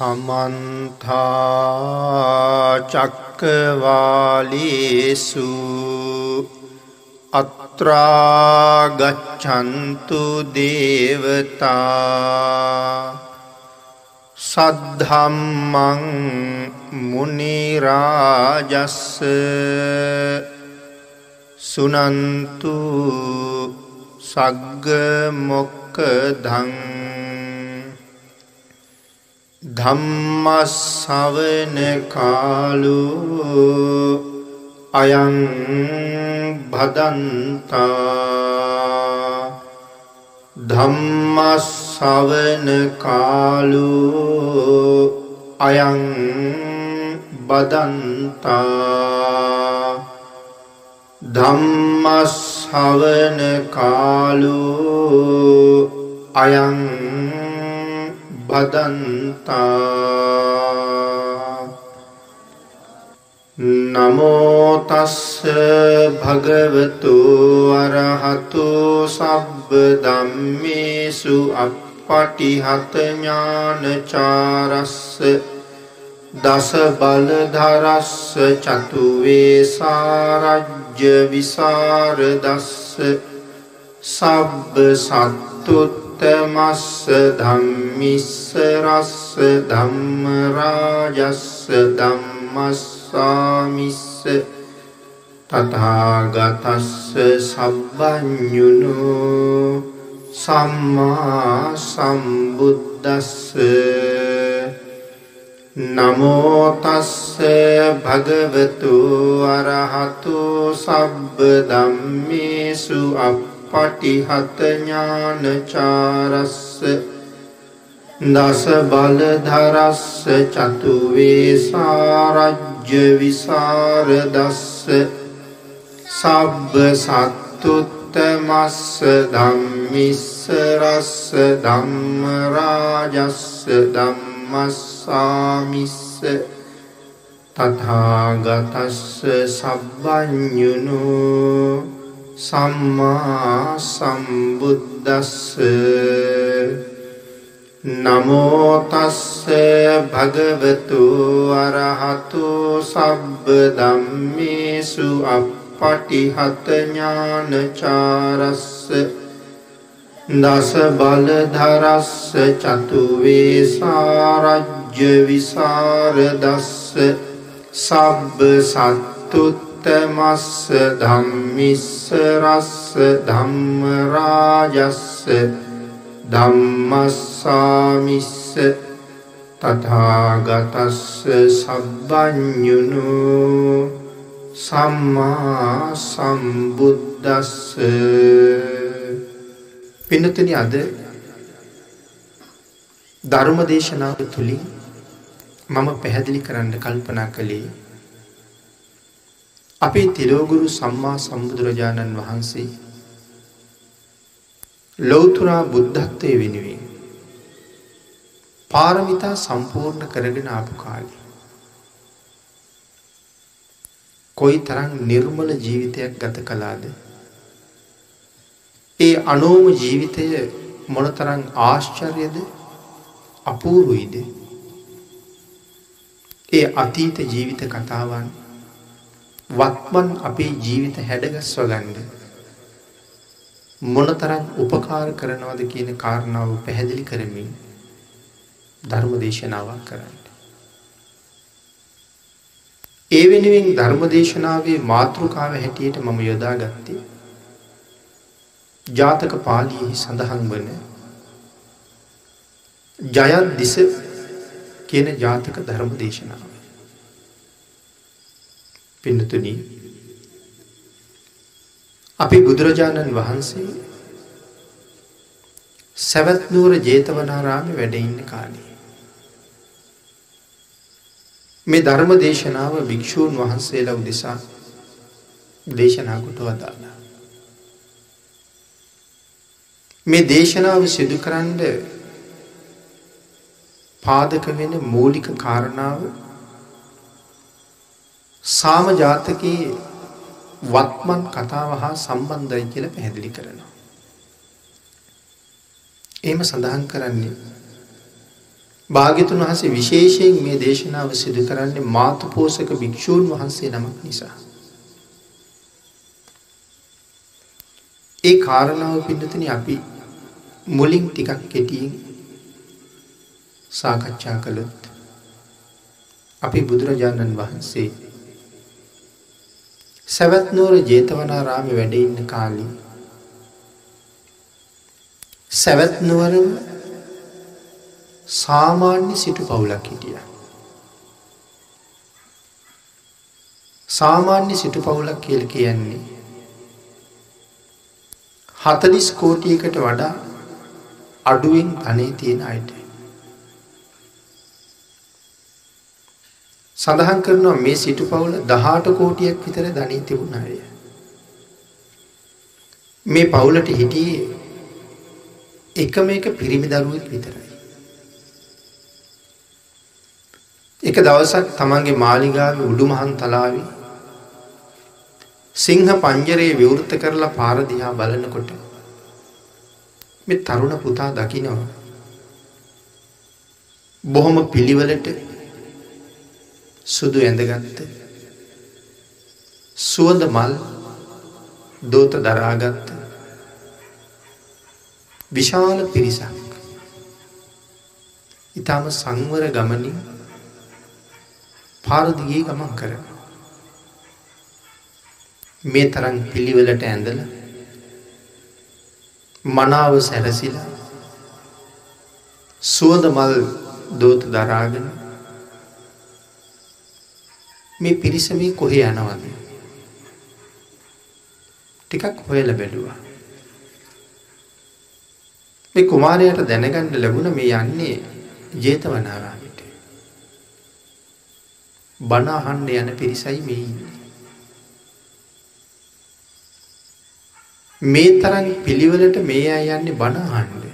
සමන්තා චක්කවාලේසු අත්‍රාගච්චන්තු දේවතා සද්ධම්මං මුනිරාජස්ස සුනන්තු සග්ගමොක්කදං ධම්මස්සවන කාලු අයං භදන්තා ධම්මස්සවන කාලු අයං බදන්තා ධම්මස්සවන කාලු අයං බදන්තා නමෝතස්ස භගවතු අරහතු සබ්බ දම්මේසු අපපටිහත ඥානචාරස්ස දස බලධරස්ස චතුවේ සාරජ්‍ය විසරදස්ස සබ්බ සත්තුත් උත්තමස්ස ධම්මිස්ස රස්ස ධම්මරාජස්ස ධම්මස්සාමිස්ස තථාගතස්ස සබ්බඤුනු සම්මා සම්බුද්දස්ස නමෝ තස්ස භගවතු අරහතු සබ්බ ධම්මේසු අප පටිහත ඥානචාරස්ස දස බලධරස්ස චතුවේ සාරජ්‍ය විසරදස්ස සබ්බ සත්තුත්තමස්ස ධම්මිස්ස රස්ස ධම්මරාජස්ස ධම්මස්සාමිස්ස තථාගතස්ස සබ්බඤුනෝ සම්මා සම්බුද්දස්ස. නමෝතස්ස භගවතු අරහතු සබ්බ දම්මේසු අපපටිහත ඥානචාරස්ස. දස බලධරස්ස චතුවේ සාරජ්‍ය විසරදස්ස. සබ්බ සත්තුත් උත්තමස්ස ධම්මිස්ස රස්ස ධම්මරාජස්ස ධම්මස්සාමිස්ස තථාගතස්ස සබ්බඤුනු සම්මා සම්බුද්දස්ස පින්නතනි අද ධර්ම දේශනාව තුළින් මම පැහැදිලි කරන්න කල්පනා කළේ අපේ තිලෝගුරු සම්මා සම්බුදුරජාණන් වහන්සේ ලොවතුරා බුද්ධත්වය වෙනුවෙන් පාරමිතා සම්පූර්ණ කරගෙන ආපු කාලි. කොයි තරං නිර්මල ජීවිතයක් ගත කලාද. ඒ අනෝම ජීවිතය මොනතරං ආශ්චර්යද අපූරුයිද. ඒ අතීත ජීවිත කතාවන් වත්මන් අපේ ජීවිත හැඩගස්ව ගන්ඩ මොනතරම් උපකාර කරනවද කියන කාරණාව පැහැදිලි කරමින් ධර්ම දේශනාවක් කරන්න. ඒ වෙනුවෙන් ධර්ම දේශනාවේ මාතෘකාව හැටියට මම යොදා ගත්තේ ජාතක පාලියෙහි සඳහන් වන ජයත් දිස කියන ජාතක ධර්ම දේශනාව. පින්නතුනී අපි බුදුරජාණන් වහන්සේ සැවත්නුවර ජේතවනාරාමි වැඩඉන්න කාලේ. මේ ධර්ම දේශනාව භික්‍ෂූන් වහන්සේලා උදෙසා දේශනාකොට වදාලා. මේ දේශනාව සිදු කරන්න පාදක වෙන මූලික කාරණාව සාම ජාතකයේ වත්මන් කතාව හා සම්බන්ධයි කියල පැහැදිලි කරනවා. එම සඳහන් කරන්නේ භාගිතුන් වහසේ විශේෂයෙන් මේ දේශනාව සිදු කරන්නේ මාතු පෝසක භික්‍ෂූන් වහන්සේ නමක් නිසා. ඒ කාරණාව පිඩතන අපි මුලින් ටිකක් කෙටියෙන් සාකච්ඡා කළොත් අපි බුදුරජාණන් වහන්සේ සැවැත්නෝර ජේතවනාරාම වැඩඉන්න කාලී සැවැත්නුවරම සාමාන්‍ය සිටු පවුලක් හිටිය. සාමාන්‍ය සිටු පවුලක් කියල කියන්නේ හතලිස් කෝටියකට වඩා අඩුවෙන් අනේ තියෙන අයට. සඳහන් කරනවා මේ සිටු පවුල දහට කෝටියක් විතර ධනී තිබුණ අය. මේ පවුලට හිටියේ එකම එක පිරිමි දරුවෙක් විතරයි. එක දවසක් තමන්ගේ මාලිගාව උඩුමහන් තලාවි සිංහ පංජරයේ විවෘත කරලා පාරදිහා බලනකොට මෙ තරුණ පුතා දකිනවා. බොහොම පිළිවලට සුදු ඇඳගත්ත. සුවඳ මල් දෝත දරාගත්ත. විශාල පිරිසක්. ඉතාම සංවර ගමනින් පාරදිගේ ගමන් කර මේ තරන් පිළිවෙලට ඇඳල මනාව සැරසිලා සුවඳ මල් දෝත දරාගෙන මේ පිරිසමේ කොහෙ යනවද ටිකක් හොයල බැලුවා මේ කුමාරයට දැනගන්න ලැබුණ මේ යන්නේ ජේතවනාරාමිට. බනාහන්ඩ යන පිරිසයි මේ ඉන්නේ. මේ තරන් පිළිවලට මේ අය යන්නේ බනාහන්ඩ.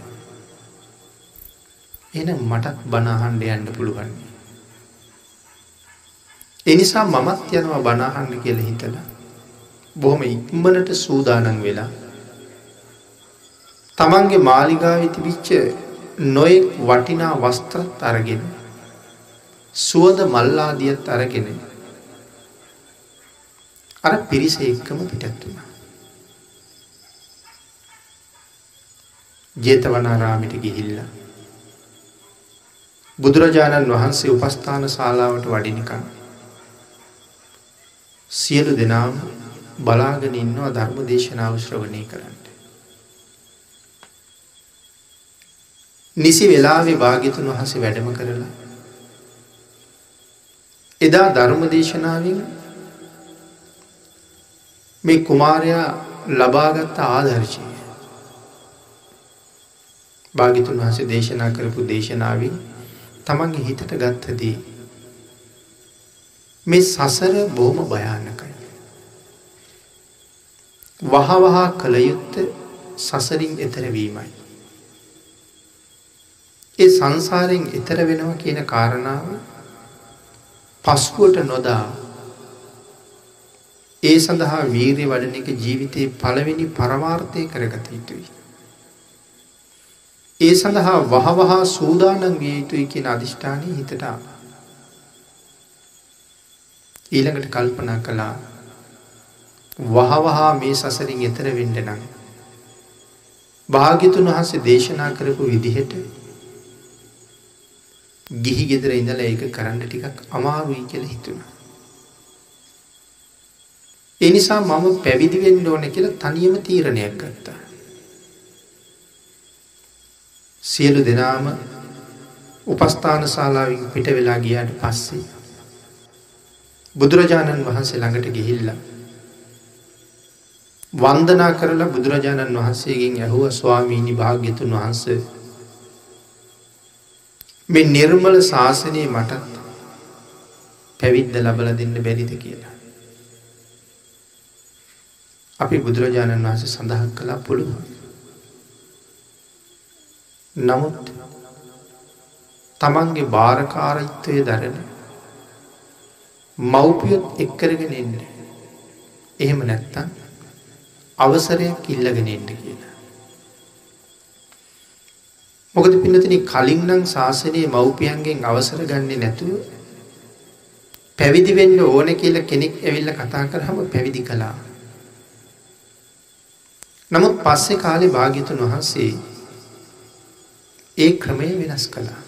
එන මටත් බනාහන්ඩ යන්න පුළුවන්නේ. එනිසා මමත් යනවා බනාහන්ඩ කියල හිතලා. බොහොම ඉක්මනට සූදානන් වෙලා තමන්ගේ මාලිගාව තිබිච්ච නොයෙක් වටිනා වස්ත්‍රත් අරගෙන සුවද මල්ලාදියත් අරගෙන අර පිරිස එක්කම පිටත් වුණ. ජේතවනාරාමිට ගිහිල්ල. බුදුරජාණන් වහන්සේ උපස්ථාන ශාලාවට වඩිනිකන්. සියලු දෙනාම බලාගෙන ඉන්නවා ධර්ම දේශනාව ශ්‍රවණය කරන්න. නිසි වෙලාවේ භාගිතුන් වහස වැඩම කරලා. එදා ධර්ම දේශනාවෙන් මේ කුමාරයා ලබාගත්ත ආදර්ශය. භාගිතුන් වහස දේශනා කරපු දේශනාවෙන් තමන්ගේ හිතට ගත්තදී. මේ සසර බොහොම භයානකයි. වහවහා කළයුත්ත සසරින් එතරවීමයි. ඒ සංසාරයෙන් එතර වෙනවා කියන කාරණාව පස්කුවට නොදා ඒ සඳහා වීර්ය වඩන එක ජීවිතයේ පළවෙනි පරමාර්ථය කරගත යුතුයි. ඒ සඳහා වහවහා සූදානන් විය යුතුයි කියන අධිෂ්ඨානය හිතටා. ඊළඟට කල්පනා කළා වහවහා මේ සසරින් එතර වෙන්ඩ නම්. භාගිතුන් වහන්සේ දේශනා කරපු විදිහට ගිහි ගෙදර ඉඳලා ඒක කරන්න ටිකක් අමාරුයි කියලා හිතුණා. ඒ නිසා මම පැවිදි වෙන්න ඕන කියලා තනියම තීරණයක් ගත්තා. සියලු දෙනාම උපස්ථාන ශාලාවෙන් පිට වෙලා ගියාට පස්සේ බුදුරජාණන් වහන්සේ ළඟට ගිහිල්ලා වන්දනා කරලා බුදුරජාණන් වහන්සේගෙන් ඇහුව ස්වාමීණි භාග්‍යතුන් වහන්සේ මේ නිර්මල ශාසනයේ මටත් පැවිද්ද ලබල දෙන්න බැරිද කියලා. අපි බුදුරජාණන් වහන්සේ සඳහන් කළා පුළුවන්. නමුත් තමන්ගේ භාරකාරයිත්වය දරන මව්පියොත් එක්කරගෙන එන්න. එහෙම නැත්තන් අවසරයක් ඉල්ලගෙන එන්න කියලා. මොකද පින්නතින කලින් නම් ශාසනයේ මව්පියන්ගෙන් අවසර ගන්නේ නැතුව පැවිදි වෙන්න ඕන කියලා කෙනෙක් ඇවිල්ලා කතා කරාම පැවිදි කළා. නමුත් පස්සේ කාලේ භාග්‍යතුන් වහන්සේ ඒ ක්‍රමය වෙනස් කළා.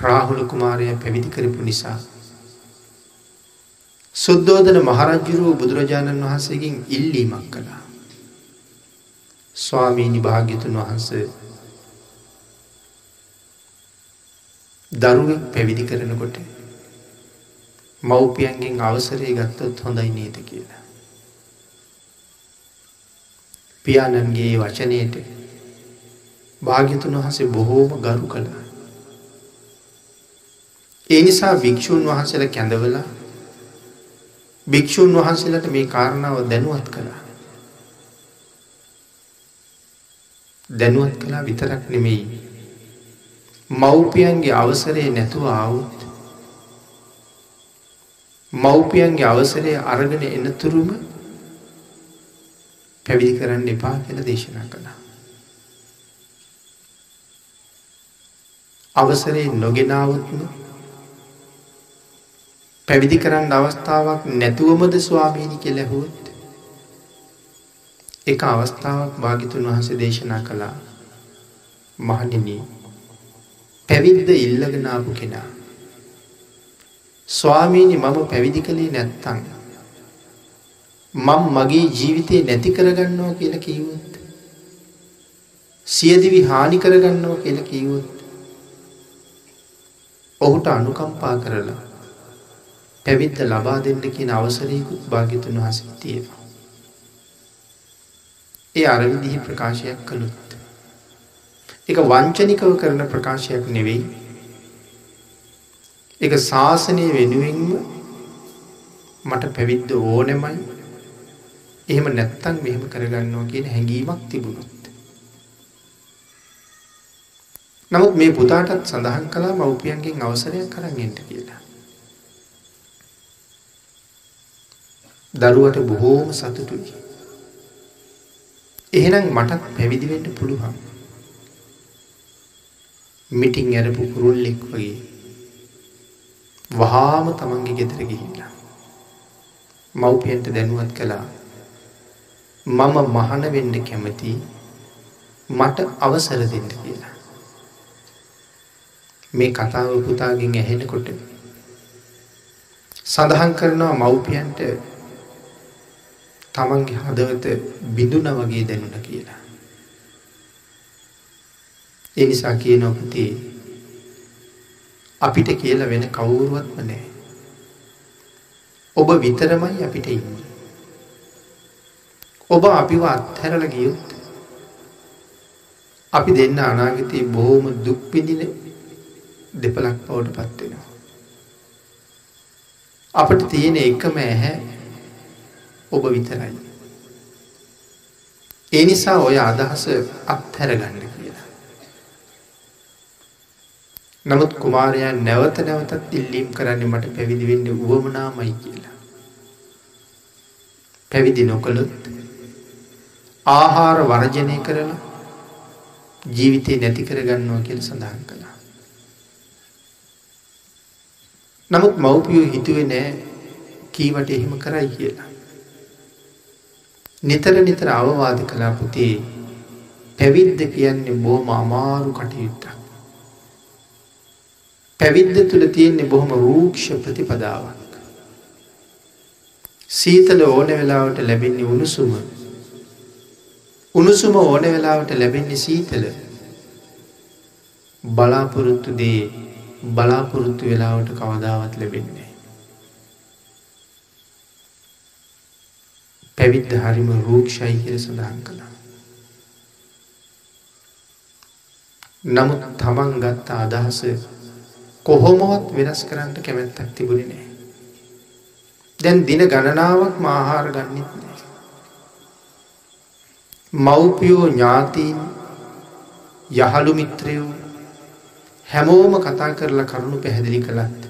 රාහුල කුමාරය පැවිදි කරපු නිසා සුද්ධෝදන මහරජ්ජුරුව බුදුරජාණන් වහන්සේගෙන් ඉල්ලීමක් කළා. ස්වාමීනි භාග්‍යතුන් වහන්සේ දරුවෙක් පැවිදි කරනකොට මව්පියන්ගෙන් අවසරය ගත්තොත් හොඳයි නේද කියලා. පියාණන්ගේ වචනයට භාග්‍යතුන් වහසේ බොහෝම ගරු කළා. ඒ නිසා භික්‍ෂූන් වහන්සේල කැඳවලා භික්‍ෂූන් වහන්සේලට මේ කාරණාව දැනුවත් කළා. දැනුවත් කළා විතරක් නෙමෙයි. මව්පියන්ගේ අවසරේ නැතුව ආවුත් මව්පියන්ගේ අවසරය අරගෙන එනතුරුම පැවිදි කරන්න එපා කියල දේශනා කළා. අවසරේ නොගෙනාවත්ම පැවිදි කරන්න අවස්ථාවක් නැතුවමද ස්වාමීණි කෙලැහුත් එක අවස්ථාවක් භාගිතුන් වහස දේශනා කළා මහනිනී පැවිද්ද ඉල්ලගෙනාපු කෙනා ස්වාමීනි මම පැවිදි කළේ නැත්තං. මං මගේ ජීවිතය නැති කරගන්නවා කියල කීවොත්. සියදිවි හානි කරගන්නවා කියල කීවොත්. ඔහුට අනුකම්පා කරලා පැවිත්ත ලබා දෙන්න කියන අවසරයකුත් භාගිතුන් වහසින් තියෙනවා. ඒ අරවිදිහි ප්‍රකාශයක් කළුත්. එක වංචනිකව කරන ප්‍රකාශයක් නෙවෙයි එක ශාසනය වෙනුවෙන්ම මට පැවිද්ද ඕනෙමයි එහෙම නැත්තන් මෙහෙම කරගන්නවා කියන හැඟීමක් තිබුණොත්. නමුත් මේ පුතාටත් සඳහන් කලා මව්පියන්ගෙන් අවසරයක් කරන්නට කියලා. දරුවට බොහෝම සතුටුයි. එහෙනම් මටත් පැවිදිවෙන්න පුළුවන්. මිටිං ඇරපු කුරුල්ලෙක් වගේ වහාම තමන්ගේ ගෙදර ගිහිල්ලා. මව්පියන්ට දැනුවත් කළා මම මහන වෙන්න කැමති මට අවසර දෙන්න කියලා. මේ කතාව පුතාගෙන් ඇහෙනකොට සඳහන් කරනවා මව්පියන්ට තමන්ගේ හදවත බිඳුන වගේ දැනුන කියලා. ඒ නිසා කියනවා පුතේ අපිට කියල වෙන කවුරුවත්ම නෑ. ඔබ විතරමයි අපිට ඉන්න. ඔබ අපිව අත්හැරල ගියුත් අපි දෙන්න අනාගතයේ බොහෝම දුක්පිදින දෙපලක් බවට පත්වෙනවා. අපට තියෙන එකම ඇහැ ඔබ විතරයි. ඒ නිසා ඔය අදහස අත්හැරගන්න නමුත් කුමාරයා නැවත නැවතත් ඉල්ලීම් කරන්න මට පැවිදි වෙන්න වුවමනාමයි කියලා. පැවිදි නොකළොත් ආහාර වර්ජනය කරලා ජීවිතය නැති කරගන්නවා කියල සඳහන් කළා. නමුත් මව්පියෝ හිතුවේ නෑ කීවට එහෙම කරයි කියලා. නිතර නිතර අවවාද කලා පුතේ පැවිද්ද කියන්නේ බෝම අමාරු කටයුත්තක්. පැවිද්ද තුළ තියෙන්නේ බොහොම රූක්ෂ ප්‍රතිපදාවක්. සීතල ඕන වෙලාවට ලැබෙන්නේ උණුසුම. උණුසුම ඕන වෙලාවට ලැබෙන්නේ සීතල. බලාපොරොත්තු දේ බලාපොරොත්තු වෙලාවට කවදාවත් ලැබෙන්නේ. පැවිද්ද හරිම රූක්ෂයි කියල සඳහන් කළා. නමුත් තමන් ගත්ත අදහස කොහොමවත් වෙනස් කරන්න කැමැත්තක් තිබුණි නෑ. දැන් දින ගණනාවක් මාහාර ගන්නෙත් නෑ. මව්පියෝ ඥාතීන් යහළු මිත්‍රයෝ හැමෝම කතා කරලා කරුණු පැහැදිලි කළත්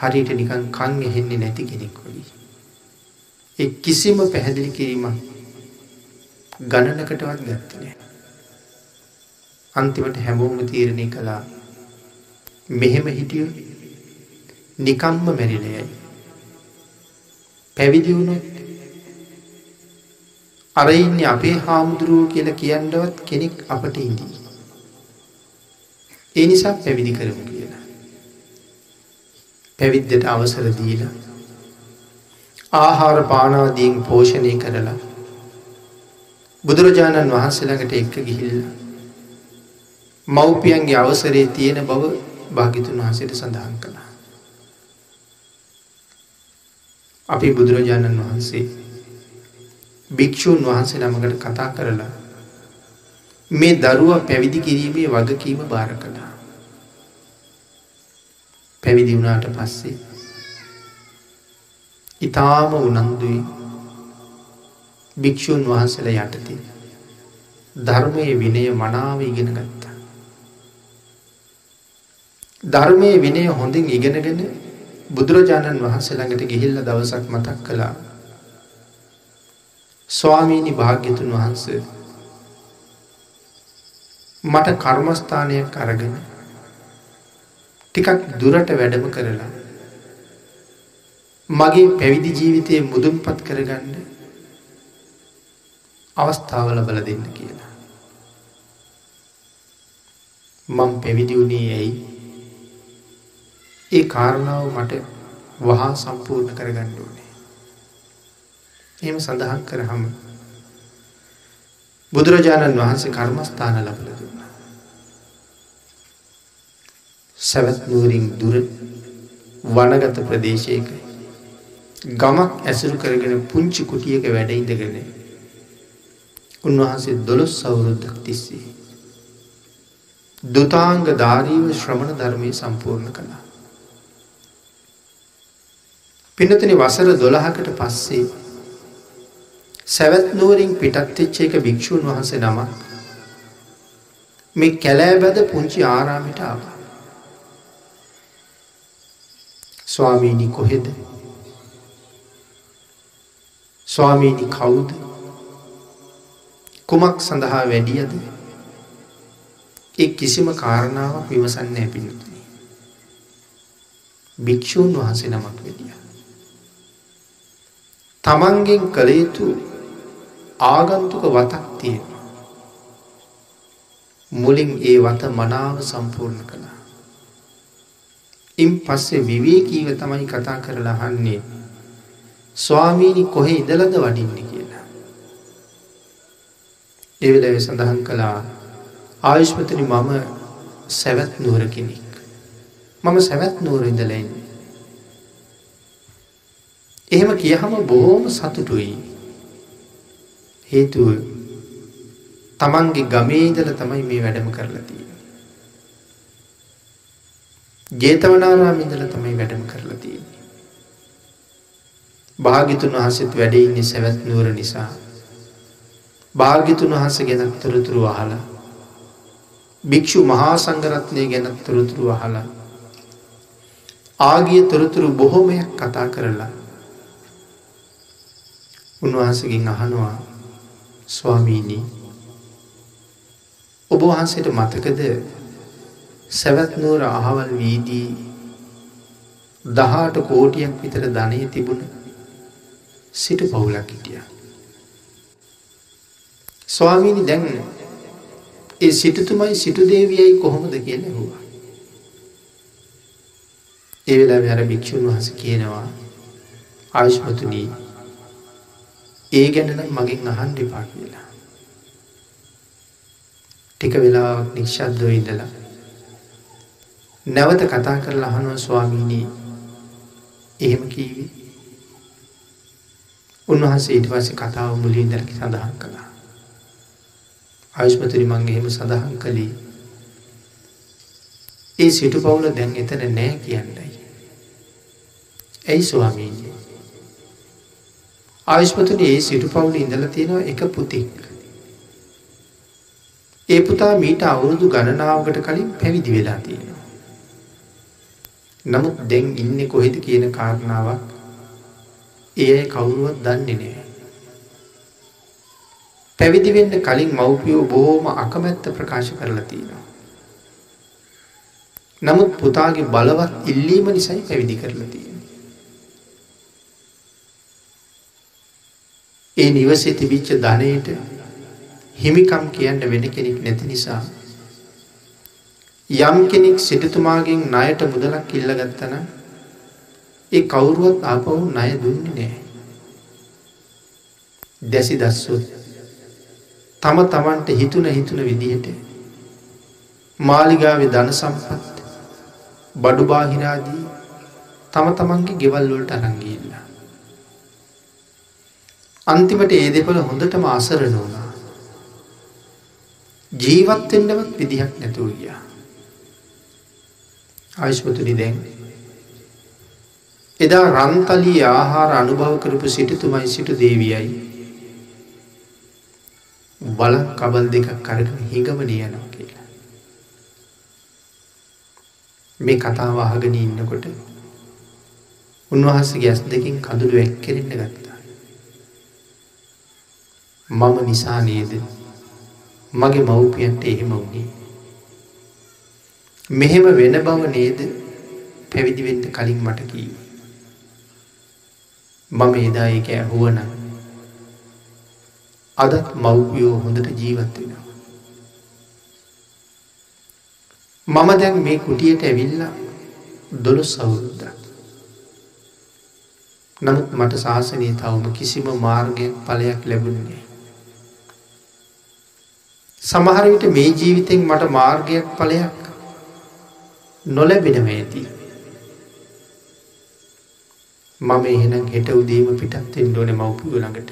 හරියට නිකන් කන් එහෙන්නේ නැති කෙනෙක් වගේ. ඒ කිසිම පැහැදිලි කිරීමක් ගණනකටවත් ගත්තනේ. අන්තිමට හැමෝම තීරණය කළා මෙහෙම හිටියෝ නිකම්ම මැරිලයයි. පැවිදි වුණොත් අර ඉන්නේ අපේ හාමුදුරුවෝ කියලා කියන්නවත් කෙනෙක් අපට ඉදී. ඒ නිසා පැවිදි කරමු කියලා. පැවිද්දට අවසර දීලා ආහාර පානාදීන් පෝෂණය කරලා බුදුරජාණන් වහන්සේළඟට එක්ක ගිහිල්ලා මව්පියන්ගේ අවසරේ තියෙන බව භාගිතුන් වහසට සඳහන් කළා. අපි බුදුරජාණන් වහන්සේ භික්‍ෂූන් වහන්සේ නමකට කතා කරලා මේ දරුව පැවිදි කිරීමේ වගකීම භාර කළා. පැවිදි වුණාට පස්සේ ඉතාම උනන්දුයි භික්‍ෂූන් වහන්සේල යටති ධර්මය විනය මනාව ඉගෙන ගත්තා. ධර්මය විනය හොඳින් ඉගෙනගෙන බුදුරජාණන් වහන්සේළඟට ගිහිල්ල දවසක් මතක් කළා ස්වාමීණි භාග්‍යතුන් වහන්සේ මට කර්මස්ථානයක් අරගෙන ටිකක් දුරට වැඩම කරලා මගේ පැවිදි ජීවිතය මුදුන්පත් කරගන්න අවස්ථාව ලබල දෙන්න කියලා. මං පැවිදි වුණේ ඇයි ඒ කාරණාව මට වහා සම්පූර්ණ කරගන්න ඕනේ. එම සඳහන් කරහම බුදුරජාණන් වහන්සේ කර්මස්ථාන ලබල දුන්න. සැවත් නුවරින් දුර වනගත ප්‍රදේශයක ගමක් ඇසුරු කරගෙන පුංචි කුටියක වැඩයිදගෙන උන්වහන්සේ දොළොස් සවුරුද්දක් තිස්සේ. දුතාංග ධාරීව ශ්‍රමණ ධර්මය සම්පූර්ණ කළා. පිනතන වසර දොළහකට පස්සේ සැවැත් නුවරින් පිටත්තිච්ච එක භික්‍ෂූන් වහන්සේ නමක් මේ කැලෑබැද පුංචි ආරාමිට ආව. ස්වාමීණි කොහෙද ස්වාමීණි කවුද කුමක් සඳහා වැඩියද එක් කිසිම කාරණාවක් විමසන්න ඇපිනතුනි. භික්‍ෂූන් වහසේ නමක් වෙදිය. තමන්ගෙන් කළ යුතු ආගන්තුක වතක් තියෙනවා. මුලින් ඒ වත මනාව සම්පූර්ණ කළා. ඉන් පස්සේ විවේකීව තමයි කතා කරලා හන්නේ ස්වාමීණි කොහෙ ඉදලද වඩින්න කියලා. එවෙලව සඳහන් කළා ආයුෂ්මතනි මම සැවැත් නුවර කෙනෙක්. මම සැවැත් නුවර ඉඳලයින්. එහෙම කියහම බොහෝම සතුටුයි. හේතුව තමන්ගේ ගමේදල තමයි මේ වැඩම කරලතිය. ජේතවනාරාමින්දල තමයි වැඩම කරලා තියෙන්නේ. භාගිතුන් වහසෙත් වැඩඉන්නේ සැවැත් නුවර නිසා. භාගිතුන් වහස ගැනත් තොරතුරු අහලා. භික්‍ෂු මහා සංගරත්නය ගැනත් තොරතුරු අහලා. ආගිය තොරතුරු බොහොමයක් කතා කරලා. උන්වහන්සකින් අහනවා ස්වාමීණී ඔබ වහන්සේට මතකද සැවැත් නුවර අහවල් වීදී දහට කෝටියක් විතර ධනය තිබුණ සිට පවුලක් හිටිය. ස්වාමීනි දැන් ඒ සිටතුමයි සිටු දේවියයි කොහොමද කියන හවා. ඒ වෙලා වැර භික්‍ෂූන් වහස කියනවා ආයුෂ්මතුනී ඒ ගැනනම් මගින් අහන් දෙපා කියලා. ටික වෙලාවක් නිශ්ශද්දව ඉඳලා නැවත කතා කරලා අහනුව ස්වාමීණී එහෙම කීවි උන්වහන්සේ ඊට පස්සේ කතාව මුලින් දැරකි සඳහන් කළා. ආයුෂ්මතුරි මං එහෙම සඳහන් කළේ ඒ සිටු පවුල දැන් එතන නෑ කියන්නයි. ඇයි ස්වාමීන්ය. ආයුෂ්මතුනි ඒ සිටු පවුල ඉඳලා තියෙනවා එක පුතෙක්. ඒ පුතා මීට අවුරුදු ගණනාවකට කලින් පැවිදි වෙලා තියෙනවා. නමුත් දැන් ඉන්නේ කොහෙද කියන කාරණාවක් ඒ කවුරුවත් දන්නේ නෑ. පැවිදි වෙන්න කලින් මව්පියෝ බොහෝම අකමැත්ත ප්‍රකාශ කරලා තියෙනවා. නමුත් පුතාගේ බලවත් ඉල්ලීම නිසයි පැවිදි කරලා තියෙන්නේ. ඒ නිවසේ තිබිච්ච ධනයට හිමිකම් කියන්න වෙන කෙනෙක් නැති නිසා යම් කෙනෙක් සිටතුමාගෙන් ණයට මුදලක් ඉල්ලගත්තනම් ඒ කවුරුවත් ආපහු ණය දුන්නේ නැහැ. දැසි දස්සොත් තම තමන්ට හිතුන හිතුන විදිහට මාලිගාවේ ධන සම්පත් බඩු බාහිරාදී තම තමන්ගේ ගෙවල් වලට අරන් ගිහිල්ලා අන්තිමට ඒ දෙපළ හොඳටම අසරණ වුණා. ජීවත් වෙන්නවත් විදිහක් නැතුව ගියා. ආයුෂ්මතුනි දැන් එදා රන්තලී ආහාර අනුභව කරපු සිටුතුමයි සිටු දේවියයි බලක් කබල් දෙකක් කරගෙන හිඟමන යනවා කියලා. මේ කතාව අහගෙන ඉන්නකොට උන්වහන්සේගේ ඇස් දෙකින් කඳුළු එක්කෙරෙන්න ගත්තා. මම නිසා නේද මගේ මව්පියන්ට එහෙම වුණේ. මෙහෙම වෙන බව නේද පැවිදි වෙන්න කලින් මට කීවේ. මම එදා ඒක ඇහුවනම් අදත් මව්පියෝ හොඳට ජීවත් වෙනවා. මම දැන් මේ කුටියට ඇවිල්ලා දොළොස් අවුරුද්දක්. නමුත් මට ශාසනය තවම කිසිම මාර්ගයක් ඵලයක් ලැබුණේ. සමහර විට මේ ජීවිතෙන් මට මාර්ගයක් ඵලයක් නොලැබෙනව ඇති. මම එහෙනම් හෙට උදේම පිටත් වෙන්න ඕනේ මව්පියෝ ළඟට.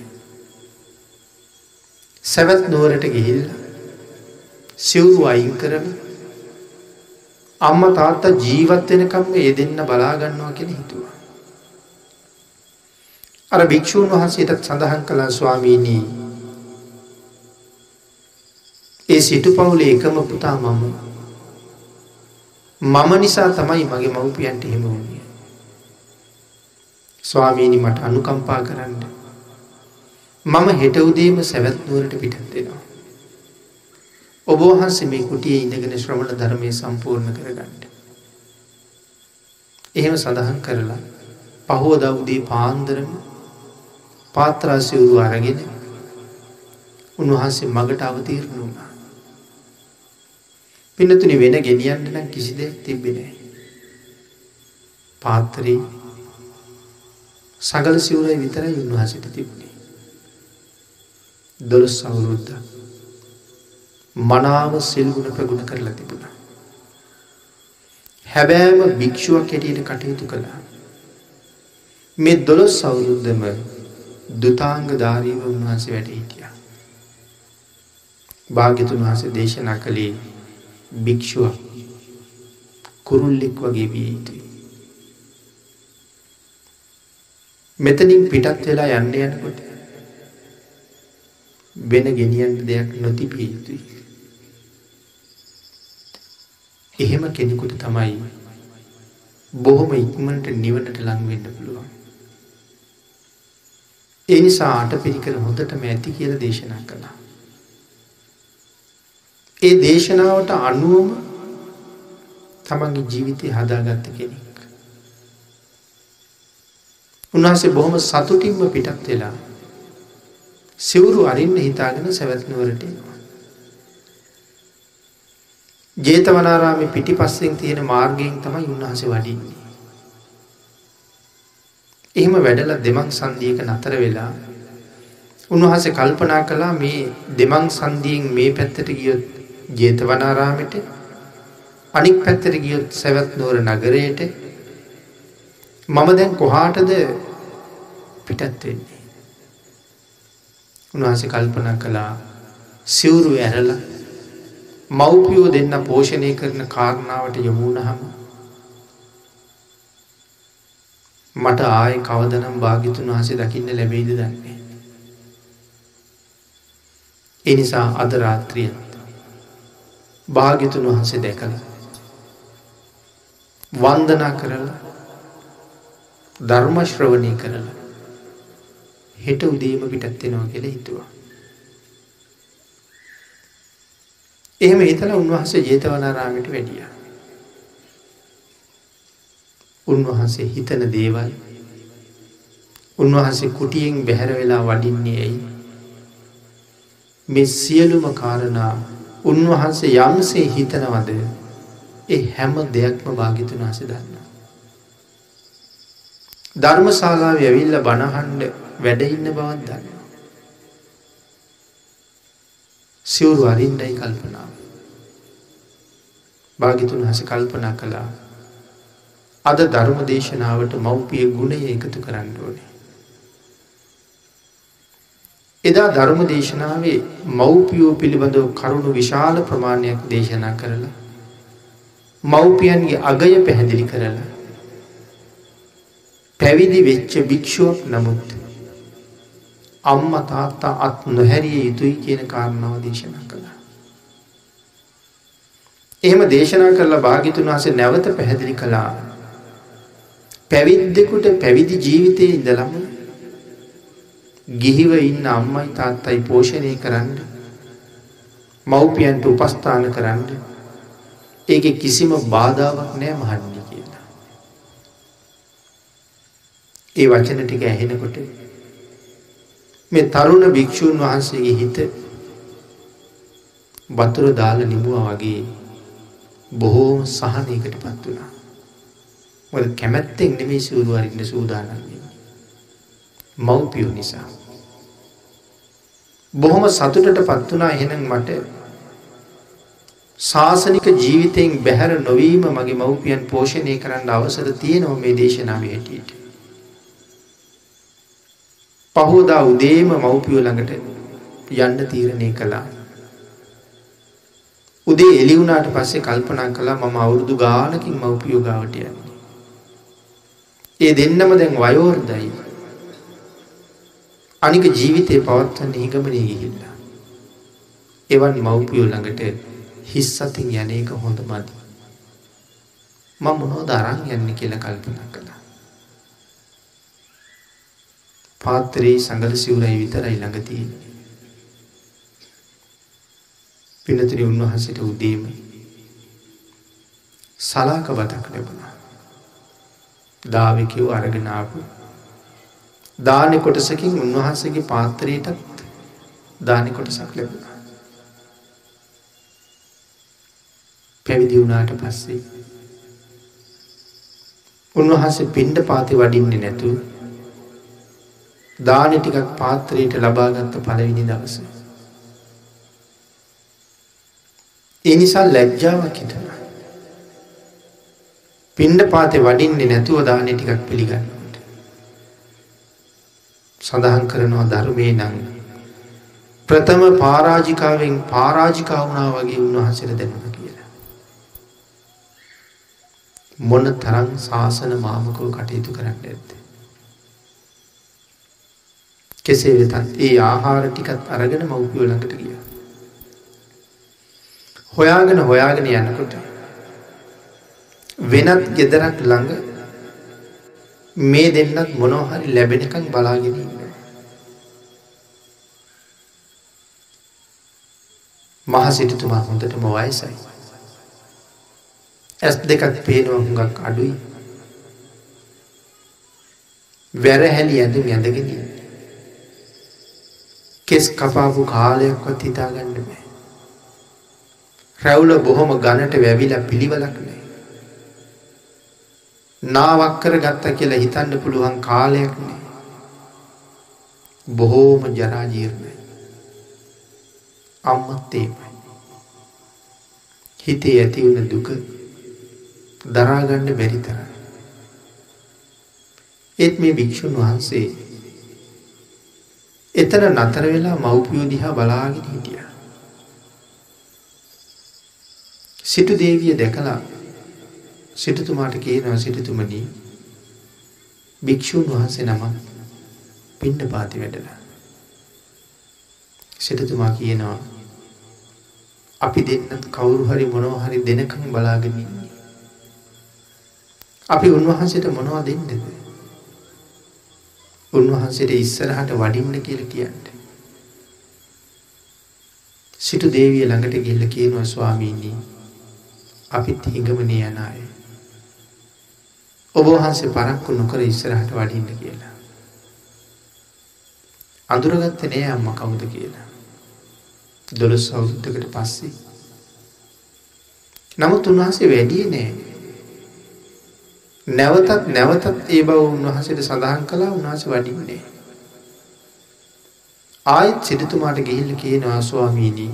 සවැත් නුවරට ගිහිල්ලා සිවුරු අයින් කරලා අම්මා තාත්තා ජීවත් වෙනකම් මේ දෙන්න බලා ගන්නවා කියලා හිතුවා. අර භික්ෂූන් වහන්සේටත් සඳහන් කළා ස්වාමීනි ඒ සිටු පවුලේ එකම පුතා මම. මම නිසා තමයි මගේ මව්පියන්ට එහෙම වුණේ. ස්වාමීනි මට අනුකම්පා කරන්න. මම හෙට උදේම සැවැත් නුවරට පිටත් වෙනවා. ඔබ වහන්සේ මේ කුටියේ ඉඳගෙන ශ්‍රමණ ධර්මය සම්පූර්ණ කරගන්න. එහෙම සඳහන් කරලා පහුවදා උදේ පාන්දරම පාත්‍රා සිවුරු අරගෙන උන්වහන්සේ මගට අවතීර්ණ වුණා. පින්නතුනි වෙන ගෙනියන්න නම් කිසි දෙයක් තිබ්බේ නැහැ. පාත්‍රේ සගල සිවුරයි විතරයි උන්වහන්සේට තිබුණේ. දොළොස් අවුරුද්දක් මනාව සිල්ගුණ ප්‍රගුණ කරලා තිබුණා. හැබෑම භික්ෂුවක් හැටියට කටයුතු කළා. මේ දොළොස් අවුරුද්දම දුතාංග ධාරීව උන්වහන්සේ වැඩ හිටියා. භාග්‍යතුන් වහන්සේ දේශනා කළේ භික්ෂුවක් කුරුල්ලෙක් වගේ විය යුතුයි. මෙතනින් පිටත් වෙලා යන්න යනකොට වෙන ගෙනියන්න දෙයක් නොතිබිය යුතුයි. එහෙම කෙනෙකුට තමයි බොහොම ඉක්මනට නිවනට ලං වෙන්න පුළුවන්. ඒ නිසා අටපිරිකර හොඳටම ඇති කියලා දේශනා කළා. ඒ දේශනාවට අනුවම තමන්ගේ ජීවිතය හදාගත්ත කෙනෙක්. උන්වහන්සේ බොහොම සතුටින්ම පිටත් වෙලා සිවුරු අරින්න හිතාගෙන සැවැත්නුවරට එනවා. ජේතවනාරාමේ පිටිපස්සෙන් තියෙන මාර්ගයෙන් තමයි උන්වහන්සේ වඩින්නේ. එහෙම වැඩලා දෙමක් සන්දියක නතර වෙලා උන්වහන්සේ කල්පනා කළා මේ දෙමං සන්දියෙන් මේ පැත්තට ගියොත් ජේතවනාරාමෙට අනික් පැත්තට ගියොත් සැවැත් නුවර නගරයට මම දැන් කොහාටද පිටත් වෙන්නේ. උන්වහන්සේ කල්පනා කළා සිවුරු ඇරලා මව්පියෝ දෙන්න පෝෂණය කරන කාරණාවට යොමුණහම මට ආය කවදනම් භාගිතුන් වහසේ දකින්න ලැබෙයිද දන්නේ. එනිසා අද රාත්‍රියත් භාගිතුන් වහන්සේ දැකළ වන්දනා කරලා ධර්මශ්‍රවණය කරලා හෙට උදේම පිටත්වෙනවා කියල හිතුවා. එහෙම හිතලා උන්වහන්සේ ජේතවනාරාමයට වැඩියා. උන්වහන්සේ හිතන දේවල් උන්වහන්සේ කුටියෙන් බැහැර වෙලා වඩින්නේ ඇයි මේ සියලුම කාරණා උන්වහන්සේ යම්සේ හිතනවද ඒ හැම දෙයක්ම භාගිතුන් වහස දන්න. ධර්මශාලාව ඇවිල්ල බණහන්ඩ වැඩඉන්න බවත් දන්න. සිවුරු අරින්ඩයි කල්පනාව. භාගිතුන් හස කල්පනා කළා අද ධර්ම දේශනාවට මව්පිය ගුණය එකතු කරන්න ඕනේ. එදා ධර්ම දේශනාවේ මව්පියෝ පිළිබඳව කරුණු විශාල ප්‍රමාණයක් දේශනා කරලා. මව්පියන්ගේ අගය පැහැදිලි කරලා. පැවිදි වෙච්ච භික්‍ෂුවක් නමුත් අම්ම තාත්තා අත් නොහැරිය යුතුයි කියන කාරණාව දේශනා කළා. එහෙම දේශනා කරලා භාගිතුන් වහසේ නැවත පැහැදිලි කළා පැවිද්දෙකුට පැවිදි ජීවිතය ඉඳලම ගිහිව ඉන්න අම්මයි තාත්තයි පෝෂණය කරන්න මව්පියන්ට උපස්ථාන කරන්න ඒක කිසිම බාධාවක් නෑ මහන්නේ ඒ වචන ටික ඇහෙනකොට මේ තරුණ භික්‍ෂූන් වහන්සේගේ හිත බතුර දාල නිමුව වගේ බොහෝම සහනයකට පත් වුණා. මොද කැමැත්තෙන් නෙමේ සිවුරු අරින්න සූදානන්නේ. මව්පියෝ නිසා. බොහොම සතුටට පත් වනා එහෙනම් මට ශාසනික ජීවිතයෙන් බැහැර නොවීම මගේ මව්පියන් පෝෂණය කරන්න අවසර තියෙනව මේ දේශනාව හැටියට. පහෝදා උදේම මව්පියෝ ළඟට යන්න තීරණය කළා. උදේ එලිවුණාට පස්සේ කල්පනා කළා මම අවුරුදු ගානකින් මව්පියෝ ගාවට යන්නේ. ඒ දෙන්නම දැන් වයෝවෘද්ධයි. අනික ජීවිතේ පවත්වන්න හිගමනය ගිහිල්ලා. එවන් මව්පියෝ ළඟට හිස් අතින් යන එක හොඳ මදි. මම මොනවද අරන් යන්නේ කියලා කල්පනා කළා. පාත්‍රයේ සඟල සිවුරයි විතරයි ළඟ තියෙන්නේ. පිනතුනි උන්වහන්සේට උදේම සලාක බතක් ලැබුණා. දාවිකව අරගෙන ආපු දානෙ කොටසකින් උන්වහන්සේගේ පාත්‍රයටත් දානෙ කොටසක් ලැබුණා. පැවිදි වුණාට පස්සේ උන්වහන්සේ පින්ඩ පාති වඩින්නේ නැතු දානෙ ටිකක් පාත්‍රයට ලබාගත්ත පළවිනි දවස. ඒ නිසා ලැජ්ජාවක් හිතනා. පින්ඩ පාතේ වඩින්නේ නැතුව දානෙ ටිකක් පිළිගන්න. සඳහන් කරනවා ධර්මය නං. ප්‍රථම පාරාජිකාවෙන් පාරාජිකා වුණා වගේ උන්වහසට දැනුම කියලා. මොන තරං ශාසන මාමකව කටයුතු කරන්න ඇත්ත. කෙසේ වෙතත් ඒ ආහාර ටිකත් අරගෙන මව්පියෝ ළඟට ගිය. හොයාගෙන හොයාගෙන යනකොට වෙනත් ගෙදරක් ළඟ මේ දෙන්නත් මොනෝහරි ලැබෙනකං බලාගෙන ඉන්න. මහ සිටතුමා හොඳටම වයසයි. ඇස් දෙකක් පේනවා හුඟක් අඩුයි. වැරහැලි ඇඳුම් ඇඳගෙන කෙස් කපාපු කාලයක්වත් හිතාගන්න බෑ. රැවුල බොහොම ගණට වැවිලා පිළිවලක් නෑ. නාවක් කර ගත්ත කියලා හිතන්න පුළුවන් කාලයක් නෑ. බොහෝම ජරාජීර්ණයි. අම්මත් ඒමයි. හිතේ ඇති වුණ දුක දරාගන්න බැරි තරයි. ඒත් මේ භික්‍ෂූන් වහන්සේ එතන නතර වෙලා මව්පියෝ දිහා බලාගෙන හිටිය. සිටු දේවිය දැකලා සිටතුමාට කියනවා සිටතුමනී භික්‍ෂූන් වහන්සේ නම පින්ඩ පාති වැඩලා. සිටතුමා කියනවා අපි දෙන්නත් කවුරු හරි මොනව හරි දෙනකම් බලාගෙන ඉන්නේ. අපි උන්වහන්සේට මොනවා දෙන්නද? උන්වහන්සේට ඉස්සරහට වඩින්න කියලා කියන්නේ. සිටු දේවිය ළඟට ගිහිල්ලා කියනවා ස්වාමීනි අපිත් හිඟමනේ යන අය. ඔබ වහන්සේ පරක්කු නොකර ඉස්සරහට වඩින්න කියලා. අඳුරගත්තේ නෑ අම්මා කවුද කියලා. දොළොස් අවුරුද්දකට පස්සේ. නමුත් උන්වහන්සේ වැඩියේ නෑ. නැවතත් නැවතත් ඒ බව උන්වහන්සේට සඳහන් කළා උන්වහන්සේ වඩින්නේ. ආයෙත් සිටුතුමාට ගිහිල්ලා කියනවා ස්වාමීනි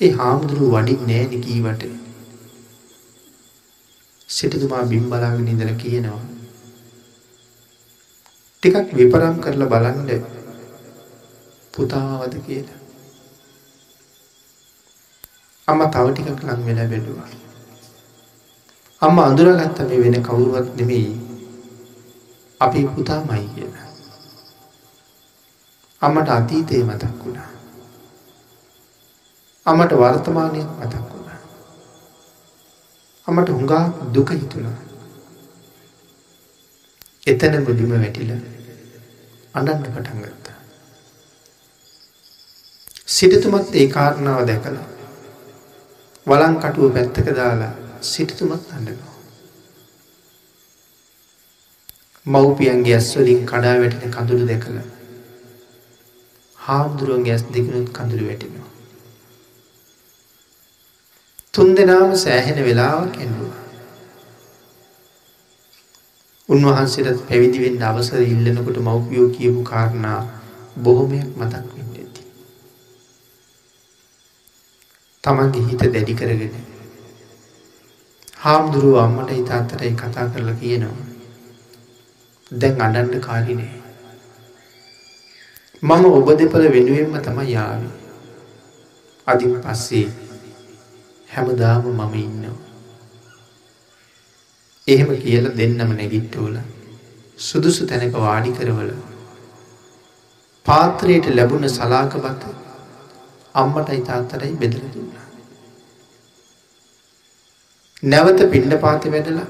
ඒ හාමුදුරුව වඩින්නේ නෑනේ කීවට. සිටුතුමා බිම් බලාගෙන ඉඳලා කියනවා ටිකක් විපරම් කරලා බලන්න පුතාවද කියලා. අම්මා තව ටිකක් ලං වෙලා බැලුවා. අම්මා අඳුරගත්ත මේ වෙන කවුරුවත් නෙමෙයි අපේ පුතාමයි කියලා. අම්මට අතීතේ මතක් වුණා. අම්මට වර්තමානයත් මතක් වුණා. අම්මට හුඟා දුක හිතුණා. එතනම බිම වැටිලා අඬන්න පටන් ගත්තා. සිටුතුමත් ඒ කාරණාව දැකලා වලං කටුව පැත්තක දාලා සිටුතුමත් අඬනවා. මව්පියන්ගේ ඇස් වලින් කඩා වැටෙන කඳුළු දැකලා හාමුදුරුවන්ගේ ඇස් දෙකනුත් කඳුළු වැටෙනවා. තුන් දෙනාම සෑහෙන වෙලාවක් ඇඬුවා. උන්වහන්සේට පැවිදි වෙන්න අවසර ඉල්ලනකොට මව්පියෝ කියපු කාරණා බොහොමයක් මතක් වෙන්න ඇති. තමන්ගේ හිත දැඩි කරගෙන හාමුදුරුව අම්මට ඉතාත්තටයි කතා කරලා කියනවා. දැන් අඩන්ඩ කාලිනේ. මම ඔබ දෙපළ වෙනුවෙන්ම තම යාව. අදින් පස්සේ හැමදාම මම ඉන්නවා. එහෙම කියල දෙන්නම නැගිට්ටෝල සුදුසු තැනක වාඩි කරවල පාත්‍රයට ලැබුණ සලාක බත අම්මටයි තාත්තරයි බෙදර දුන්නා. නැවත පිණ්ඩ පාති වැඩලා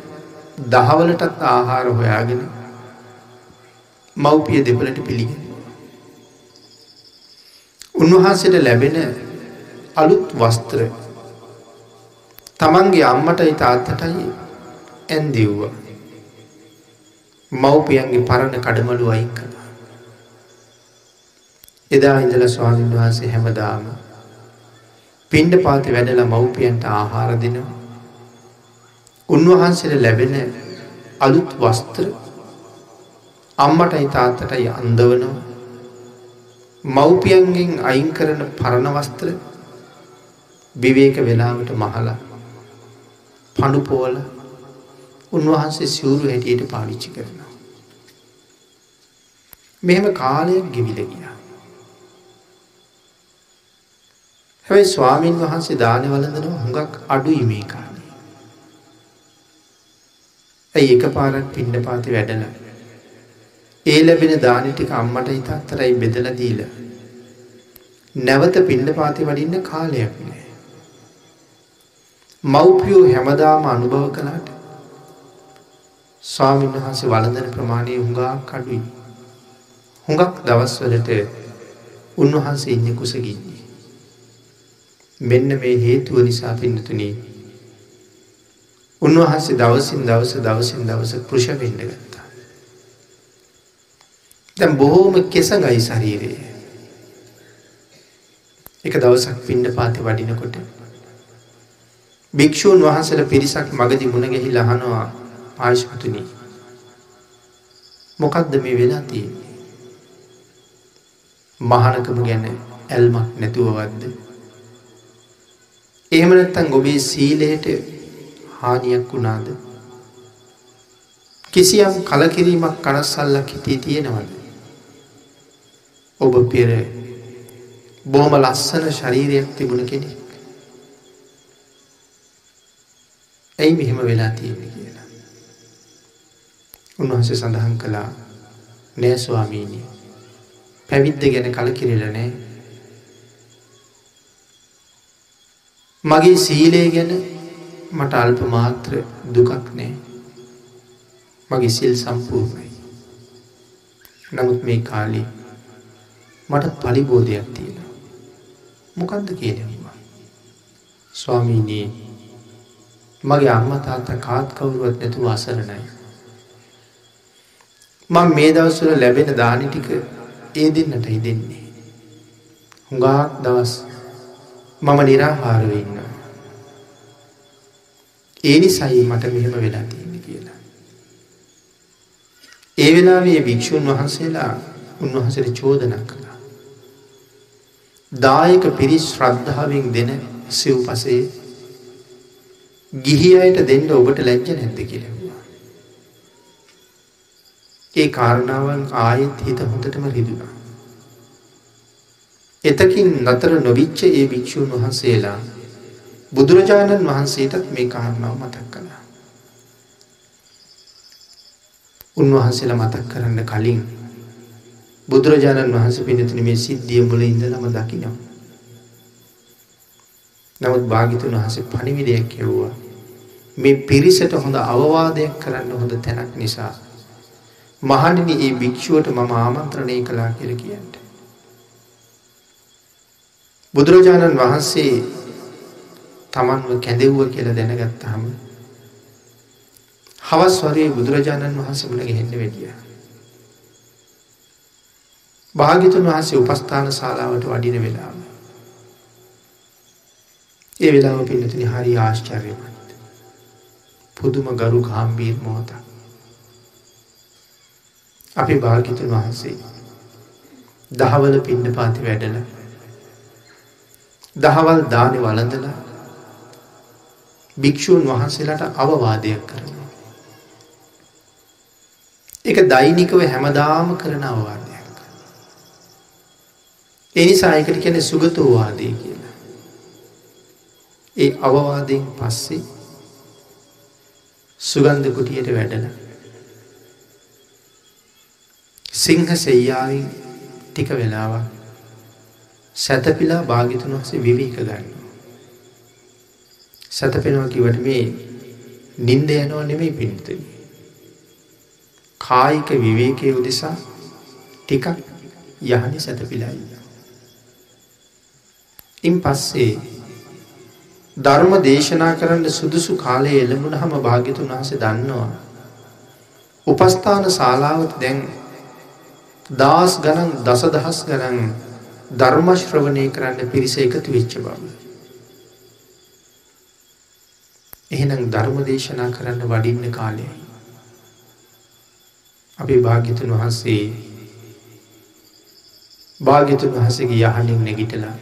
දහවලටත් ආහාර හොයාගෙන මව්පිය දෙපලට පිළිගෙන. උන්වහන්සේට ලැබෙන අලුත් වස්ත්‍ර තමන්ගේ අම්මටයි තාත්තටයි ඇන්දිව්ව. මව්පියන්ගේ පරණ කඩමලු අයින් කළා. එදා ඉඳල ස්වාමීන් වහන්සේ හැමදාම පින්ඩ පාති වැඩල මව්පියන්ට ආහාර දෙනවා. උන්වහන්සේට ලැබෙන අලුත් වස්ත්‍ර අම්මටයි තාත්තටයි අන්දවනවා. මව්පියන්ගෙන් අයින් කරන පරණ වස්ත්‍ර විවේක වෙලාවට මහලා පණු පෝල උන්වහන්සේ සිවුරු හැටියට පාවිච්චි කරනවා. මෙහෙම කාලයක් ගෙවිල ගියා. හැබැයි ස්වාමීන් වහන්සේ දාන වලඳනවා හුඟක් අඩුයි මේ කාලේ. ඇයි එක පාරක් පින්න පාති වැඩල. ඒ ලැබෙන දානි ටික අම්මට ඉතත්තරයි බෙදල දීල. නැවත පින්න පාති වඩින්න කාලයක් නෑ. මව්පියෝ හැමදාම අනුභව කලාට ස්වාමීන් වහන්සේ වලඳන ප්‍රමාණය හුඟක් කඩුයි. හුඟක් දවස්වලට උන්වහන්සේ ඉන්න කුසගින්නේ. මෙන්න මේ හේතුව නිසා පින්නතුනී. උන්වහන්සේ දවසින් දවස දවසින් දවස කෘෂ වෙන්න ගත්තා. දැම් බොහෝම කෙසගයි ශරීරයේ. එක දවසක් පින්ඩ පාති වඩිනකොට. භික්‍ෂූන් වහන්සල පිරිසක් මගදි මුණගෙහි ලහනවා ආශපතුනි මොකක්ද මේ වෙලා තියෙන්නේ මහනකම ගැන ඇල්මක් නැතුවවද්ද එහෙම නැත්තම් ඔබේ සීලයට හානියක් වුණාද? කිසියම් කලකිරීමක් කනස්සල්ලක් හිතේ තියෙනවද? ඔබ පෙර බොහොම ලස්සන ශරීරයක් තිබුණ කෙනෙක්. ඇයි මෙහෙම වෙලා තියෙන්නේ කියලා? උන්වහන්සේ සඳහන් කළා නෑ ස්වාමීනි පැවිද්ද ගැන කලකිරෙල නෑ. මගේ සීලය ගැන මට අල්ප මාත්‍ර දුකක් නෑ මගේ සිල් සම්පූර්ණයි නමුත් මේ කාලේ මට පලිබෝධයක් තියෙන මොකක්ද කියනවා. ස්වාමීනී මගේ අම්ම තාත්තා කාත් කවුරුවත් නැතුව අසරණයි. මං මේ දවස්වල ලැබෙන දානි ටික ඒ දෙන්නට හිදෙන්නේ. හුඟාක් දවස් මම නිරාහාරව ඉන්නවා. ඒ නිසයි මට මෙහෙම වෙලා තියෙන කියලා. ඒ වෙලාවේ භික්‍ෂූන් වහන්සේලා උන්වහසට චෝදන කළා. දායක පිරිස් ශ්‍රද්ධාවෙන් දෙන සිව් පසේ ගිහි අයට දෙන්න ඔබට ලැජ්ජ නැද්ද කියලවා. ඒ කාරණාවන් ආයෙත් හිත හොඳටම රිදුනා. එතකින් නතර නොවිච්ච ඒ භික්‍ෂූන් වහන්සේලා බුදුරජාණන් වහන්සේටත් මේ කාරණාව මතක් කළා. උන්වහන්සේලා මතක් කරන්න කලින් බුදුරජාණන් වහන්ස පිනතින මේ සිද්ධිය මුල ඉඳලම දකිනවා. නමුත් භාගිතුන් වහසේ පණිවිඩයක් කෙව්වා. මේ පිරිසට හොඳ අවවාදයක් කරන්න හොඳ තැනක් නිසා. මහනිනි ඒ භික්‍ෂුවට මම ආමන්ත්‍රණය කලා කියල කියන්ට. බුදුරජාණන් වහන්සේ තමන්ව කැඳෙව්ව කියල දැනගත්තහම හවස් වරේ බුදුරජාණන් වහන්සේමට ගෙහෙන්න වැඩිය. භාගිතුන් වහන්සේ උපස්ථාන ශාලාවට වඩින වෙලාව. ඒ වෙලාව පින්නතින හරි ආශ්චර්යමත්. පුදුම ගරු ගාම්බීර් මොහොත. අපි භාගිතුන් වහන්සේ දහවල පිණ්ඩ පාති වැඩල දහවල් දානි වලඳල භික්‍ෂූන් වහන්සේලාට අවවාදයක් කරනවා. එක දෛනිකව හැමදාම කරන අවවාදයක්. එනිසා එකට කැන සුගතෝවාදය කියලා. ඒ අවවාදයෙන් පස්සේ සුගන්ධ කුටියට වැඩල. සිංහ සෙයාවින් ටික වෙලාවක් සැතපිලා භාගිතුන් වහසේ විවීක ගන්න. සැතපෙනවා කිවට මේ නින්ද යනවා නෙමෙයි පිණිතන. කායික විවේකය උදෙසා ටිකක් යහනි සැතපිලායි. ඉන් පස්සේ ධර්ම දේශනා කරන්න සුදුසු කාලය එළඹුණ හම භාගිතුන් වහස දන්නවා. උපස්ථාන ශාලාවත් දැන් දස් ගණන් දස දහස් ගණන් ධර්මශ්‍රවණය කරන්න පිරිස එකතු වෙච්ච බව. එහෙනම් ධර්ම දේශනා කරන්න වඩින්න කාලයයි. අපි භාගිතුන් වහන්සේ භාගිතුන් වහසගේ යහනින් නැගිටලා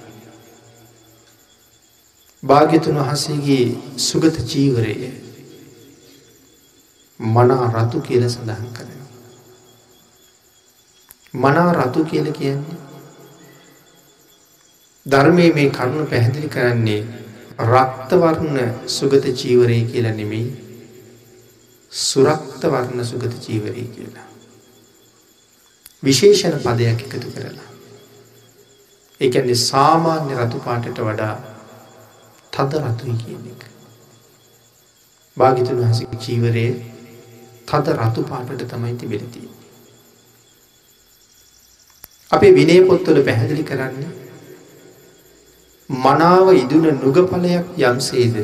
භාග්‍යතුන් වහන්සේගේ සුගත ජීවරය මනා රතු කියල සඳහන් කරන. මනා රතු කියල කියන්නේ ධර්මය මේ කරුණු පැහැදිලි කරන්නේ රක්තවර්ණ සුගත ජීවරය කියලා නෙමෙයි සුරක්තවර්ණ සුගත ජීවරය කියලා. විශේෂණ පදයක් එකතු කරලා. එකන්නේ සාමාන්‍ය රතු පාටට වඩා තද රතුයි කියන එක. භාගිතුන් වහසක චීවරයේ තද රතු පාටට තමයි තිබෙනතිය. අපේ විනය පොත්වල පැහැදිලි කරන්න මනාව ඉදුන නුගපලයක් යම්සේද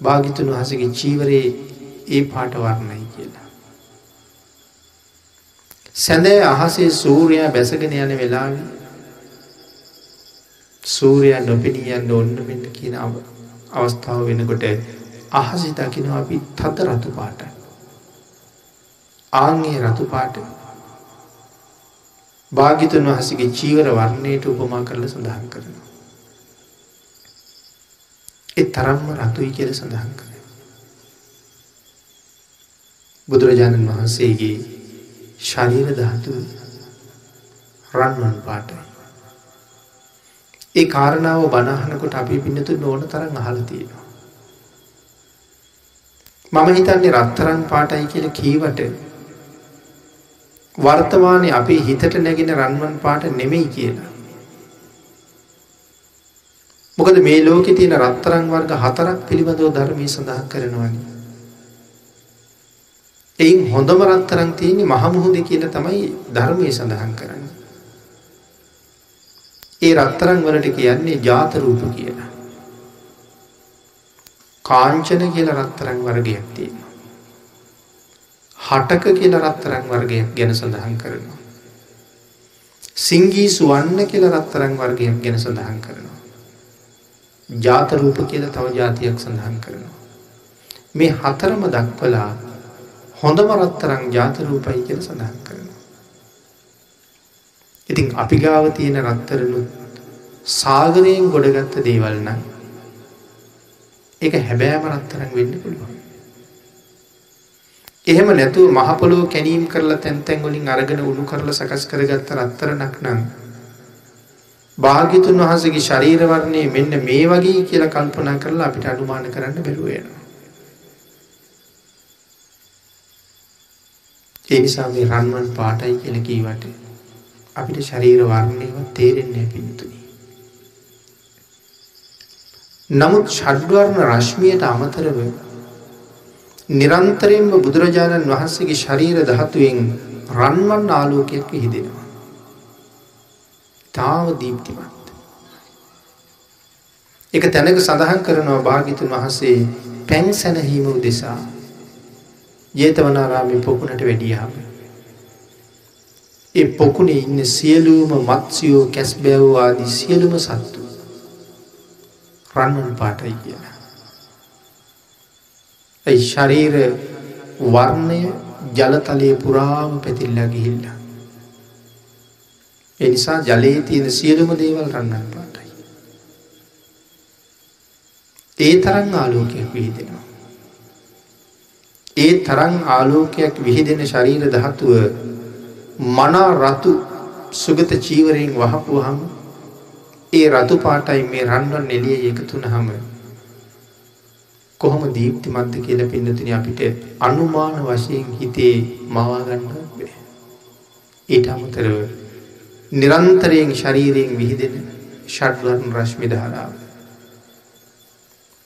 භාගිතුන් වහසගේ චීවරයේ ඒ පාටවර්ණයි කියලා. සැඳෑ අහසේ සූරයා බැසගෙන යන වෙලාවේ සූරයා නොපෙනී යන්න ඔන්න මෙන්න කියන අවස්ථාව වෙනකොට අහසි දකිනවා අපි තද රතු පාට. ආංගේ රතු පාට භාගිතුන් වහසගේ චීවර වර්ණයට උපමා කරල සඳහන් කරනවා. එ තරම්ම රතුයි කියල සඳහන් කර. බුදුරජාණන් වහන්සේගේ ශරීර ධාතු රන්වන් පාටයි. ඒ කාරණාව බණහනකොට අපි පින්නතු නොන තරන් අහල තියෙනවා. මම හිතන්නේ රත්තරන් පාටයි කියල කීවට වර්තමානය අපේ හිතට නැගෙන රන්වන් පාට නෙමෙයි කියලා. මොකද මේ ලෝකෙ තියෙන රත්තරං වර්ග හතරක් පිළිබඳව ධර්මී සඳහන් කරනවනි. එයින් හොඳම රත්තරං තියන්නේ මහමුහුද කියල තමයි ධර්මය සඳහන් කරන්න. ඒ රත්තරන් වලට කියන්නේ ජාත රූප කියලා. කාංචන කියලා රත්තරන් වර්ගයක් තියෙනවා. හටක කියලා රත්තරන් වර්ගයක් ගැන සඳහන් කරනවා. සිංගී සුවන්න කියලා රත්තරන් වර්ගයක් ගැන සඳහන් කරනවා. ජාත රූප කියලා තව ජාතියක් සඳහන් කරනවා. මේ හතරම දක්වලා හොඳම රත්තරන් ජාත රූපයි කියලා සඳහන් කරනවා. ඉතින් අපි ගාව තියෙන රත්තරනුත් සාගරයෙන් ගොඩගත්ත දේවල් නම් ඒක හැබෑම රත්තරන් වෙන්න පුළුවන්. එහෙම නැතුව මහපොලෝ කැනීම් කරලා තැන්තැන් වලින් අරගෙන උණු කරලා සකස් කරගත්ත රත්තරනක් නම් භාගිතුන් වහන්සේගේ ශරීරවර්ණය මෙන්න මේ වගේ කියලා කල්පනා කරලා අපිට අනුමාන කරන්න බැරුව වෙනවා. ඒ නිසා මේ රන්වන් පාටයි කියලා කීවට අපිට ශරීර වර්ණයව තේරෙන්නේ පින්තුනි. නමුත් ෂඩ්වර්ණ රශ්මියට අමතරව නිරන්තරයෙන්ම බුදුරජාණන් වහන්සේගේ ශරීර ධාතුවෙන් රන්වන් ආලෝකයක් විහිදෙනවා. තාව දීප්තිමත්. එක තැනක සඳහන් කරනවා භාගිතුන් වහන්සේ පැන් සැනහීම උදෙසා ජේතවනාරාමි පොකුණට වැඩියාම. ඒ පොකුණේ ඉන්න සියලූම මත්සියෝ කැස් බැව් ආදී සියලුම සත්තු රන්වන් පාටයි කියලා. ඇයි ශරීර වර්ණය ජලතලය පුරාම පැතිල්ලා ගිහිල්ලා. එනිසා ජලයේ තියෙන සියලුම දේවල් රන්නන් පාටයි. ඒ තරන් ආලෝකයක් විහිදෙනවා. ඒ තරං ආලෝකයක් විහිදෙන ශරීර ධාතුව මනා රතු සුගත චීවරයෙන් වහපුහම ඒ රතු පාටයි මේ රන්වන් එළිය එකතුනහම කොහොම දීප්තිමත්ද කියලා පින්නතුනි අපිට අනුමාන වශයෙන් හිතේ මවා ගන්න බෑ. ඊට අමතරව නිරන්තරයෙන් ශරීරයෙන් විහිදෙන ෂඩ්වර්ණ රශ්මි ධාරාව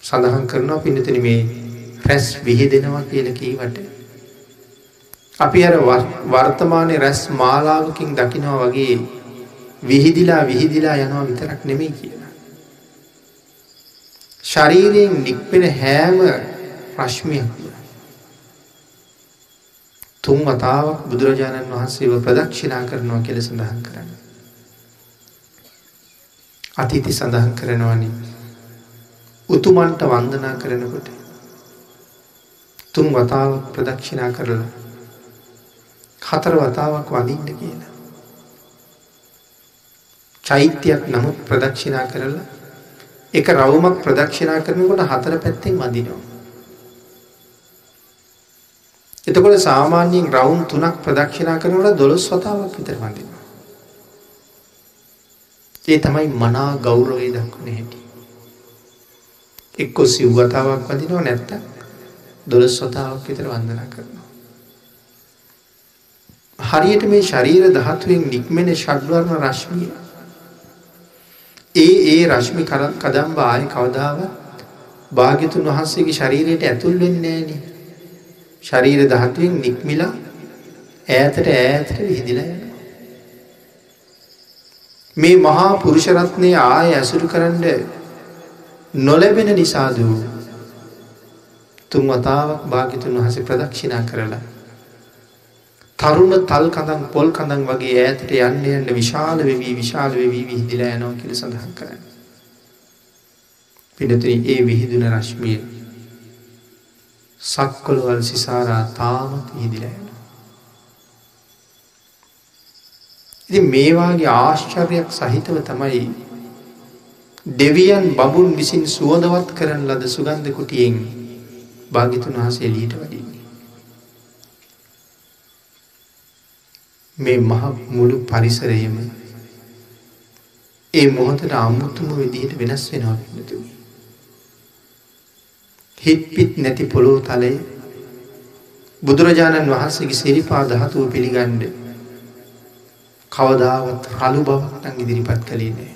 සඳහන් කරනවා පින්නතුනි මේ රැස් විහිදෙනවා කියල කීවට. අපි අර වර්තමානය රැස් මාලාවකින් දකිනවා වගේ විහිදිලා විහිදිලා යනවා විතරක් නෙමෙයි කියලා. ශරීරයෙන් නික්පෙන හෑම ප්‍රශ්මයක් තුන් වතාවක් බුදුරජාණන් වහන්සේව ප්‍රදක්ෂිනා කරනවා කෙල සඳහන් කරන්න. අතිති සඳහන් කරනවනි උතුමන්ට වන්දනා කරනකොට තුන් වතාවක් ප්‍රදක්ෂිනා කරලා හතර වතාවක් වඳින්න කියලා. චෛත්‍යයක් නමුත් ප්‍රදක්ෂිනා කරලා එක රවුමක් ප්‍රදක්ෂිනා කරනකොට හතර පැත්තෙන් වඳිනවා. එතකොට සාමාන්‍යයෙන් රවුම් තුනක් ප්‍රදක්ෂිනා කරනකොට දොළොස් වතාවක් විතර වඳිනවා. ඒ තමයි මනා ගෞරවය දක්වන හැටි. එක්කො සිව් වතාවක් වදිනවා නැත්තම් දොළොස් වතාවක් විතර වන්දනා කරනවා. හරියට මේ ශරීර ධාතුවෙන් නික්මෙන ෂඩ්වර්ණ රශ්මිය ඒ ඒ රශ්මි කදම්බ ආය කවදාවත් භාග්‍යතුන් වහන්සේගේ ශරීරයට ඇතුල් වෙන්නේ නෑනේ. ශරීර ධාතුවෙන් නික්මිලා ඈතට ඈතට විහිදිලා යනවා. මේ මහා පුරුෂ රත්නය ආය ඇසුරු කරන්න නොලැබෙන නිසාදූ තුන් වතාවක් භාගිතුන් වහස ප්‍රදක්ෂිනා කරලා. තරුණ තල් කඳන් පොල් කඳන් වගේ ඈතට යන්න යන්න විශාල වෙවී විශාල වෙවී විහිදිලා යනවා කියල සඳහන් කරන්න. පිනතුනි ඒ විහිදුන රශ්මිය සක්කොළුවල් සිසාරා තාමත් විහිදිලා යනවා. ඉති මේවාගේ ආශ්චර්යක් සහිතව තමයි දෙවියන් බබුන් විසින් සුවදවත් කරන ලද සුගන්ධ කුටියෙන් භාගිතුන් වහසේ එලියට වඩින්නේ. මේ මහ මුළු පරිසරයම ඒ මොහොතට අමුතුම විදිහට වෙනස් වෙනවා පින්නතුනි. හිත් පිත් නැති පොළොව තලය බුදුරජාණන් වහන්සේගේ සිරිපා ධාතුව පිළිගන්න කවදාවත් රළු බවක් නම් ඉදිරිපත් කළේ නෑ.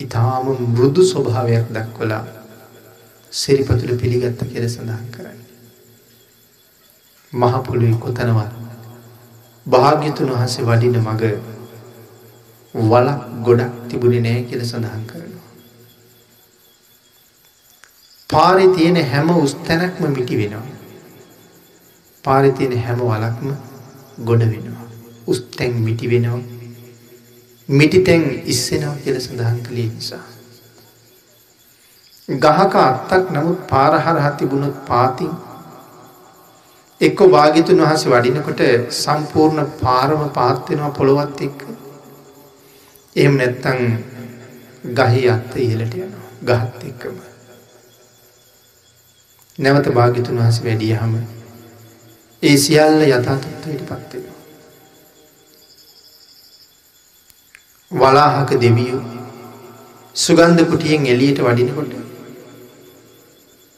ඉතාම මෘදු ස්වභාවයක් දක්වලා සිරිපතුල පිළිගත්ත කියල සඳහන් කරන්න. මහපොළුයි කොතනවත් භාග්‍යතුන් වහන්සේ වඩින මග වලක් ගොඩක් තිබුණේ නෑ කියලා සඳහන් කරනවා. පාරේ තියෙන හැම උස්තැනක්ම මිටි වෙනවා. පාරේ තියෙන හැම වලක්ම ගොඩ වෙනවා. උස්තැන් මිටි වෙනවා. මිටිතැන් ඉස්සෙනවා කියල සඳහන් කළේ නිසා. ගහක අත්තක් නමුත් පාරහර හතිබුණොත් පාතින් එක්ක භාගිතුන් වහස වඩිනකොට සම්පූර්ණ පාරම පාත්වෙනවා පොළොවත් එක්ක එහෙම නැත්තං ගහි අත්ත ඉහලට යනවා ගහත් එක්කම නැවත භාගිතුන් වහස වැඩිය හම ඒ සියල්ල යථතත්වයට පත්වෙනවා වලාහක දෙවියෝ සුගන්ධ කුටියෙන් එලියට වඩිනකොට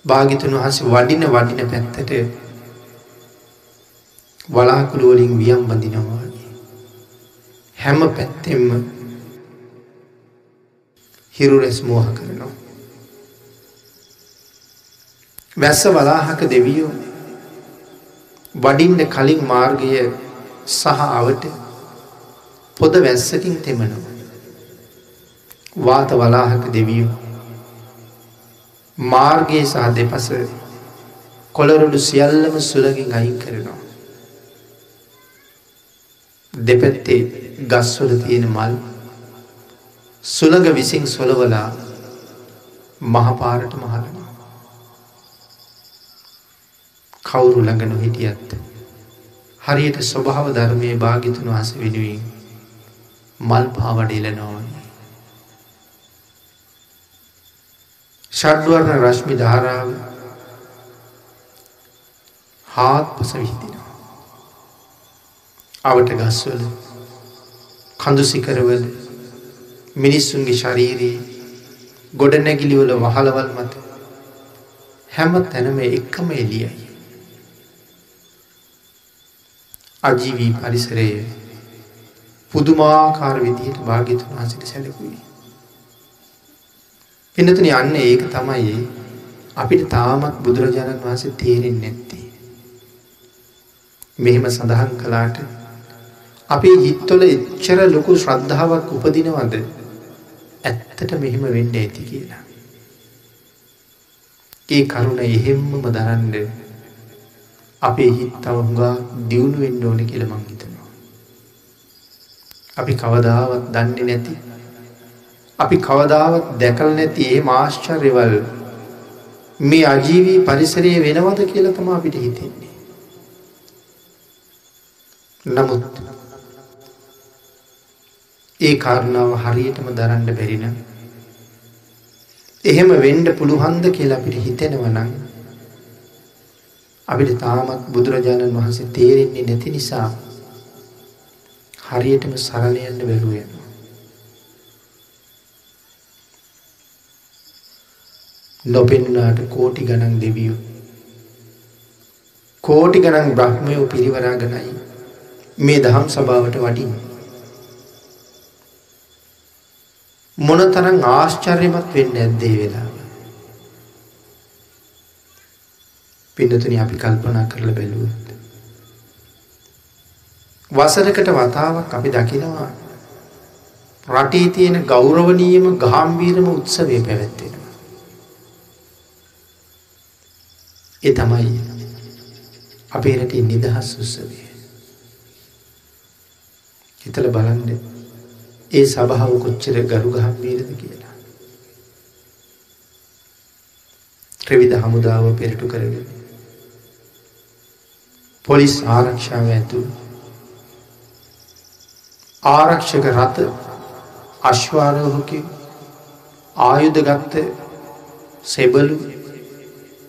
භාගිතුන් වහස වඩින වඩින පැත්තට වලාකුළුවලින් වියම් බඳිනවාගේ හැම පැත්තෙම්ම හිරු රැස් මෝහ කරනවා. වැස්ස වලාහක දෙවියෝ වඩින්න කලින් මාර්ගය සහ අවට පොද වැස්සකින් තෙමනවා වාත වලාහක දෙවියෝ මාර්ගයේ සහ දෙපස කොළරොඩු සියල්ලම සුලගින් අයින් කරනවා. දෙපැත්තේ ගස්වල තියෙන මල් සුළඟ විසින් සොලවලා මහපාරට මහලනවා. කවුරු ළඟ නොහිටියත් හරියට ස්වභාව ධර්මය භාගිතුන් වහස වෙනුවෙන් මල් පාවඩිල නොවනි. ෂඩ්වර්ණ රශ්මි ධාරාව හාත් පස විහිදිනවා. අවට ගස්වල කඳුසිකරවල මිනිස්සුන්ගේ ශරීරයේ ගොඩනැගිලිවල වහලවල් මත හැම තැනම එක්කම එලියයි. අජීවී පරිසරයේ පුදුමාකාර විදිහට භාගිතුන් වහසිට සැලකුවේ. පිනතුන යන්න ඒක තමයි අපිට තාමත් බුදුරජාණන් වහන්සේ තේරෙන් නැත්තේ. මෙහෙම සඳහන් කලාට අපේ හිත්තොල එච්චර ලොකු ශ්‍රද්ධාවක් උපදිනවද ඇත්තට මෙහෙම වෙන්න ඇති කියලා. ඒ කරුණ එහෙම්මම දරන්ඩ අපේ හිත් අවුගා දියුණු වෙන්න ඕන කියල මංහිතනවා. අපි කවදාවත් දන්නේ නැති අපි කවදාවත් දැකල් නැති ඒ මාශ්චර්යවල් මේ අජීවී පරිසරයේ වෙනවද කියලා තම අපිට හිතෙන්නේ. නමුත් ඒ කාරණාව හරියටම දරන්න බැරින එහෙම වෙන්ඩ පුළුහන්ද කියලා අපිට හිතෙනවනං අපිට තාමත් බුදුරජාණන් වහන්සේ තේරෙන්නේ නැති නිසා හරියටම සරලයන්න බැලුවෙන. නොපෙන්නාට කෝටි ගණන් දෙවියෝ. කෝටි ගණන් බ්‍රහ්මයෝ පිරිවරාගනයි මේ දහම් සභාවට වඩින්. මොන තරං ආශ්චර්යමත් වෙන්න ඇද්දේ වෙලා. පිඩතුන අපි කල්පනා කරල බැලුවත්. වසරකට වතාවක් අපි දකිනවා රටේ තියෙන ගෞරවනීයම ගාම්වීරම උත්සවය පැවැත්වෙන. ඒ තමයි අපේ රටේ නිදහස් උත්සවය. හිතල බලන්න ඒ සභාව කොච්චර ගරු ගහම්වීරද කියලා. ත්‍රවිධ හමුදාව පෙරටු කරගෙන. පොලිස් ආරක්ෂාව ඇතු ආරක්ෂක රථ අශ්වාරෝහක ආයුධ ගත්ත සෙබලු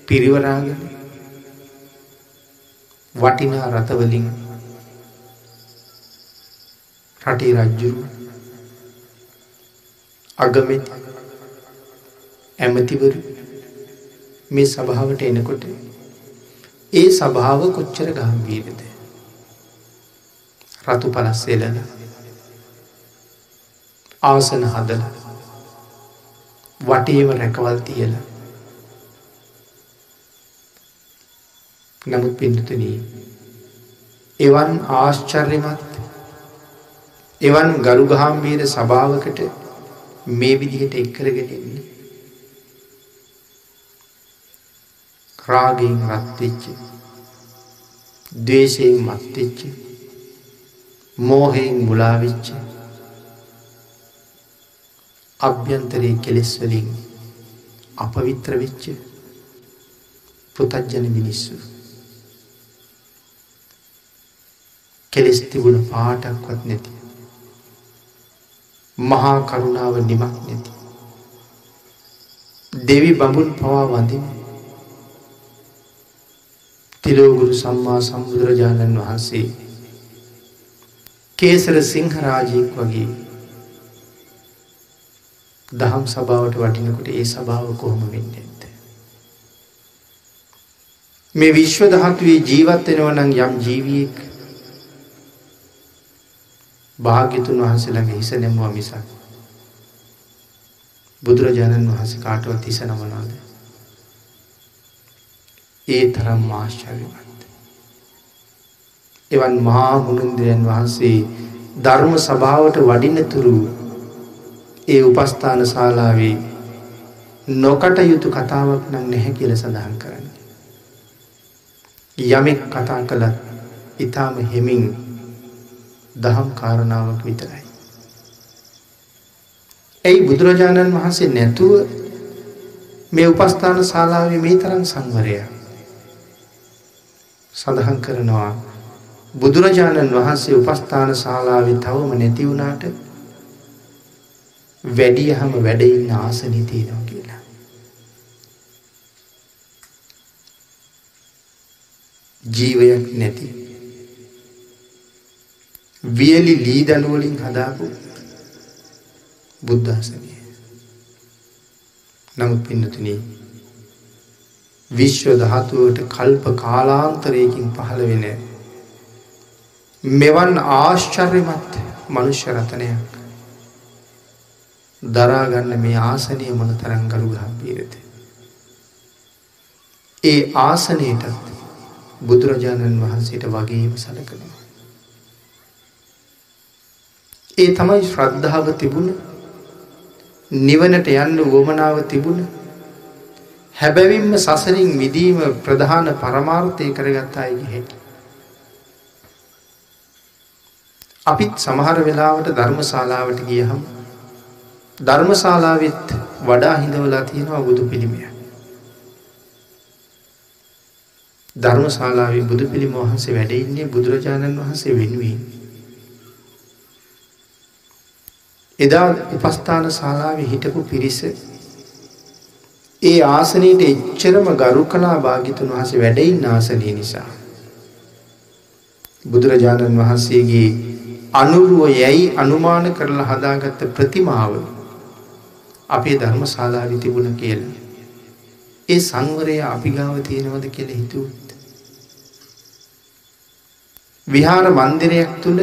පිරිවරාගෙන වටිනා රථවලින් රටේ රජ්ජුරු අගමෙත් ඇමතිවරු මේ සභාවට එනකොට ඒ සභාව කොච්චර ගාම්වීරද රතු පලස්සෙලන ආසන හදල වටේම රැකවල් තියලා. නමුත් පිඩතුනී එවන් ආශ්චර්යමත් එවන් ගරු ගාම්භීර සභාවකට මේ විදිහට එක් කරගෙන ඉන්නේ. රාගයෙන් රත් වෙච්ච, ද්වේෂයෙන් මත් වෙච්ච, මෝහයෙන් මුලා වෙච්ච, අභ්‍යන්තරයේ කෙලෙස් වලින් අපවිත්‍ර වෙච්ච පුතජන මිනිස්සු කෙලෙස් තිබුණ පාටක්වත් නැති මහා කරුණාව නිමක් නැති. දෙවි බඹුන් පවා වඳින තිලෝගුරු සම්මා සම්බුදුරජාණන් වහන්සේ කේසර සිංහරාජයෙක් වගේ දහම් සභාවට වටිනකොට ඒ සභාව කොහොම වෙන්න ඇත්ත. මේ විශ්ව දහත්වේ ජීවත්වෙනවනං යම් ජීවියෙක් භාග්‍යතුන් වහන්සේළඟ හිස නැමුවා මිසක් බුදුරජාණන් වහන්සේ කාටවත් හිස නමනවාද ඒ තරම් ආශ්චර්යවත් එවන් මහා මුණුන්දරයන් වහන්සේ ධර්ම සභාවට වඩිනතුරු ඒ උපස්ථාන ශාලාවේ නොකට යුතු කතාවක් නම් නැහැ කියල සඳහන් කරන්න. යමෙක් කතා කළත් ඉතාම හෙමින් දහම් කාරණාවක් විතරයි. ඇයි බුදුරජාණන් වහන්සේ නැතුව මේ උපස්ථාන ශාලාවේ මේ තරම් සංවරය සඳහන් කරනවා බුදුරජාණන් වහන්සේ උපස්ථාන ශාලාවේ තවම නැති වුණාට වැඩියහම වැඩඉන්න ආසනී තියෙනවා කියලා. ජීවයක් නැති වියලි ලී දනුවලින් හදාපු බුද්ධාසනය. නමුත් පින්නතුන විශ්ව දහතුවට කල්ප කාලාන්තරයකින් පහළ වෙන මෙවන් ආශ්චර්යමත් මනුෂ්‍ය රතනයක් දරාගන්න මේ ආසනය මොන තරන් ගරු ගම්පීරත. ඒ ආසනයටත් බුදුරජාණන් වහන්සේට වගේම සලකනවා. ඒ තමයි ශ්‍රද්ධාව තිබුණ නිවනට යන්න වුවමනාව තිබුණ හැබැවින්ම සසරින් මිදීම ප්‍රධාන පරමාර්ථය කරගත් අයගේ හැකි. අපිත් සමහර වෙලාවට ධර්මශාලාවට ගියහම් ධර්මශාලාවෙත් වඩා හිඳවලා තියෙනවා බුදු පිළිමය. ධර්මශාලාවේ බුදු පිළිම වහන්සේ වැඩඉන්නේ බුදුරජාණන් වහන්සේ වෙනුවෙන්. එදා උපස්ථාන ශාලාවේ හිටපු පිරිස ඒ ආසනයට එච්චරම ගරු කලා භාගිතුන් වහස වැඩයින් ආසනය නිසා. බුදුරජාණන් වහන්සේගේ අනුරුව යැයි අනුමාන කරලා හදාගත්ත ප්‍රතිමාව අපේ ධර්ම ශාලාවි තිබුණ කියලා. ඒ සංවරය අපි ගාව තියෙනවද කියල හිතුවත්. විහාර මන්දිරයක් තුළ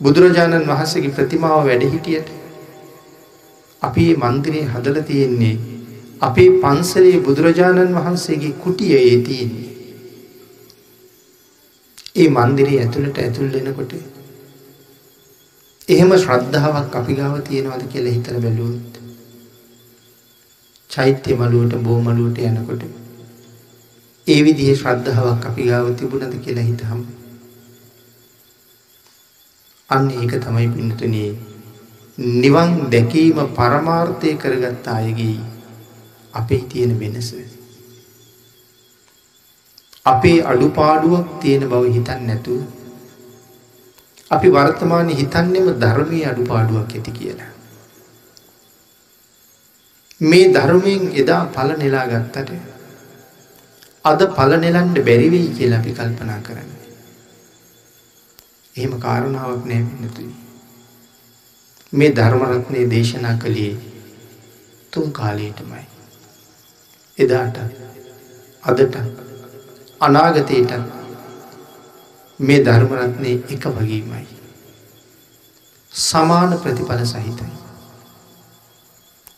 බුදුරජාණන් වහන්සේගේ ප්‍රතිමාව වැඩහිටියට අපි මන්දිරේ හදල තියෙන්නේ අපේ පන්සලේ බුදුරජාණන් වහන්සේගේ කුටිය ඒ තියෙන්නේ. ඒ මන්දිරේ ඇතුළට ඇතුල් වෙනකොට එහෙම ශ්‍රද්ධාවක් අපි ගාව තියෙනවද කියලා හිතලා බැලුවොත් චෛත්‍ය මළුවට බෝ මළුවට යනකොට ඒ විදිහේ ශ්‍රද්ධාවක් අපි ගාව තිබුණද කියලා හිතහම අන්න ඒක තමයි පින්තුනේ නිවන් දැකීම පරමාර්ථය කරගත්ත අයගේ අපේ තියෙන වෙනස. අපේ අඩුපාඩුවක් තියෙන බව හිතන් නැතුව අපි වර්තමාන හිතන්නෙම ධර්මය අඩුපාඩුවක් ඇති කියලා. මේ ධර්මයෙන් එදා පල නෙලා ගත්තට අද පල නෙලන්ඩ බැරිවෙයි කියලා අපි කල්පනා කරන්න. එහෙම කාරණාවක් නෑ වෙනතුයි. මේ ධර්මරත්නය දේශනා කළේ තුන් කාලයටමයි. එදාට අදට අනාගතයට මේ ධර්මරත්නය එක වගේමයි. සමාන ප්‍රතිඵල සහිතයි.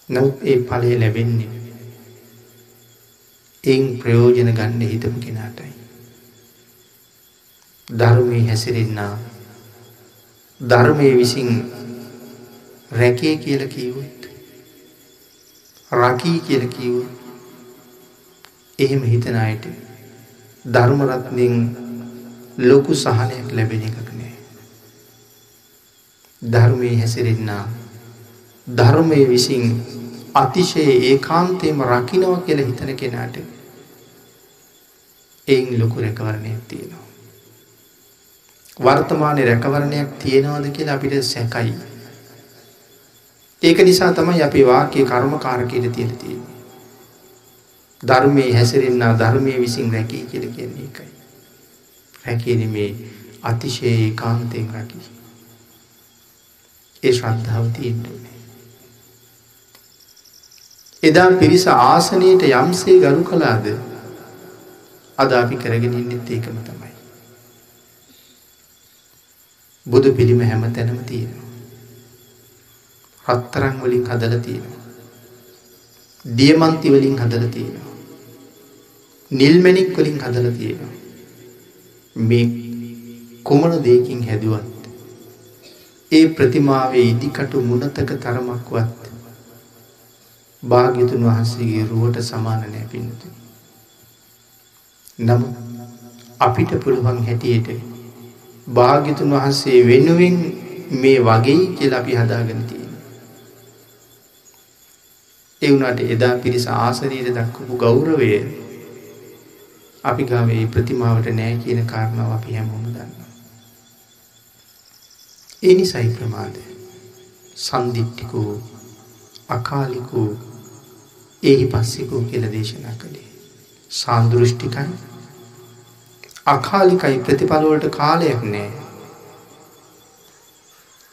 නවත් ඒ පලය ලැබෙන්නේ එයින් ප්‍රයෝජන ගන්න හිතපු කෙනාටයි. ධර්මී හැසිරෙන්න්නා ධර්මය විසින් රැකේ කියල කීවොත් රකී කියල කීවොත් එහෙම හිතන අයට ධර්මරත්නයෙන් ලොකු සහනයක් ලැබෙන එකක නෑ. ධර්මය හැසිරෙන්න්නා ධර්මය විසින් අතිශය ඒ කාන්තයම රකිනව කියල හිතන කෙනාට එයින් ලොකු රැකවරණයක් තියෙනවා. වර්තමානය රැකවරණයක් තියෙනවද කියලා අපිට සැකයි. ඒක නිසා තමයි අපි වාක්‍ය කර්ම කාරකයට තියෙන තියෙන්නේ. ධර්මයේ හැසිරෙන්න්න ධර්මය විසින් රැකී කියල කියන්නේ එකයි. රැකෙන මේ අතිශයේ කාන්තයෙන් රකි. ඒ ශ්‍රද්ධාව තියෙන්ටනේ. එදා පිරිස ආසනයට යම්සේ ගරු කලාද අද අපි කරගෙන ඉන්නෙත් ඒකම තමයි. බුදු පිළිම හැම තැනම තියෙනවා. රත්තරං වලින් හදල තියෙනවා. දියමන්ති වලින් හදල තියෙනවා. නිල්මැණික් වලින් හදලා තියෙනවා. මේ කුමන දෙයකින් හැදුවත් ඒ ප්‍රතිමාවේ ඉදිකටු මුණතක තරමක්වත් භාග්‍යතුන් වහන්සේගේ රුවට සමාන නෑ පිණිතුනි. නමුත් අපිට පුළුවන් හැටියට භාග්‍යතුන් වහන්සේ වෙනුවෙන් මේ වගේ කියලා අපි හදාගෙන තියෙනවා. ඒ වුණාට එදා පිරිස ආසනීයට දක්වපු ගෞරවය අපි ගාවේ ප්‍රතිමාවට නෑ කියන කාරණාව අපි හැමෝම දන්නවා. ඒ නිසයි ප්‍රමාදය. සන්දිිට්ටිකෝ අකාලිකෝ එහි පස්සිකෝ කියල දේශනා කළේ. සාන්දෘෂ්ටිකයි අකාලිකයි ප්‍රතිඵලවලට කාලයක් නෑ.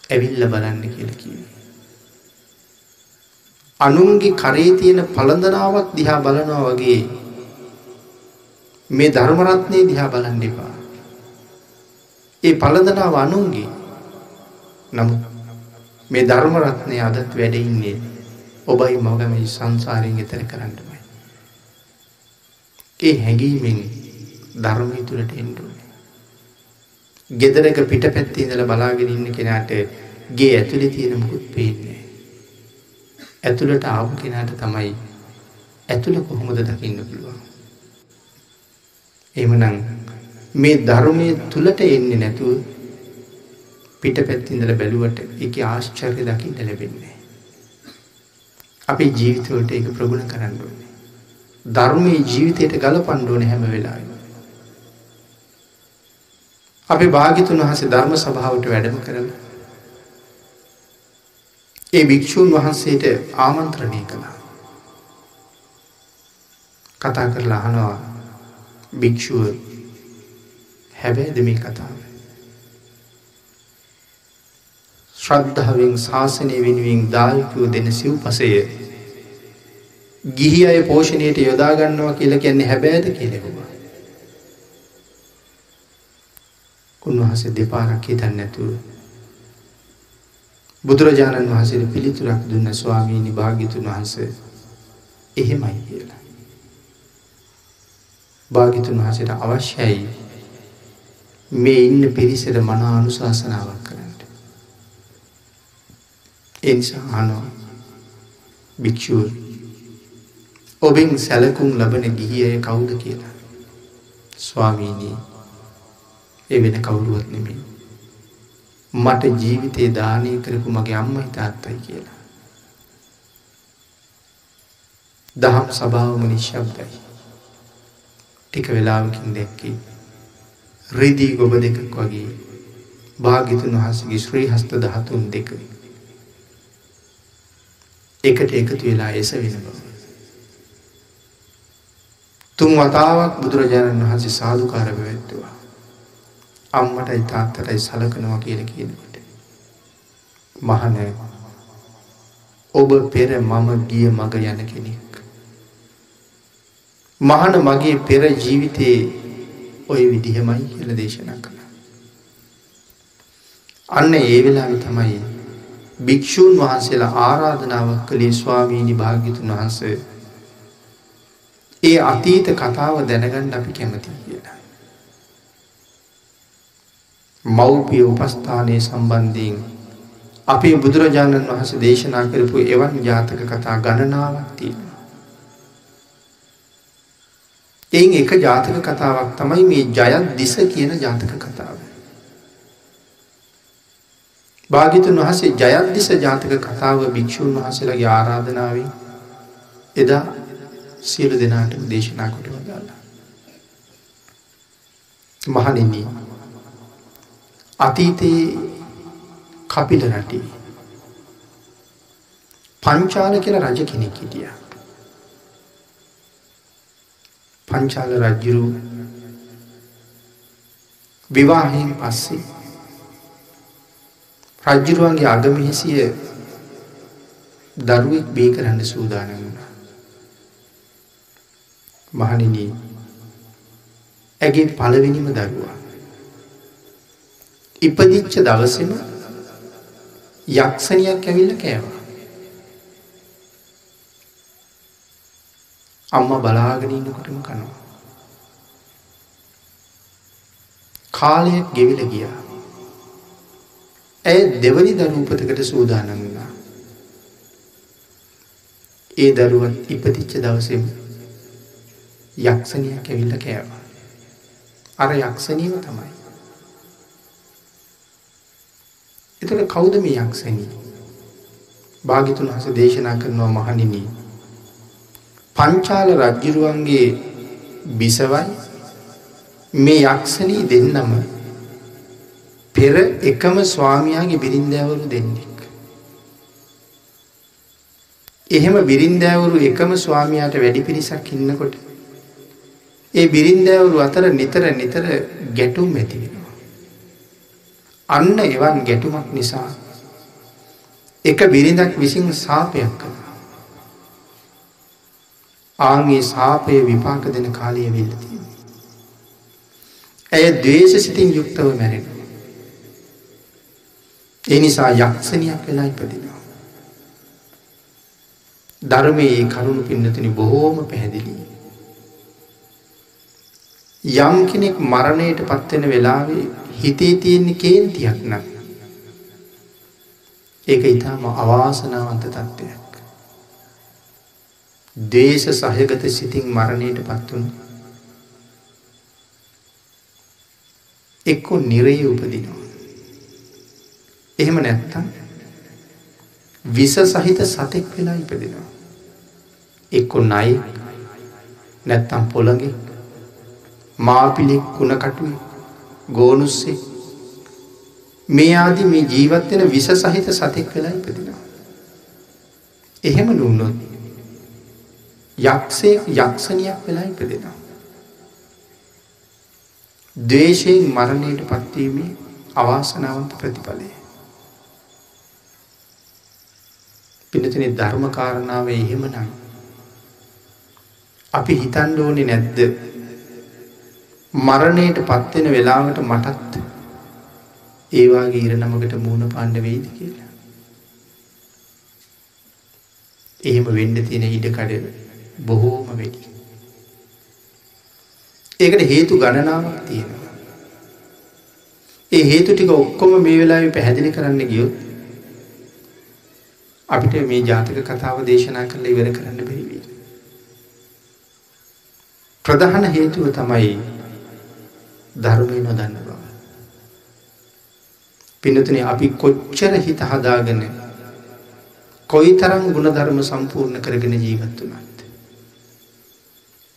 ඇවිල්ල බලන්න කියල කිවේ. අනුන්ගේ කරේ තියෙන පළඳනාවක් දිහා බලනවා වගේ මේ ධර්මරත්නය දිහා බලන්න එපා. ඒ පලදනාව අනුන්ගේ නමුත් මේ ධර්මරත්නය අදත් වැඩඉන්නේ ඔබයි මගම සංසාරයෙන් එතර කරන්නමයි. ඒ හැඟීමෙන් ධර්මය තුළට එන්ඩුවන. ගෙදරක පිට පැත්ති ඉඳල බලාගෙන ඉන්න කෙනාට ගේ ඇතුළි තියෙන මුකුත් පේන්නේ. ඇතුළට ආපු කෙනාට තමයි ඇතුළ කොහොමද දකින්න පුළුවන්. එමනම් මේ ධර්මය තුළට එන්නේ නැතුව පිට පැත්තිඳල බැලුවට එක ආශ්චර්ය දකින්න ලැබෙන්නේ. අපි ජීවිතවලට ඒක ප්‍රගුණ කරන්න ඕනේ. ධර්මයේ ජීවිතයට ගල පණ්ඩුවන හැම වෙලා. අපි භාගිතුන් වහසේ ධර්ම සභාවට වැඩම කරන. ඒ භික්‍ෂූන් වහන්සේට ආමන්ත්‍රණය කළා. කතා කරලා අහනවා භික්‍ෂුව හැබැයිද මේ කතාව. ශ්‍රද්ධාවෙන් ශාසනය වෙනුවෙන් දායකයෝ දෙන සිව් පසය ගිහි අය පෝෂණයට යොදාගන්නවා කියල කියන්නේ හැබෑද කියලෙකුවා. උන්වහස දෙපාරක් හිතන්න නැතුව බුදුරජාණන් වහසට පිළිතුරක් දුන්න ස්වාමීනි භාගිතුන් වහන්ස එහෙමයි කියලා. භාගිතුන් වහසට අවශ්‍යයි මේ ඉන්න පිරිසට මනා අනුශාසනාවක් කරන්න. එනිසා අනවා භික්‍ෂූ ඔබෙන් සැලකුම් ලබන ගිහිය කවුද කියලා. ස්වාමීනී එ වෙන කවුරුවත් නෙමේ. මට ජීවිතේ දානය කරපු මගේ අම්ම හිතාත්තයි කියලා. දහම් සභාවම නිශ්ශබ්දයි. ටික වෙලාවකින් දැක්කේ රිදී ගොබ දෙකක් වගේ භාගිතුන් වහසගේ ශ්‍රී හස්ත දහතුන් දෙක එකට එකතු වෙලා එස වෙන බව. තුන් වතාවක් බුදුරජාණන් වහන්සේ සාධකාර පැවැත්තුවා. අම්මටයි තාත්තටයි සලකනවා කියල කියනකොට. මහන ඔබ පෙර මම ගිය මග යන කෙනෙක්. මහන මගේ පෙර ජීවිතයේ ඔය විදිහමයි කියල දේශනා කළ. අන්න ඒ වෙලා තමයි භික්‍ෂූන් වහන්සේලා ආරාධනාවක් කළේ ස්වාමීණි භාගිතුන් වහන්සේ ඒ අතීත කතාව දැනගන්න අපි කැමති කියලා. මව්පිය උපස්ථානය සම්බන්ධයෙන් අපේ බුදුරජාණන් වහස දේශනා කරපු එවන් ජාතක කතා ගණනාවක් තියෙනවා. එයින් එක ජාතක කතාවක් තමයි මේ ජයත් දිස කියන ජාතක කතාව. භාගිතුන් වහසේ ජයද්දිස ජාතක කතාව භික්‍ෂූන් වහසලගේ ආරාධනාවෙන් එදා සියලු දෙනාට දේශනා කොට වදාලා. මහනින්නේ අතීතයේ කපිල රටේ පංචාල කියල රජ කෙනෙක් හිටිය. පංචාල රජ්ජුරු විවාහයෙන් පස්සේ රජ්ජුරුවන්ගේ අගමිහිසිය දරුවෙක් බේ කරන්න සූදාන වුණා. මහනිනී ඇගේ පළවෙනිම දරුවා. ඉපදිච්ච දවසම යක්ෂණයක් ඇවිල්ල කෑවා. අම්ම බලාගෙනන්නකොටම කනවා. කාලයක් ගෙවිල ගියා. ඇය දෙවනි දරූපතකට සූදානන් වුණා. ඒ දරුවත් ඉපතිච්ච දවසෙම යක්ෂණයක් ඇවිල්ල කෑවා. අර යක්ෂණීම තමයි. එතට කෞද මේ යක්ෂණී භාගිතුන් හස දේශනා කරනවා මහනිනී. පංචාල රජ්ජිරුවන්ගේ බිසවයි මේ යක්ෂණී දෙන්නම පෙර එකම ස්වාමියාගේ බිරින්දෑවරු දෙන්නෙක්. එහෙම බිරින්දෑවරු එකම ස්වාමයාට වැඩි පිරිසක් ඉන්නකොට ඒ බිරින්දෑවරු අතර නිතර නිතර ගැටුම් ඇති වෙනවා. අන්න එවන් ගැටුමක් නිසා එක බිරිඳක් විසින් සාපයක් කළා. ආන්ගේ සාපය විපාක දෙන කාලය වෙල්ලතිය. ඇය දේශ සිතින් යුක්තව මැරෙන. ඒ නිසා යක්ෂණයක් වෙලා ඉපදිනවා. ධර්මයේ කරුණු පින්නතින බොහෝම පැහැදිලි. යම් කෙනෙක් මරණයට පත්වෙන වෙලාවේ හිතේ තියෙන්නේ කේන්තියක් නම් ඒක ඉතාම අවාසනාවන්ත තත්ත්වයක්. දේශ සහයගත සිතින් මරණයට පත්වුණු එක්කො නිරේ උපදිනවා. එහෙම නැත්තම් විස සහිත සතෙක් වෙලා ඉපදෙනවා. එක්කො නයි නැත්තම් පොළගේ මාපිලෙක් කුණකටුව ගෝනුස්සේ මේ ආදි මේ ජීවත්වෙන විස සහිත සතෙක් වෙලා ඉපදිනවා. එහෙම නුන්නොත් යක්ෂය යක්ෂණයක් වෙලා ඉපදෙනවා. දේශයෙන් මරණයට පත්වීමේ අවාසනාවන්ත ප්‍රතිඵලය. පිනතින ධර්මකාරණාව එහෙම නම් අපි හිතන්ඩ ඕනෙ නැද්ද මරණයට පත්වෙන වෙලාවට මටත් ඒවාගේ ඉරනමකට මූුණ පණ්ඩ වෙයිද කියලා. එහෙම වෙන්ඩ තියෙන ඉඩකඩ බොහෝම වැඩි. ඒකට හේතු ගණනාවක් තියෙනවා. ඒ හේතු ටික ඔක්කොම මේ වෙලා පැහැදිලි කරන්න ගියොත් අපිට මේ ජාතක කතාව දේශනා කරලා ඉවර කරන්න බැරි වෙයි. ප්‍රධාන හේතුව තමයි ධර්මය නොදන්න බව. පිනතුනේ අපි කොච්චර හිත හදාගෙන කොයිතරම් ගුණධර්ම සම්පූර්ණ කරගෙන ජීවත් වුණත්.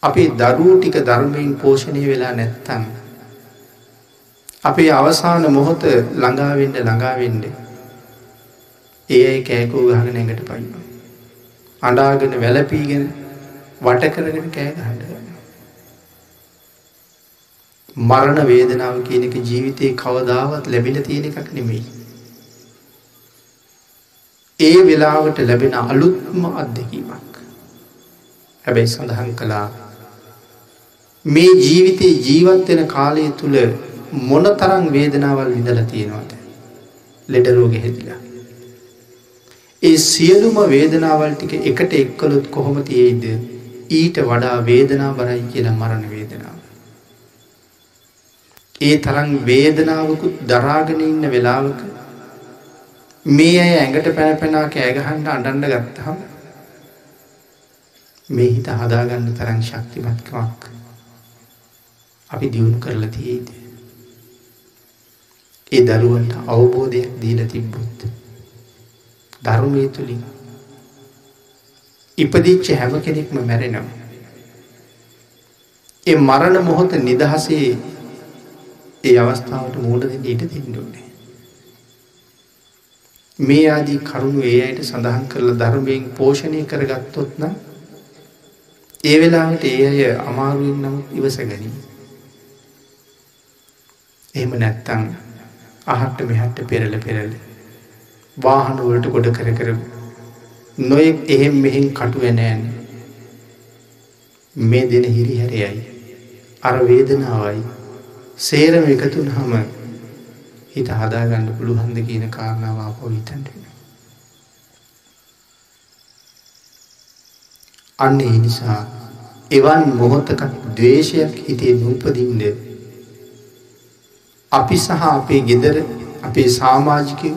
අපේ දරුවෝ ටික ධර්මයෙන් පෝෂණය වෙලා නැත්තම් අපේ අවසාන මොහොත ළඟාවෙන්න ළඟාවෙන්නේ ඒ අයි කෑකෝ ගහගෙන ඇඟට පයින්න. අඩාගෙන වැලපීගෙන වට කරගෙන කෑ ගහන්න. මරණ වේදනාව කියන එක ජීවිතයේ කවදාවත් ලැබිල තියෙන එකක් නෙමෙයි. ඒ වෙලාවට ලැබෙන අලුත්ම අත්දැකීමක්. හැබැයි සඳහන් කළා මේ ජීවිතයේ ජීවත්වෙන කාලය තුළ මොන තරං වේදනාවල් විඳල තියෙනවාද. ලෙඩරෝග හෙදිලා. ඒ සියලුම වේදනාවල් ටික එකට එක්කලොත් කොහොම තියේද ඊට වඩා වේදනා බරයි කියලා මරණ වේදනාව. ඒ තරම් වේදනාවකුත් දරාගෙන ඉන්න වෙලාවක මේ අය ඇඟට පැන පැනා කෑගහන්ඩ අඩන්ඩ ගත්තහම මේ හිත හදාගන්න තරම් ශක්තිමත්කමක් අපි දියුණු කරලා තියේද. ඒ දරුවන්ට අවබෝධයක් දීල තිබ්බොත්. ධර්මය තුළින් ඉපදිච්ච හැම කෙනෙක්ම මැරෙනවා. ඒ මරණ මොහොත නිදහසේ ඒ අවස්ථාවට මූඩද ඊට දෙන්නඩුවනේ. මේ ආදී කරුණු ඒ අයට සඳහන් කරලා ධර්මයෙන් පෝෂණය කරගත්තොත් නම් ඒ වෙලාවට ඒ අය අමාරුවෙන් නමුත් ඉවස ගැනී. එහෙම නැත්තං අහට්ට මෙහට්ට පෙරල පෙරල වාහනවලට ගොඩ කර කර නොයෙක් එහෙම් මෙහින් කටුවනෑන මේ දෙන හිරිහැරයයි අර වේදනාවයි සේරම එකතුන් හම හිත හදාගන්න පුළුහන්ද කියන කාරණාව පොහිතන්ට අන්න ඒ නිසා එවන් මොහොතක දවේශයක් හිතේ නූපදින්ද අපි සහ අපේ ගෙදර අපේ සාමාජිකය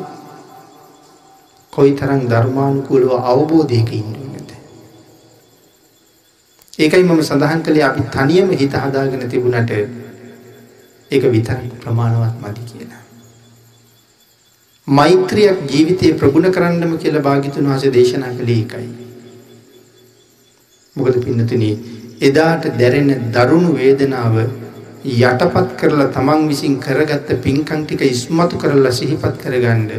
කොයි තරම් ධර්මානුකූලව අවබෝධයක ඉන්නද. ඒකයි මම සඳහන් කළේ අපි තනියම හිත හදාගෙන තිබුණට ඒක විතරක් ප්‍රමාණවත් මදි කියලා. මෛත්‍රියක් ජීවිතය ප්‍රගුණ කරන්නම කියලා භාගිතුන් වහස දේශනා කළේ එකයි. මොකද පින්නතුන එදාට දැරෙන දරුණු වේදනාව යටපත් කරලා තමන් විසින් කරගත්ත පින්කං ටික ඉස්මතු කරලා සිහිපත් කරගණ්ඩ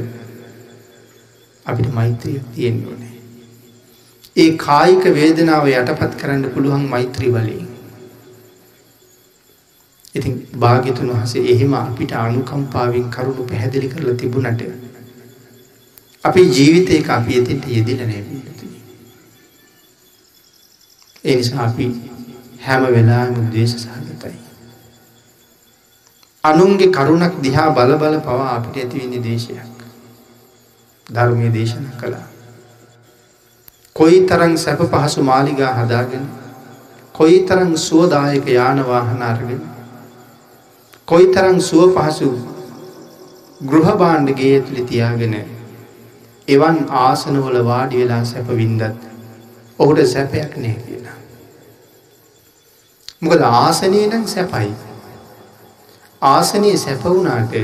අපිට මෛත්‍රියක් තියෙන්න්න ඕනේ. ඒ කායික වේදනාව යටපත් කරන්න පුළුවන් මෛත්‍රී වලින්. ඉතින් භාග්‍යතුන් වහසේ එහෙම අපිට අනුකම්පාවෙන් කරුණු පැහැදිලි කරලා තිබුණට අපි ජීවිතයක අපි එතින්ට යෙදිල නෑබින්නතුන. ඒ නිසා අපි හැම වෙලාම දේශ සහගතයි. අනුන්ගේ කරුණක් දිහා බල බල පවා අපිට ඇතිවෙන්නේ දේශයක්. ධර්මය දේශන කළා. කොයි තරං සැප පහසු මාලිගා හදාගෙන කොයි තරං සුවදායක යානවාහන අරගෙන කොයි තරං සුව පහසු ගෘහබාණ්ඩ ගේ ඇතුළි තියාගෙන එවන් ආසනවල වාඩි වෙලා සැප වින්දත් ඔහුට සැපයක් නෑ කියලා. මොකද ආසනය නම් සැපයි. ආසනය සැපවුනාට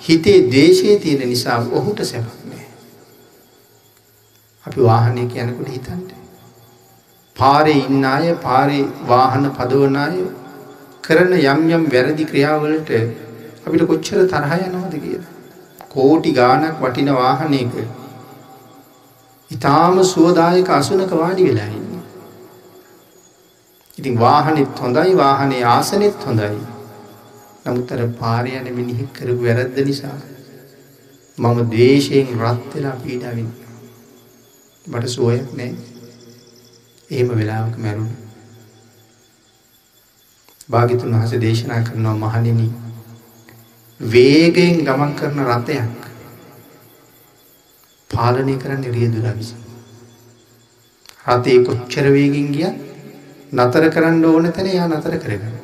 හිතේ දේශය තියෙන නිසා ඔහුට සැපක් නෑ. අපි වාහනය කියනකොට හිතන්ට. පාරේ ඉන්න අය පාරේ වාහන පදවන අය කරන යම් යම් වැරදි ක්‍රියාවලට අපිට කොච්චර තරහ යනවද කියලා. කෝටි ගානක් වටින වාහනයක ඉතාම සුවදායක අසුනක වාඩි වෙලා ඉන්න. ඉතින් වාහනෙත් හොඳයි වාහනේ ආසනෙත් හොඳයි. නමුත් අර පාරය යන මිනිහෙක් කරපු වැරද්ද නිසා මම ද්වේෂයෙන් රත් වෙලා පීඩාවින් මට සුවයක් නෑ. එහෙම වෙලාවක මැරුණා. භාගිතුන් වහස දේශනා කරනවා මහණෙනි වේගයෙන් ගමන් කරන රථයක් පාලනය කරන්න රියදුරා විසින්. රථයේ කොච්චර වේගින් ගියත් නතර කරන්න ඕන තැන යා නතර කරගන්න.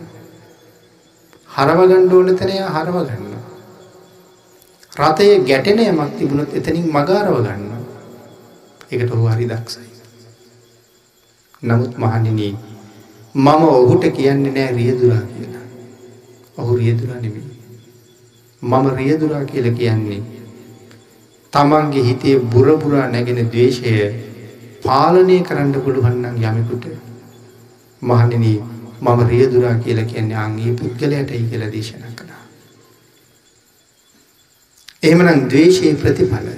හරවගන්න ඕන තැන යා හරව ගන්න. රථයේ ගැටෙන යමක් තිබුණොත් එතනින් මගාරව ගන්න. ඒකට ඔහු හරි දක්ෂයි. නමුත් මහණෙනි මම ඔහුට කියන්නේ නෑ රියදුරා කියලා. ඔහු රියදුරා නෙමෙයි. මම රියදුරා කියලා කියන්නේ තමන්ගේ හිතේ බුරබුරා නැගෙන ද්වේෂය පාලනය කරන්න පුළුවන් නම් යමෙකුට මහණෙනි මම රියදුරා කියලා කියන්නේ අංගේ පුද්ගලයටයි කියලා දේශනා කළා. එහෙමනම් ද්වේෂයේ ප්‍රතිඵල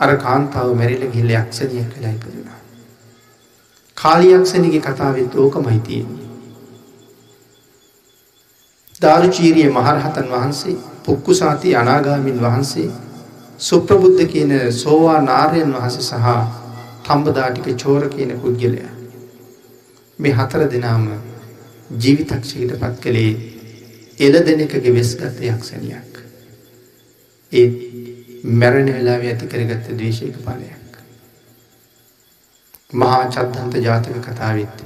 අර කාන්තාව මැරිලා ගිහලා යක්ෂණියක් වෙලා ඉපදුනා. කාලියක්ෂණිගේ කතාවෙත් ඕකමයි තියෙන්නේ. දාරුචීරිය මහරහතන් වහන්සේ පුක්කුසාති අනාගාමින් වහන්සේ සුප්‍රබුද්ධ කියන සෝවා නාරයන් වහස සහ තම්බදාටික චෝර කියන පුද්ගලය. මේ හතර දෙනාම ජීවිතක්ෂයට පත් කළේ එල දෙනෙකගේ වෙස්ගත යක්ෂණයක්. ඒ මැරණ වෙලා ඇති කරගත්ත දේශයක පලයක්. මහා චද්ධන්ත ජාතක කතාවෙත්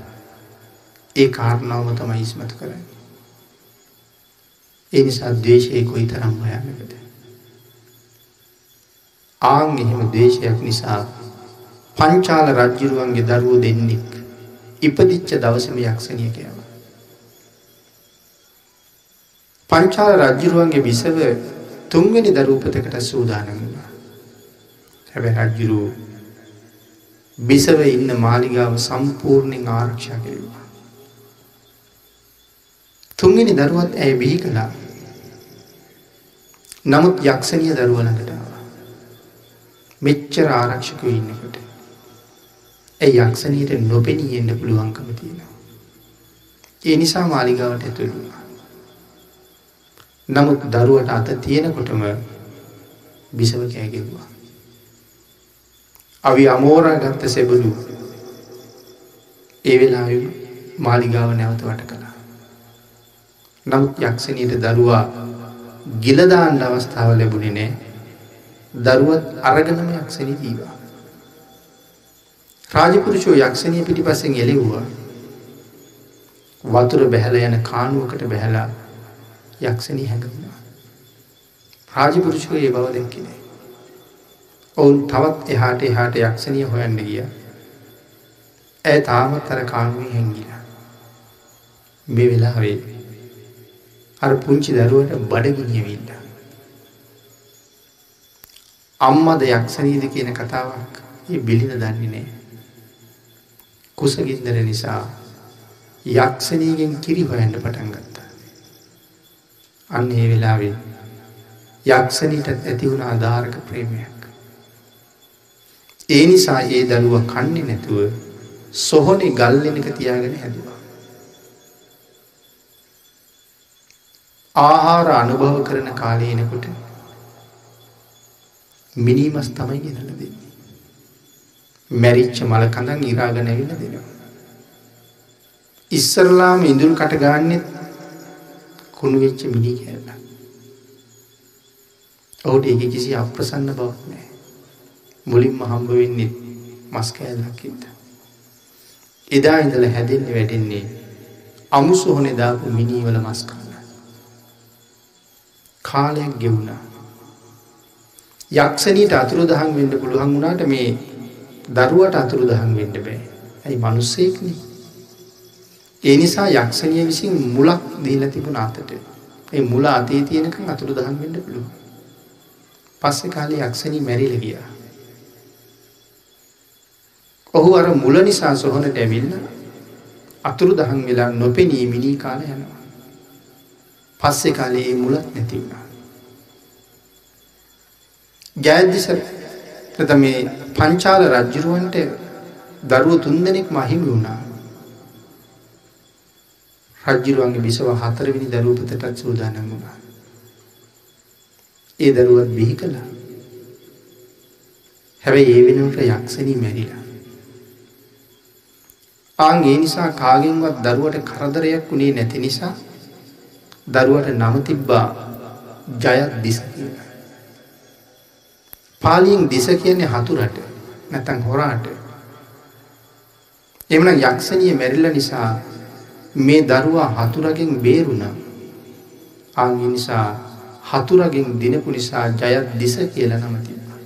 ඒ කාරණාවම තමයි ඉස්මතු කරන්න. ඒ නිසා ද්වේෂය කොයි තරම් භයානකද. ආන් එහෙම දේශයක් නිසා පංචාල රජ්ජුරුවන්ගේ දරුවෝ දෙන්නෙක් ඉපදිච්ච දවසම යක්ෂණිය කියව. පංචාල රජ්ජුරුවන්ගේ බිසව තුන්වෙනි දරූපතකට සූදානම වුණා. හැබැ රජ්ජුරුව බිසව ඉන්න මාලිගාව සම්පූර්ණයෙන් ආරක්ෂා කෙරවා. තුන්වෙනි දරුවත් ඇය බිහි කළා. නමුත් යක්ෂණිය දරුවලඟටාව. මෙච්චර ආරක්ෂකව ඉන්නකට. ඇයි යක්ෂණයට නොපෙනී එන්න පුළුවන්කම තියෙනවා. ඒ නිසා මාලිගාවට ඇතුළුවා. නමුත් දරුවට අත තියෙනකොටම බිසව කෑගෙව්වා. අවි අමෝරා ගත්ත සෙබලු ඒ වෙලා මාලිගාව නැවත වට කළා. නමුත් යක්ෂණයට දරුවා ගිලදාන්ඩ අවස්ථාව ලැබුණේ නෑ දරුවත් අරගනම යක්ෂණී දීවා. රාජපුරුෂෝ යක්ෂණය පිටිපසෙන් එලෙව්වා වතුර බැහැල යන කානුවකට බැහැලා යක්ෂණී හැඟුණා. රාජපුරුෂෝ ඒ බව දැක්කිනේ. ඔවුන් තවත් එහාට එහාට යක්ෂණය හොයන්න ගිය. ඇය තාමත් අර කානුවේ හැංගිලා. මේ වෙලාවේ අර පුංචි දරුවට බඩගිනියවිල්ල. අම්මද යක්ෂණීද කියන කතාවක් ඒ බිලින දන්නේ නෑ. කුසගින්දර නිසා යක්ෂණීගෙන් කිරි හොයන්න පටන් ගත්තා. අන්න ඒ වෙලාවේ යක්ෂණීට ඇති වුණ ආධාරක ප්‍රේමයක්. ඒ නිසා ඒ දරුව කන්නේ නැතුව සොහොනේ ගල්ලෙනක තියාගෙන හැදවා. ආහාර අනුභව කරන කාලයනකොට මිනිමස් තමයි ගෙනල දෙන්නේ. මැරිච්ච මල කඳන් ඉරාගෙන ඇවිල දෙනවා. ඉස්සරලාම ඉඳුල් කටගාන්නෙත් කුණු වෙච්ච මිනි කෑල්ල. ඔහුට ඒ කිසි අප්‍රසන්න බවක් නෑ. මුලින්ම හම්බ වෙන්නේ මස් කෑල්ලක්කින්ද. එදා ඉඳල හැදෙන්න වැඩෙන්නේ අමුසුහොනෙ දාපු මිනීවල මස්කන්න. කාලයක් ගෙවුණා. යක්ෂණීට අතුරු දහන් වෙන්න පුළුවන් වුණාට මේ දරුවට අතුරු දහන් වෙන්න බෑ. ඇයි මනුස්සෙක්න. ඒ නිසා යක්ෂණය විසින් මුලක් දීලා තිබුණ අතට ඒ මුල අතේ තියෙනකම් අතුරු දහන් වෙන්න පුළුව. පස්සෙ කාලේ යක්ෂණී මැරිල ගියා. ඔහු අර මුල නිසා සොහොනට ඇවිල්ල අතුරු දහන් වෙලා නොපෙනී මිනී කාල යනවා. පස්සෙ කාලේ ඒ මුලත් නැතිවුණා. ජයද්දිස මේ පංචාල රජ්ජුරුවන්ට දරුව තුන්දෙනෙක් මහිමි වුණා. රජ්ජුරුවන්ගේ බිසව හතරවිනි දරූපතටත් සූදානන් වුණා. ඒ දරුවත් බිහි කළා. හැබැයි ඒ වෙනුවට යක්ෂණී මැරිලා. ආන් ඒ නිසා කාගෙන්වත් දරුවට කරදරයක් වුණේ නැති නිසා දරුවට නම තිබ්බා ජයත් දිස කියලා. පාලියෙන් දිස කියන්නේ හතුරට නැතන් හොරාට. එමන යක්ෂණිය මැරිල්ල නිසා මේ දරුවා හතුරගෙන් බේරුණා. ආංගි නිසා හතුරගෙන් දිනපු නිසා ජයත් දිස කියල නම තිබ්බා.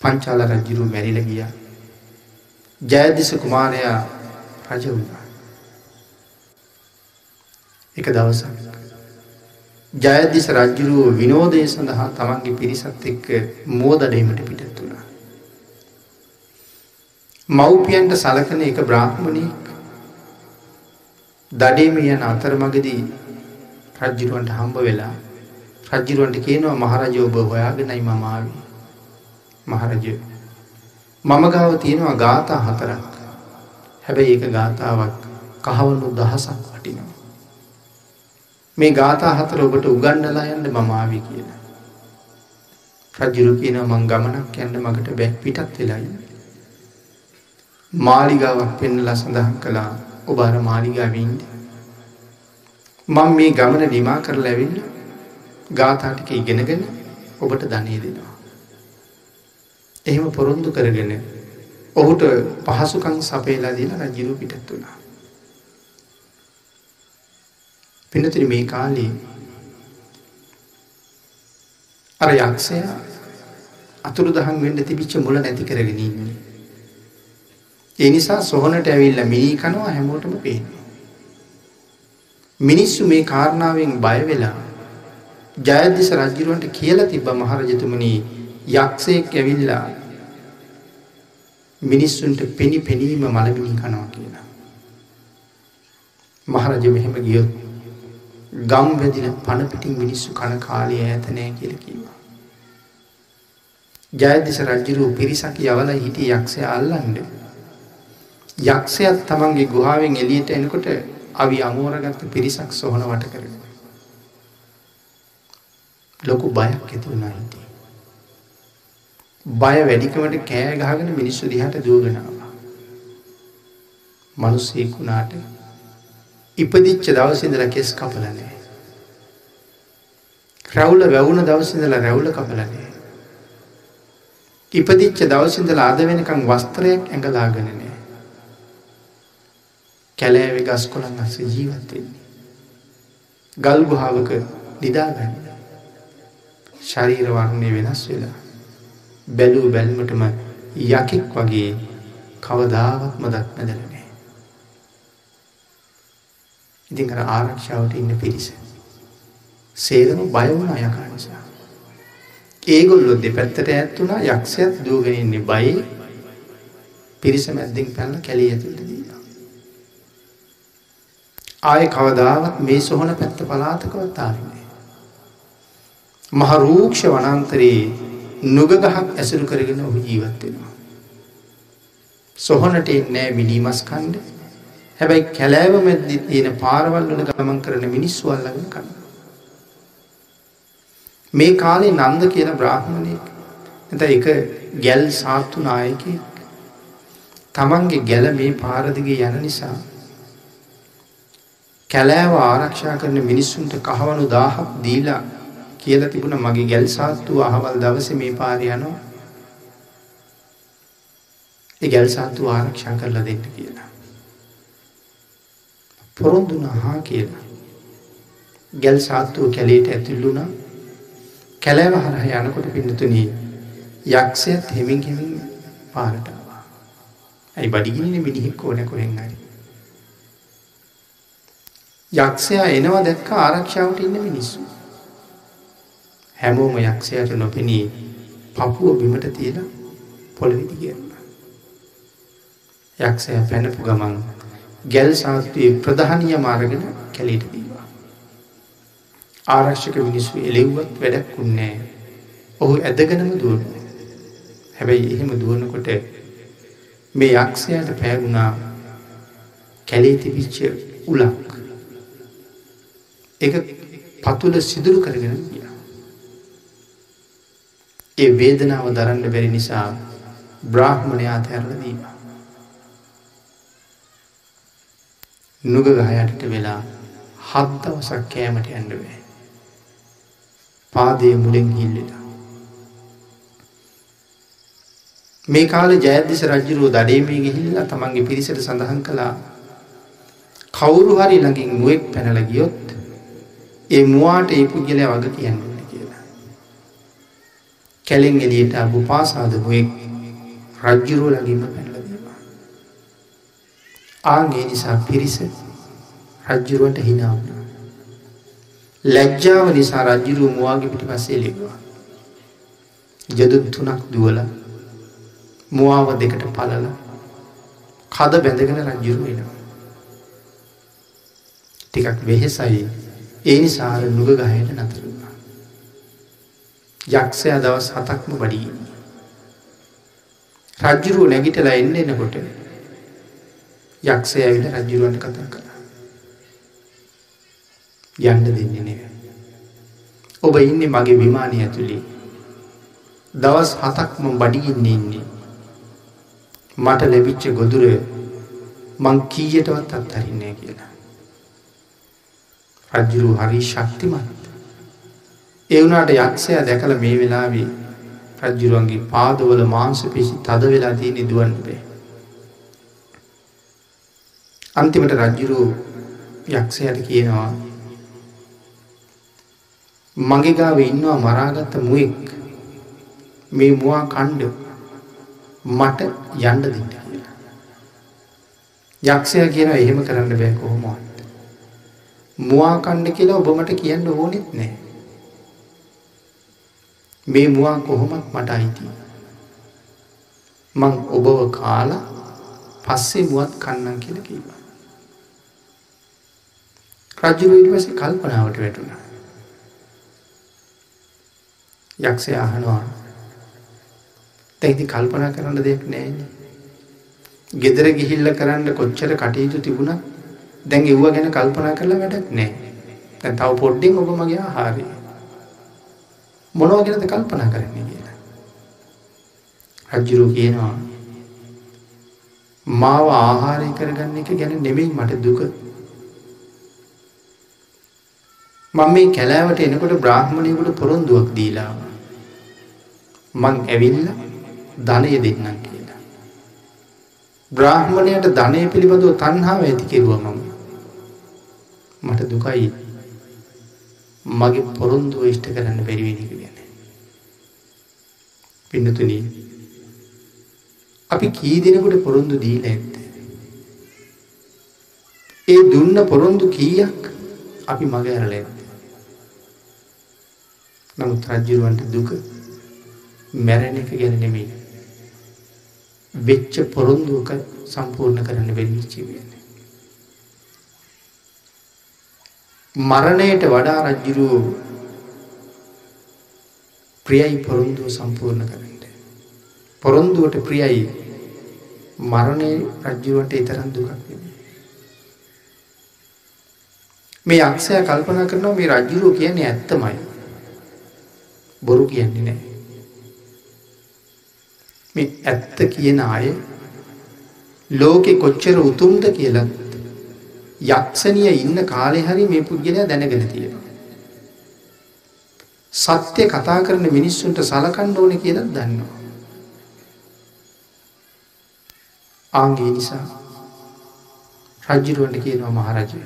පංචාල රජ්ජිරු මැරිල ගියා. ජයදිස කුමාරයා රජ වුණා. එක දවසක්. ජයදිස රජ්ජුරුව විනෝදය සඳහා තමන්ගේ පිරිසත් එක්ක මෝදඩීමට පිටත් වුණා. මව්පියන්ට සලකන එක බ්‍රාහ්මණයෙක් දඩේම යන අතරමගදී රජ්ජිරුවන්ට හම්බ වෙලා රජ්ජිරුවන්ට කියනවා මහරජෝබ හොයාගෙනයි මමාවී මහරජය මම ගාව තියෙනවා ගාථා හතරක් හැබැයි ඒක ගාථාවක් කහවලු දහසක් වටිනවා. මේ ගාථා හතර ඔබට උගන්නලා යන්න මමාවි කියලා. රජ්ජුරු කියන මං ගමනක් යන්න මගට බැක් පිටත් වෙලායි. මාලිගාවක් පෙන්නලා සඳහන් කළා ඔබ අර මාලිගාවීන්ද. මං මේ ගමන නිමා කරලා ඇවින්න ගාථාටික ඉගෙනගෙන ඔබට ධනය දෙනවා. එහෙම පොරොන්දු කරගෙන ඔහුට පහසුකං සපේලා දීලා රජිරු පිටත් වුණා. පිනතුරි මේ කාලේ අර යක්ෂයා අතුරු දහන් වෙන්න තිබිච්ච මුල නැති කරගෙන ඉන්නේ. ඒ නිසා සොහනට ඇවිල්ලා මිනී කනවා හැමෝටම පේනවා. මිනිස්සු මේ කාරණාවෙන් බය වෙලා ජයදිස රජුරවන්ට කියලා තිබ්බ මහරජතුමනි යක්ෂයෙක් ඇවිල්ලා මිනිස්සුන්ට පෙනි පෙනීම මලමිනි කනවා කියලා. මහරජ මෙහෙම ගියොත් ගම් වැදිල පණ පිටින් මිනිස්සු කන කාලය ඈත නෑ කියලා කිව්වා. ජයදිස රජුරු පිරිසක් යවලා හිටිය යක්ෂයා අල්ලන්න. යක්ෂයත් තමන්ගේ ගුහාවෙන් එළියට එනකොට අවි අමෝරගත්ත පිරිසක් සොහන වට කරගෙන. ලොකු බයක් ඇති වුණා හිටියේ. බය වැඩිකමට කෑ ගහගෙන මිනිස්සු දිහාට දුවගෙන ආවා. මිනිස්සෙක් වුණාට ඉපදිච්ච දවසේ ඉඳලා කෙස් කපලා නැහැ. රැවුල වැවුන දවසේ ඉඳලා රැවුල කපලා නැහැ. ඉපදිච්ච දවසේ ඉඳලා අද වෙනකන් වස්ත්‍රයක් ඇඟලාගෙන නැහැ. කැලෑවේ ගස් කොළන් අස්සේ ජීවත් වෙන්නේ. ගල් ගුහාවක නිදාගන්න. ශරීර වර්ණය වෙනස් වෙලා බැලූ බැල්මටම යකෙක් වගේ කවදාවත්ම දත් මැදල නෑ. ඉතින් අර ආරක්ෂාවට ඉන්න පිරිස. සේරම බයවුණ අයකා නිසා. ඒගොල්ලො දෙපැත්තට ඇත්තුනා යක්ෂයත් දූගෙනන්නේ බයි පිරිස මැද්දෙන් පැල්ල කැලේ ඇතුළට දීලා. ආය කවදාවත් මේ සොහන පැත්ත පලාතකවත් ආරන්නේ. මහරූක්ෂ වනන්තරයේ නුගගහක් ඇසුරු කරගෙන ඔහු ජීවත් වෙනවා. සොහොනට එන්නේ මිනීමස් කණ්ඩ. හැබැයි කැලෑව මැද්දි තියෙන පාරවල් වල ගමන් කරන මිනිස්සු අල්ලගෙන කන. මේ කාලේ නන්ද කියන බ්‍රාහ්මණයෙක් එතන එක ගැල් සාත්තු නායකයෙක් තමන්ගේ ගැල මේ පාර දිගේ යන නිසා කැලෑව ආරක්ෂා කරන මිනිස්සුන්ට කහවණු 1000ක් දීලා කියලා තිබුණ මගේ ගැල් සාත්තුව අහවල් දවසේ මේ පාරේ යනවා. ඒ ගැල් සාත්තුව ආරක්ෂා කරලා දෙන්න කියලා. පොරොන්දු නහා කියලා. ගැල් සාත්තුව කැලේට ඇතුල් වුණා. කැලෑව හරහා යනකොට පින්නතුණි යක්ෂයත් හෙමින් හෙමින් පාරට ආවා. ඇයි බඩගින්නේ මිනිහෙක් ඕන කොහෙන් හරි. යක්ෂයා එනවා දැක්ක ආරක්ෂාවට ඉන්න මිනිස්සු. හැමෝම යක්ෂයට නොපෙනී පපුුව බිමට තියලා පොළවිදි කියන්න. යක්ෂය පැනපු ගමන් ගැල් සාත්වයේ ප්‍රධානය මාරගෙන කැලීට දීවා. ආරක්ෂක මිනිස්සු එලෙව්වත් වැඩක් උන්නෑ ඔහු ඇදගෙනම දුවන. හැබැයි එහෙම දුවනකොට මේ යක්ෂයට පෑගුණා කැලේ තිබිච්ච උලක්. එක පතුල සිදුරු කරගෙන ගිය. ඒ වේදනාව දරන්න බැරි නිසා බ්‍රාහ්මණයා තැරල දීම. නුග ගහයටට වෙලා හත් දවසක් කෑමට ඇන්ඩුවේ. පාදය මුලෙන් හිල්ලෙලා. මේ කාල ජයදිස රජරුව දඩේමේ ගිහිල්ලා තමන්ගේ පිරිසට සඳහන් කළා කවුරු හරි ළඟින් මුවෙක් පැනල ගියොත් ඒ මුවාට ඒ පුද්ගලය වග කියන්නේ. කැලෙන් එලියට අබු පාසාදමුවෙක් රජ්ජුරුව ලඟින්ම පැනලදවා. ආගේ නිසා පිරිස රජ්ජුරුවට හිනාවුණ. ලැජ්ජාව නිසා රජ්ජුරුව මවාගේ පිටි පස්සේ ලෙවා. ජදුත් තුනක් දුවල මුවාව දෙකට පලල කද බැඳගෙන රජ්ජුරුව එනවා. ටිකක් වෙහෙසයි ඒ නිසාර නුග ගහයට නතර යක්ෂයා දවස් හතක්ම බඩී. රජ්ජුරුව නැගිටලා එන්න එනකොට යක්ෂය ඇවිල රජ්ජුරුවන්ට කතා කළා. යන්න දෙන්නේ නෙව. ඔබ ඉන්නේ මගේ විමානය ඇතුළේ. දවස් හතක්ම බඩිගින්න ඉන්නේ. මට ලැබිච්ච ගොදුර මං කීයටවත් අත්හරින්නේ කියලා. රජ්ජුරු හරි ශක්තිමත්. ඒ වුණාට යක්ෂය දැකල මේ වෙලාවේ රජ්ජුරුවන්ගේ පාදවල මාංස පිසි තද වෙලා තියෙන දුවන්න බේ. අන්තිමට රජ්ජුරු යක්ෂයට කියනවා මගේ ගාව ඉන්නවා මරාගත්ත මුවෙක් මේ මුවා කණ්ඩ මට යන්න දෙන්න කියලා. යක්ෂයා කියනවා එහෙම කරන්න බෑ කොහොමවත්. මුවා කණ්ඩ කියලා ඔබ මට කියන්න ඕනෙත් නෑ. මේ මුවා කොහොමත් මට අයිති. මං ඔබව කාලා පස්සේ මුවත් කන්නම් කියලා කිව්වා. රජුරු ඊට පස්සේ කල්පනාවට වැටුණා. යක්ෂයා අහනවා දැන් ඉතින් කල්පනා කරන්න දෙයක් නැහැනේ. ගෙදර ගිහිල්ලා කරන්න කොච්චර කටයුතු තිබුණත් දැන් ඒව ගැන කල්පනා කරලා වැඩක් නැහැ. දැන් තව පොඩ්ඩෙන් ඔබ මගේ ආහාරය. මොනව ගැනද කල්පනා කරන්නේ කියලා. රජුරු කියනවා මාව ආහාරය කරගන්න එක ගැන නෙමෙයි මට දුක. මම මේ කැලෑවට එනකොට බ්‍රාහ්මණයෙකුට පොරොන්දුවක් දීලා මං ඇවිල්ලා ධනය දෙන්නම් කියලා. බ්‍රාහ්මණයට ධනය පිළිබඳව තණ්හාව ඇති කෙරුවා මම. මට දුකයි මගේ පොරොන්දුව ඉෂ්ට කරන්න බැරි වෙන එක ගැන. පින්නතුනි අපි කී දෙනෙකුට පොරොන්දු දීලා ඇද්ද? ඒ දුන්න පොරොන්දු කීයක් අපි මග ඇරලා ඇද්ද? නමුත් රජුරවන්ට දුක මැරෙන එක ගැන නෙමෙයි. වෙච්ච පොරොන්දුවක සම්පූර්ණ කරන්න බැරි වෙච්ච වෙන්නේ. මරණයට වඩා රජුරෝ ප්‍රියයි පොරොන්දුව සම්පූර්ණ කරන්න. පොරොන්දුවට ප්‍රියයි මරණය රජ්ජුවට එතරම් දුකක් නෙමෙයි. මේ යක්ෂයා කල්පනා කරනවා මේ රජ්ජුරුව කියන්නේ ඇත්තමයි. බොරු කියන්නේ නැහැ. මේ ඇත්ත කියන අය ලෝකෙ කොච්චර උතුම්ද කියලා යක්ෂණිය ඉන්න කාලේ හරි මේ පුද්ගලයා දැනගෙන තියෙනවා. සත්‍ය කතා කරන මිනිස්සුන්ට සලකන්න ඕනේ කියලා දන්නවා. ආන්ගේ නිසා රජ්ජිරුවන්ට කියනවා මහරජය.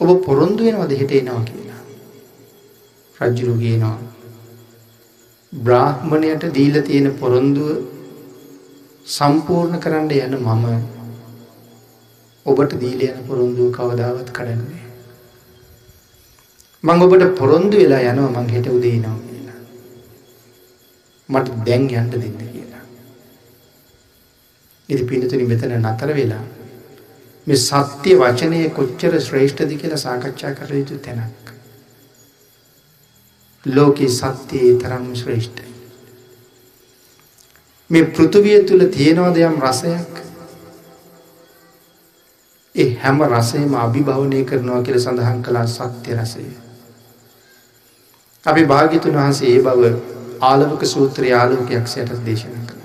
ඔබ පොරොන්දු වෙනවද හෙට එනවා කියලා. රජ්ජුරු කියනවා බ්‍රාහ්මණයට දීල තියෙන පොරොන්දුව සම්පූර්ණ කරන්න යන මම ඔබට දීල යන පොරොන්දුව කවදාවත් කඩන්නේ. මං ඔබට පොරොන්දු වෙලා යනවා මං හෙට උදේ නවා කියලා. මට දැන් යන්න දෙන්න කියලා. ඉති පිනතුනි මෙතන නතර වෙලා මේ සත්‍ය වචනය කොච්චර ශ්‍රේෂ්ඨද කියලා සාකච්ඡා කර යුතු තැනක්. ලෝකෙ සත්‍යයේ තරම් ශ්‍රේෂ්ඨයි. මේ පෘථුවිය තුළ තියෙනවද යම් රසයක් ඒ හැම රසයම අභිභවනය කරනවා කියල සඳහන් කළා සත්‍ය රසය. අපි භාගිතුන් වහන්සේ ඒ බව ආලවක සූත්‍රය ආලෝකයක් සයට දේශනා කළ.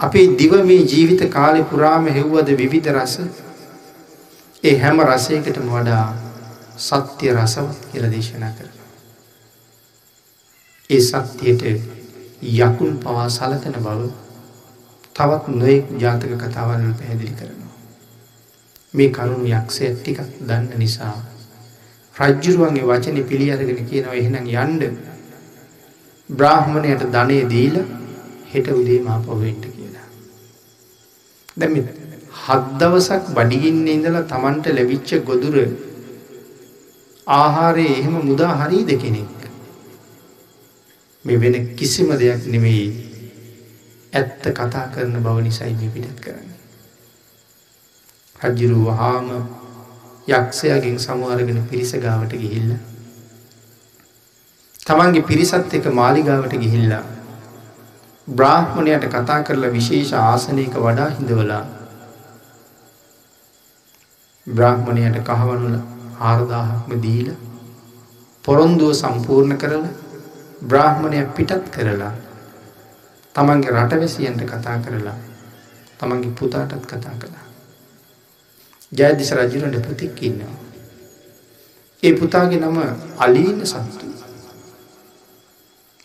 අපේ දිව මේ ජීවිත කාලෙ පුරාම හෙව්වද විවිධ රස ඒ හැම රසයකටම වඩා සත්‍ය රසවත් කියල දේශනා කරනවා. ඒ සත්‍යයට යකුන් පවා සලකන බව තවත් නොයෙක් ජාතක කතාවල් පැහැදිලි කරනවා. මේ කරුණු යක්ෂය ටිකක් දන්න නිසා රජ්ජුරුවන්ගේ වචන පිළි අරගෙන කියනවා එහෙනම් යන්ඩ බ්‍රාහ්මණයට ධනය දීල හෙට උදේ මා පොවෙන්ට දැම හත් දවසක් බඩිගින්න ඉඳලා තමන්ට ලැබිච්ච ගොදුර ආහාරය එහෙම මුදා හරි දෙකෙනෙක් මේ වෙන කිසිම දෙයක් නෙමෙයි. ඇත්ත කතා කරන බව නිසයි මේ පිටත් කරන්න. රජ්ජුරු වහාම යක්ෂයගෙන් සමවාරගෙන පිරිස ගාවට ගිහිල්ල. තමන්ගේ පිරිසත් එක මාලිගාවට ගිහිල්ලා බ්‍රාහ්මණයට කතා කරලා විශේෂ ආසනයක වඩා හිඳවලා බ්‍රාහ්මණයට කහවනුල ආරදාහක්ම දීල පොරොන්දුව සම්පූර්ණ කරල බ්‍රාහ්මණය පිටත් කරලා තමන්ගේ රටවැසියන්ට කතා කරලා තමන්ගේ පුතාටත් කතා කළා. ජයදිස රජුරට පුතික් ඉන්නවා. ඒ පුතාගේ නම අලීන සත්තු.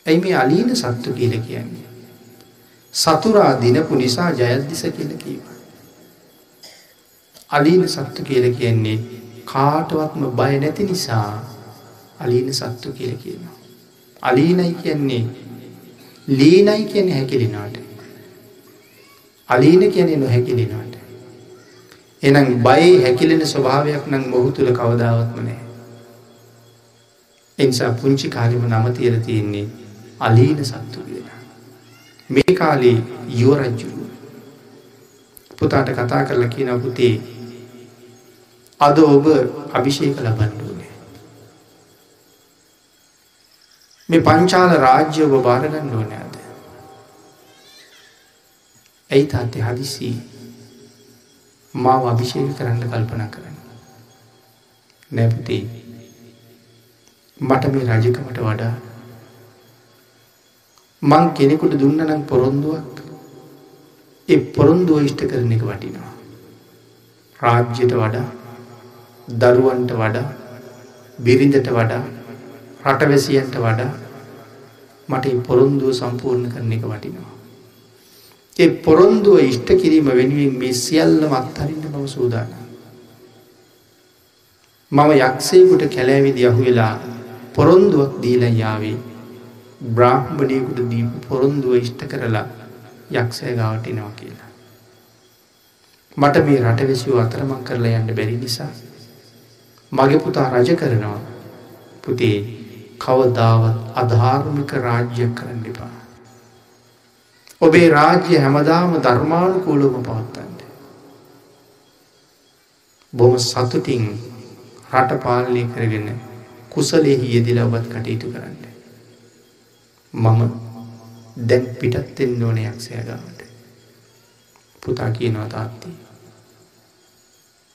ඇයි මේ අලීන සත්තු කියල කියන්නේ. සතුරා දිනපු නිසා ජයද්දිස කියල කීව. අලීන සත්තු කියල කියන්නේ කාටවත්ම බය නැති නිසා අලීන සත්තු කියල කියනවා. අලීනයි කියන්නේ ලීනයි කියන හැකිලිනාට. අලීන කියන නොහැකිලිනාට. එනම් බයි හැකිලෙන ස්වභාවයක් නම් මොහු තුළ කවදාවත්ම නෑ. එනිසා පුංචි කාලිම නම තියර තියෙන්නේ අලීන සත්තු කියලා. මේ කාලේ යුවරජ්ජුරුව පුතාට කතා කරලා කියන පුතේ අද ඔබ අභිෂේක ලබන්ඩුවනේ. මේ පංචාල රාජ්‍ය ඔබ භාරගන්න ඕන ඇද. ඇයි තාත්තේ හදිසි මාව අභිෂේක කරන්න කල්පනා කරන්න. නැපතේ මට මේ රජකමට වඩා මං කෙනෙකුට දුන්න නම් පොරොන්දුවක් ඒ පොරොන්දුව ඉෂ්ට කරන එක වටිනවා. රාජ්‍යයට වඩා දරුවන්ට වඩා බිරිඳට වඩා රටවැසියන්ට වඩා මට පොරොන්දුව සම්පූර්ණ කරන එක වටිනවා. ඒ පොරොන්දුව ඉෂ්ට කිරීම වෙනුවෙන් මේ සියල්ලම අත්හරින්න මම සූදානම්. මම යක්ෂයකුට කැලෑවිදි අහු වෙලා පොරොන්දුවක් දීලා යාවේ බ්‍රාහ්මණයකුට දීපු පොරොන්දුව ඉෂ්ට කරලා යක්ෂය ගාවට එනවා කියලා. මට මේ රටවෙසිව අතරමං කරලා යන්න බැරි නිසා මගේ පුතා රජ කරනවා පුතේ කවදාවත් අධාර්මික රාජ්‍යයක් කරන්න එපා. ඔබේ රාජ්‍ය හැමදාම ධර්මානුකූලව පවත්තන්න. බොම සතුටින් රට පාලනය කරගෙන කුසලෙහි යෙදිල ඔබත් කටයුතු කරන්න. මම දැන් පිටත්තෙන් ඕන යක්ෂයගාවට. පුතා කියනවා තාත්ති.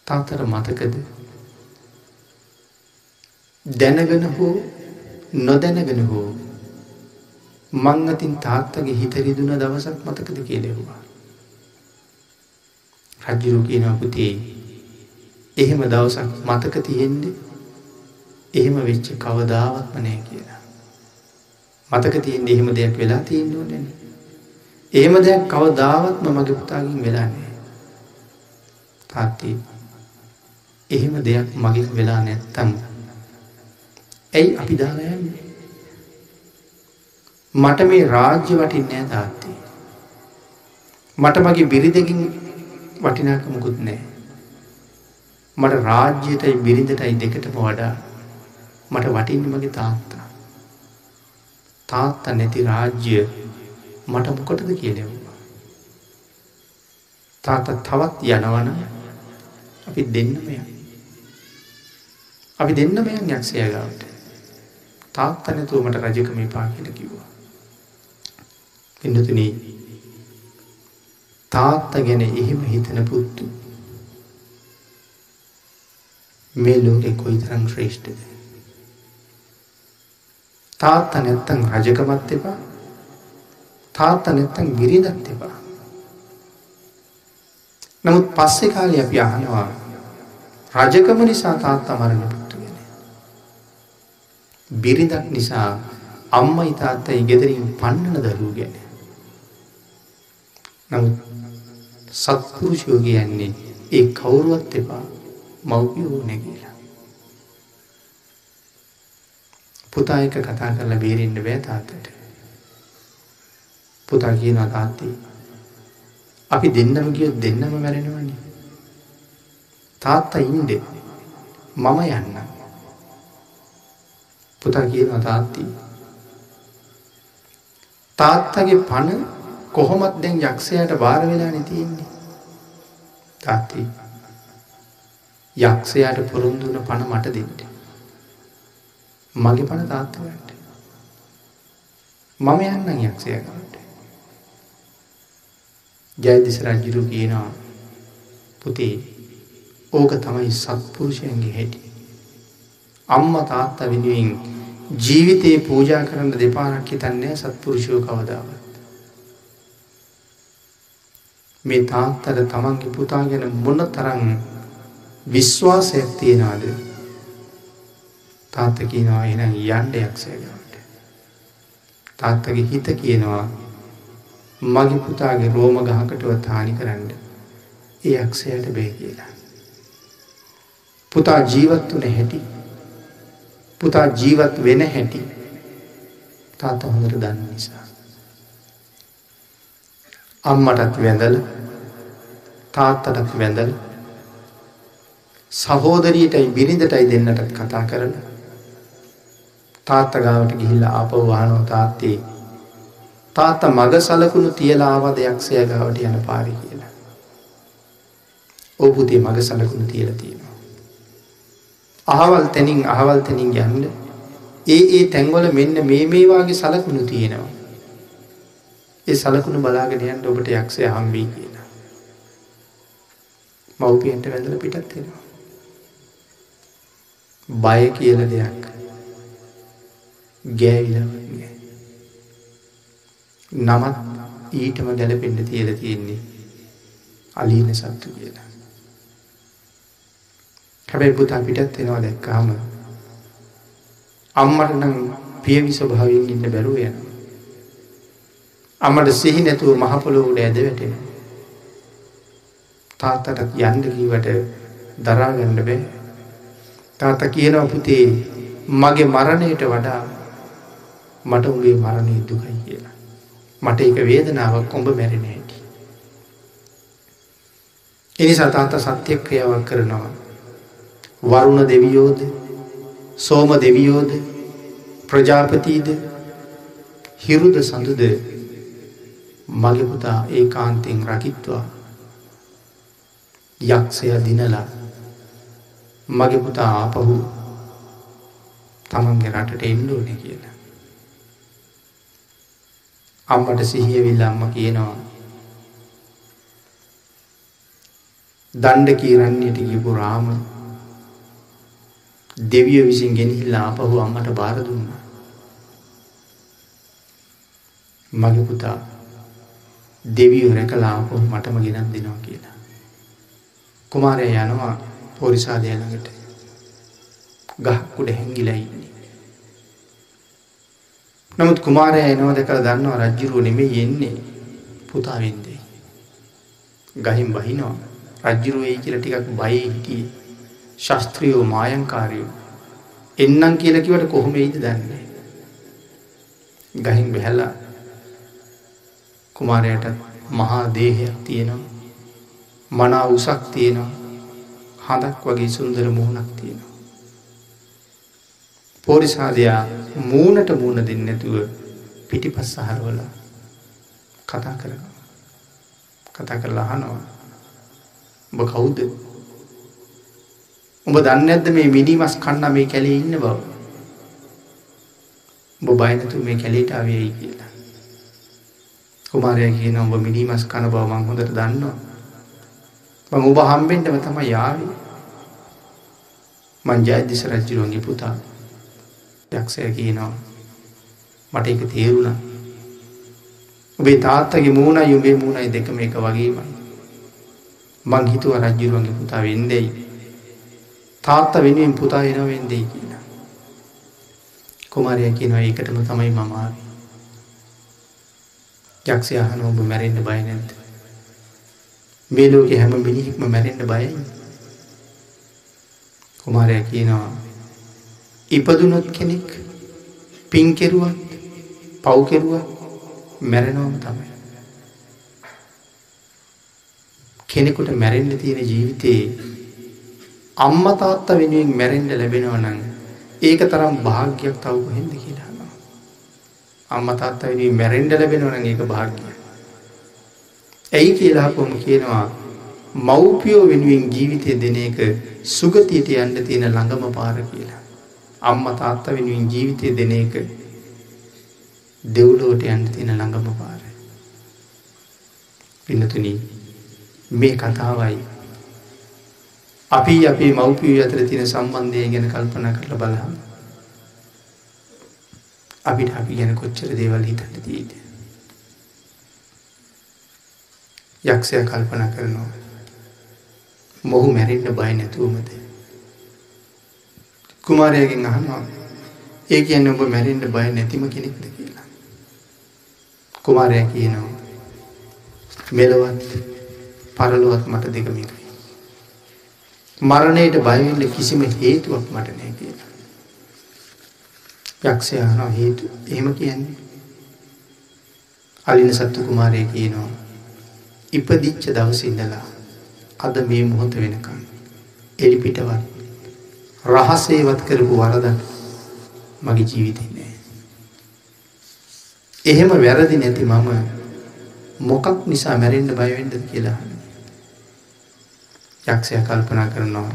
තාතර මතකද දැනගෙන හෝ නොදැනගෙන හෝ මං අතින් තාත්තගේ හිත රිදුන දවසක් මතකද කියලෙව්වා. රජ්ජුරු කියනවා පුතේ එහෙම දවසක් මතක තියෙන්ඩ එහෙම වෙච්ච කවදාවත්ම නෑ කියලා. මතක තියෙන් එහෙම දෙයක් වෙලා තියෙන්නුව නැන. එහෙම දෙයක් කවදාවත්ම මගේ පුතාගින් වෙලාන්නේ. තාත්තේ එහෙම දෙයක් මගේ වෙලා නැත්තම්. ඇයි අපි දාලා යන්නේ? මට මේ රාජ්‍ය වටින්නේ තාත්තේ. මට මගේ බිරිඳකින් වටිනාකමකුත් නෑ. මට රාජ්‍යයටයි බිරිඳටයි දෙකටම වඩා මට වටින්න මගේ තාත්තා. තාත්තා නැති රාජ්‍ය මට මොකටද කියලෙව්වා. තාත තවත් යනවන අපි දෙන්නම යන. අපි දෙන්නම යන් යක්ෂය ගාවට. තාත්තා නැතුව මට රජකම එපා කියලා කිව්වා. පිඩතුන තාත්ත ගැන එහෙම හිතන පුත්තු. මේ ලෝකෙ කොයි තරං ශ්‍රේෂ්ඨද? තාත්ත නැත්තං රජකමත් එපා. තාත්ත නැත්තං බිරිඳත් එපා. නමුත් පස්සෙ කාලය අපි අහනවා රජකම නිසා තාත්තා මරණ පුත්තු ගැන. බිරිඳක් නිසා අම්ම ඉතාත්තයි ගෙදරින් පන්නන දරූ ගැන. නමුත් සත්පුරුෂයෝ කියන්නේ ඒ කවුරුවත් එපා මව්පියෝ නැගීලා. පුතා එක කතා කරලා බේරෙන්න බෑ තාත්තට. පුතා කියනවා තාත්තේ අපි දෙන්නම ගියොත් දෙන්නම මැරෙනවනේ. තාත්තා ඉන්නේ මම යන්න. පුතා කියනවා තාත්ති. තාත්තගේ පණ කොහොමත් දැන් යක්ෂයට බාර වෙලා තියෙන්නේ. තාත්ති යක්ෂයාට පොරුන්දුන පණ මට දෙන්න. මගේ පණ තාත්තවට. මම යන්නම් යක්ෂයකට. ජයදිස රජ්ජුරු කියනවා පුතේ ඕක තමයි සත්පුරුෂයන්ගේ හැටි. අම්ම තාත්තා වෙනුවෙන් ජීවිතයේ පූජා කරන්න දෙපාරක් හිතන්නේ සත්පුරුෂයෝ කවදාවත්. මේ තාත්තට තමන්ගේ පුතා ගැන මොන තරම් විශ්වාසයක් තියෙනවාද? තාත්ත කියනවා එනම් යන්ඩ යක්ෂයගට තාත්තගේ හිත කියනවා මගේ පුතාගේ රෝම ගහකටව තානි කරන්න. ඒ යක්ෂයට බේ කියලා. පුතා ජීවත් වන හැටි පුතා ජීවත් වෙන හැටි තාත හොඳට දන්න නිසා. අම්මටත් වැඳල තාත්තටත් වැඳල සහෝදරීටයි බිරිඳටයි දෙන්නටත් කතා කරන තාත්ත ගාවට ගිහිල්ලා ආපව වහනෝ තාත්තේ තාත්ත මග සලකුණු තියලාව දෙයක්ෂය ගාවට යන පාරි කියලා. ඔබුතේ මග සලකුණු තියල තියෙනවා. අහවල් තැනින් අහවල් තැනින් යන්න ඒ ඒ තැන්වල මෙන්න මේ මේවාගේ සලකුණු තියෙනවා. ඒ සලකුණු බලාගෙන යන්න ඔබට යක්ෂය හම්බී කියලා. මව්පියන්ට වැඳල පිටත් වෙනවා. බය කියල දෙයක් ගෑවිලන්නේ. නමත් ඊටම ගැලපෙන්ඩ තියල තියෙන්නේ අලීන සත්තු කියලා. හැබැයි පුතා පිටත් වෙනවා දැක්කාම අම්මට නම් පියවි ස්වභාවයෙන් ඉන්න බැරුව යන. අම්මට සිහි නැතුව මහපොළොවුඩ ඇද වැටෙන. තාත්තට යන්ඩ කීවට දරාගන්න බෑ. තාත කියනව පුතේ මගේ මරණයට වඩා මට උගේ මරණය දුකයි කියලා. මට එක වේදනාවක් කොඹ මැරෙන හැටි. එනි සතාත සත්‍යයක් ක්‍රියාවක් කරනවා. වරුණ දෙවියෝද සෝම දෙවියෝද ප්‍රජාපතිීද හිරුද සඳුද මගේ පුතා ඒ කාන්තෙන් රකිත්වා යක්ෂය දිනලා මගේ පුතා ආපහු තමන්ගේ රටට එන්ඩෝන කියලා. අම්මට සිහියවිල්ල අම්ම කියනවා දණ්ඩ කීරන්නේට ගිපු රාම දෙවිය විසින් ගෙනහිල්ලා ආපහු අම්මට බාර දුන්නා. මගේ පුතා දෙවියෝ රැකලා ආපහු මටම ගෙනත් දෙනවා කියලා. කුමාරය යනවා පොරිසාදය ළඟට. ගහක් උඩ හැංගිලා ඉන්නේ. නමුත් කුමාරය එනවා දැකලා දන්නවා රජ්ජුරුව නෙමෙයි එන්නේ පුතා වෙන්දේ. ගහින් බහිනවා. රජ්ජුරුව එයි කියලා ටිකක් බයේ හිටියේ. ශස්ත්‍රියෝ මායංකාරයෝ එන්නම් කියලා කිවට කොහොම එයිද දන්නේ. ගහින් බැහැලා කුමාරයට මහා දේහයක් තියෙනවා. මනා උසක් තියෙනවා. හඳක් වගේ සුන්දර මුහුණක් තියෙනවා. පෝරිසාදයා මූනට මූුණ දෙන්නැතුව පිටිපස් සහරවල කතා කර කතා කරලා අහනවා. ඔබ කවුද උඹ දන්නේ නැද්ද මේ මිනිමස් කන්න මේ කැලේ ඉන්න බව? උඹ බය නැතුව මේ කැලේට ආවේයි කියලා. කුමාරයා කියනවා උඹ මිනිමස් කන බව මම හොඳට දන්නවා. මම ඔබ හම්බෙන්නම තමයි ආවේ. මං ජයදිස රජුගේ පුතා. යක්ෂයා කියනවා මට ඒක තේරුණා. ඔබේ තාත්තගේ මූණයි ඔබේ මූණයි දෙකම එක වගේමයි. මං හිතුවා රජුගේ පුතා වෙන්නේයි. තාත්ත වෙනුවෙන් පුතා එන වෙන්දේ කියලා. කුමාරය කියනවා ඒකටම තමයි මම ආවේ. යක්ෂය අහනවා ඔබ මැරෙන්න බය නැද්ද? මේ ලෝකේ හැම මිනිහෙක්ම මැරෙන්න බයයි. කුමාරය කියනවා ඉපදුනොත් කෙනෙක් පින් කෙරුවත් පව් කෙරුවත් මැරෙනවම තමයි. කෙනෙකුට මැරෙන්න තියෙන ජීවිතේ අම්ම තාත්ත වෙනුවෙන් මැරෙන්ඩ ලැබෙනව නම් ඒක තරම් භාග්‍යයක් තව කොහෙන්ද කියලා අහනවා. අම්ම තාත්ත වෙනුවෙන් මැරෙන්ඩ ලැබෙනව නම් ඒක භාග්‍යයක්. ඇයි කියලා කොහොම කියනවා මව්පියෝ වෙනුවෙන් ජීවිතය දෙන එක සුගතියට යන්න තියෙන ළඟම පාර කියලා. අම්ම තාත්ත වෙනුවෙන් ජීවිතය දෙන එක දෙව්ලෝට යන්න තියෙන ළඟම පාර. පින්නතුනි මේ කතාවයි අපි අපේ මව්පියෝ අතර තියෙන සම්බන්ධය ගැන කල්පනා කරලා බලන්න. අපිට අපි ගැන කොච්චර දේවල් හිතන්න තියෙද. යක්ෂය කල්පනා කරනවා. මොහු මැරෙන්න බය නැතුවමද. කුමාරයගෙන් අහනවා ඒ කියන්න ඔබ මැරෙන්ට බය නැතිම කෙනෙක්ද කියලා. කුමාරය කියනවා මෙලොවත් පරලුවත් මට දෙකම එකයි. මරණයට බයවෙන්න කිසිම හේතුවක් මට නෑ කියලා. යක්ෂයාන හේතු එහෙම කියන්නේ. අලින සත්තු කුමාරය කියනවා. ඉපදිච්ච දවසිඉඳලා අද මේ මොහොත වෙනකම්. එලි පිටවත් රහසේවත් කරපු වරදන් මගේ ජීවිතන්නේ. එහෙම වැරදි නැති මම මොකක් නිසා මැරෙන්න්න බයවෙන්ඩ කියලා යක්ෂය කල්පනා කරනවා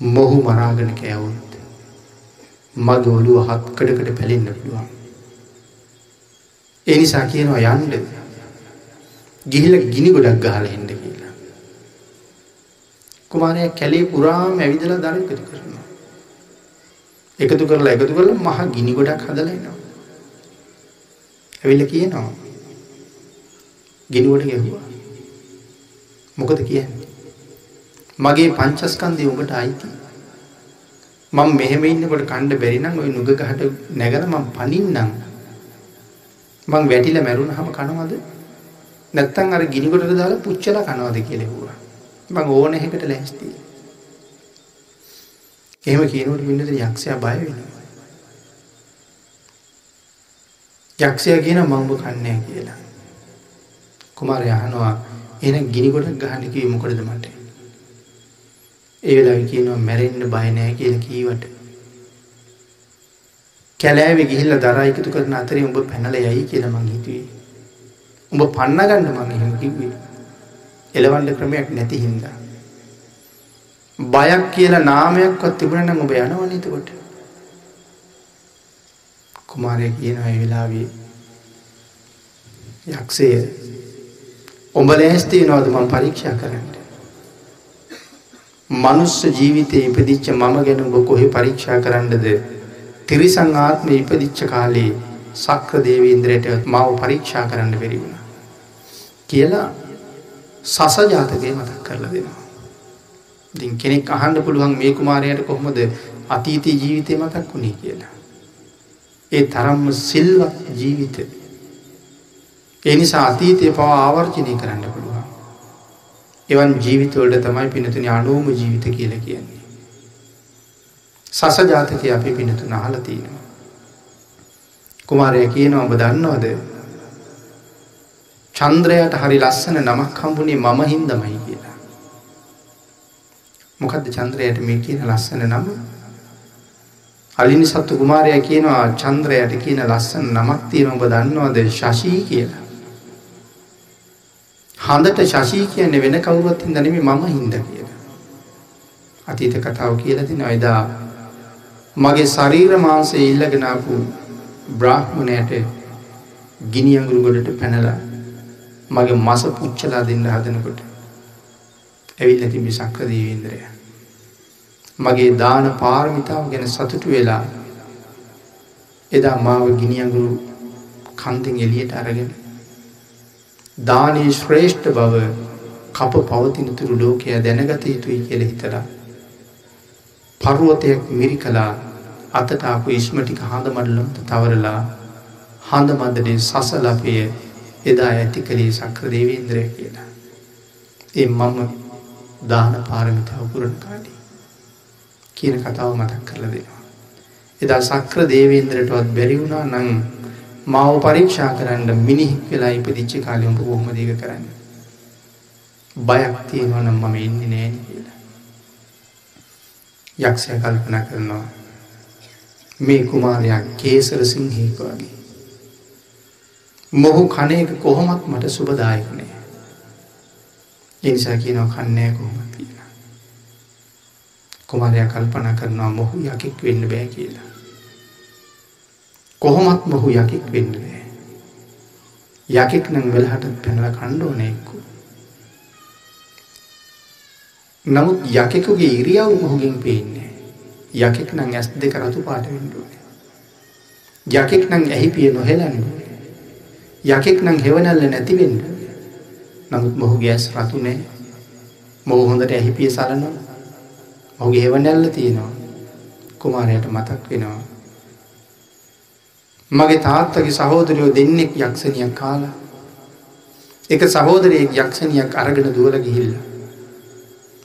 මොහු මරාගෙන කෑවුත් මගේ ඔලුව හත්කඩකට පැලෙන්න්න පුළුවන්. එනිසා කියනවා යන්ඩ ගිහිල ගිනි ගොඩක් ගහල එන්න කියලා. කුමාරය කැලේ පුරාම ඇවිදලා දර එකතු කරනවා. එකතු කරලා එකතු කරලා මහ ගිනි ගොඩක් හදලනවා ඇවිල්ල කියනවා ගිනුවට ගැහුවා. මොකද කියන්නේ? මගේ පංචස්කන්දය උඹට අයිති. මං මෙහෙම ඉන්නකොට කණ්ඩ බැරිනම් ඔය නුග ගහට නැගල මං පනින්නම්. මං වැටිල මැරුණ හම කනවද? නැත්තං අර ගිනිකොට දාලා පුච්චල කනවද කියලෙවවා මං ඕන එකට ලැස්තිී. එහෙම කියනවට පින්නද යක්ෂයා බය වෙනවා. යක්ෂය කියන මංඹ කන්නය කියලා. කුමාරය අහනවා එන ගිනිකොට ගහන්න කිව්වේ මොකටද මට? ඒ වෙලාවේ කියනවා මැරෙන්න බය නැහැ කියලා කීවට. කැලෑවේ ගිහිල්ලා දරා එකතු කරන අතරේ උඹ පැනලා යයි කියලා මං හිතුවේ. උඹ පන්න ගන්න මං එහෙම කිව්වේ. එලවන්න ක්‍රමයක් නැති හින්දා. බයක් කියලා නාමයක්වත් තිබුණා නම් ඔබ යනවනේ එතකොට. කුමාරයා කියනවා ඒ වෙලාවේ යක්ෂය උඹ ලෑස්ති වෙනවද මම පරීක්ෂා කරන්න? මනුස්ස ජීවිතේ ඉපදිච්ච මම ගැන ඔබ කොහේ පරීක්ෂා කරන්නද? තිරිසන් ආත්මේ ඉපදිච්ච කාලේ සක්‍ර දේවේන්ද්‍රයට මාව පරීක්ෂා කරන්න බැරි වුණා. කියලා සස ජාතකය මතක් කරලා දෙනවා. ඉතින් කෙනෙක් අහන්න පුළුවන් මේ කුමාරයාට කොහොමද අතීතයේ ජීවිතේ මතක් වුණේ කියලා. ඒ තරම්ම සිල්වත් ජීවිතේ ඒ නිසා අතීතය පවා ආවර්ජනය කරන්න පුළුවන්. එවන් ජීවිතවලට තමයි පිනතුන අනුවම ජීවිත කියල කියන්නේ. සස ජාතක අපි පිනතුන අහලතිනවා. කුමාරය කියන ඔබ දන්නවද චන්ද්‍රයට හරි ලස්සන නමක් හම්බුණේ මම හින්දමයි කියලා. මොකදද චන්ද්‍රයට මේ කියන ලස්සන නම අලිනි සත්තු කුමාරය කියනවා චන්ද්‍රයට කියන ලස්සන නමක් තියෙන ඔබ දන්නවද ශශී කියලා. හඳට ශශී කියන්නේ වෙන කවුරුවත් හින්දා නෙමෙයි මම හින්දා කියලා. අතීත කතාව කියලා දෙනවා එදා මගේ ශරීර මාංශය ඉල්ලගෙන ආපු බ්‍රාහ්මණයට ගිනි අඟුරු ගොඩට පැනලා මගේ මස පුච්චලා දෙන්න හදනකොට ඇවිල්ලා තිබි සක්‍ර දේවේන්ද්‍රය. මගේ දාන පාරමිතාව ගැන සතුටු වෙලා එදා මාව ගිනි අඟුරු කන්දෙන් එළියට අරගෙන දානයේ ශ්‍රේෂ්ඨ බව කප පවතින තුරු ලෝකය දැනගත යුතුයි කියල හිතලා. පරුවතයක් මිරි කලා අතටාපු ඉස්මටික හඳ මඩලොන්ට තවරලා හඳ මදනේ සසලපය එදා ඇති කළේ සක්‍ර දේවේන්ද්‍රය කියලා. එ මම දාන පාරමිතාව පුරණ කාලී කියන කතාව මතක් කරලා දෙනවා. එදා සක්‍ර දේවේන්ද්‍රටවත් බැරිවුණා නං මාව පරීක්ෂා කරන්න මිනිහෙක් වෙලා ඉපදිච්ච කාලේ උඹ කොහොමද ඒක කරන්නේ? බයක් තියෙනවා නම් මම ඉන්නේ නෑනේ කියලා. යක්ෂයා කල්පනා කරනවා මේ කුමාරයා කේසර සිංහෙක් වගේ. මොහු කණේක කොහොමත් මට සුබදායක නෑ. ඒ නිසා කියනවා කන්නේ කොහොමද කියලා. කුමාරයා කල්පනා කරනවා මොහු යකෙක් වෙන්න බෑ කියලා. කොහොමත් මොහු යකෙක් වෙන්න බෑ. යකෙක් නම් වෙලහට පැනලා කණ්ඩ ඕන එක්කු. නමුත් යකෙකුගේ ඉරියව් මොහුගෙන් පේන්නේ. යකෙක් නම් ඇස් දෙක රතු පාට වෙන්න ඕනේ. යකෙක් නම් ඇහිපිය නොහෙලන්න ඕනේ. යකෙක් නම් හෙවණැල්ල නැති වෙන්න ඕනේ. නමුත් මොහුගේ ඇස් රතු නෑ. මොහු හොඳට ඇහිපිය සලනවා. මොහුගේ හෙවණැල්ල තියෙනවා. කුමාරයාට මතක් වෙනවා. මගේ තාත්තගේ සහෝදරයෝ දෙන්නෙක් යක්ෂණයක් කාලා එක සහෝදරයෙක් යක්ෂණයක් අරගෙන දුවල ගිහිල්ල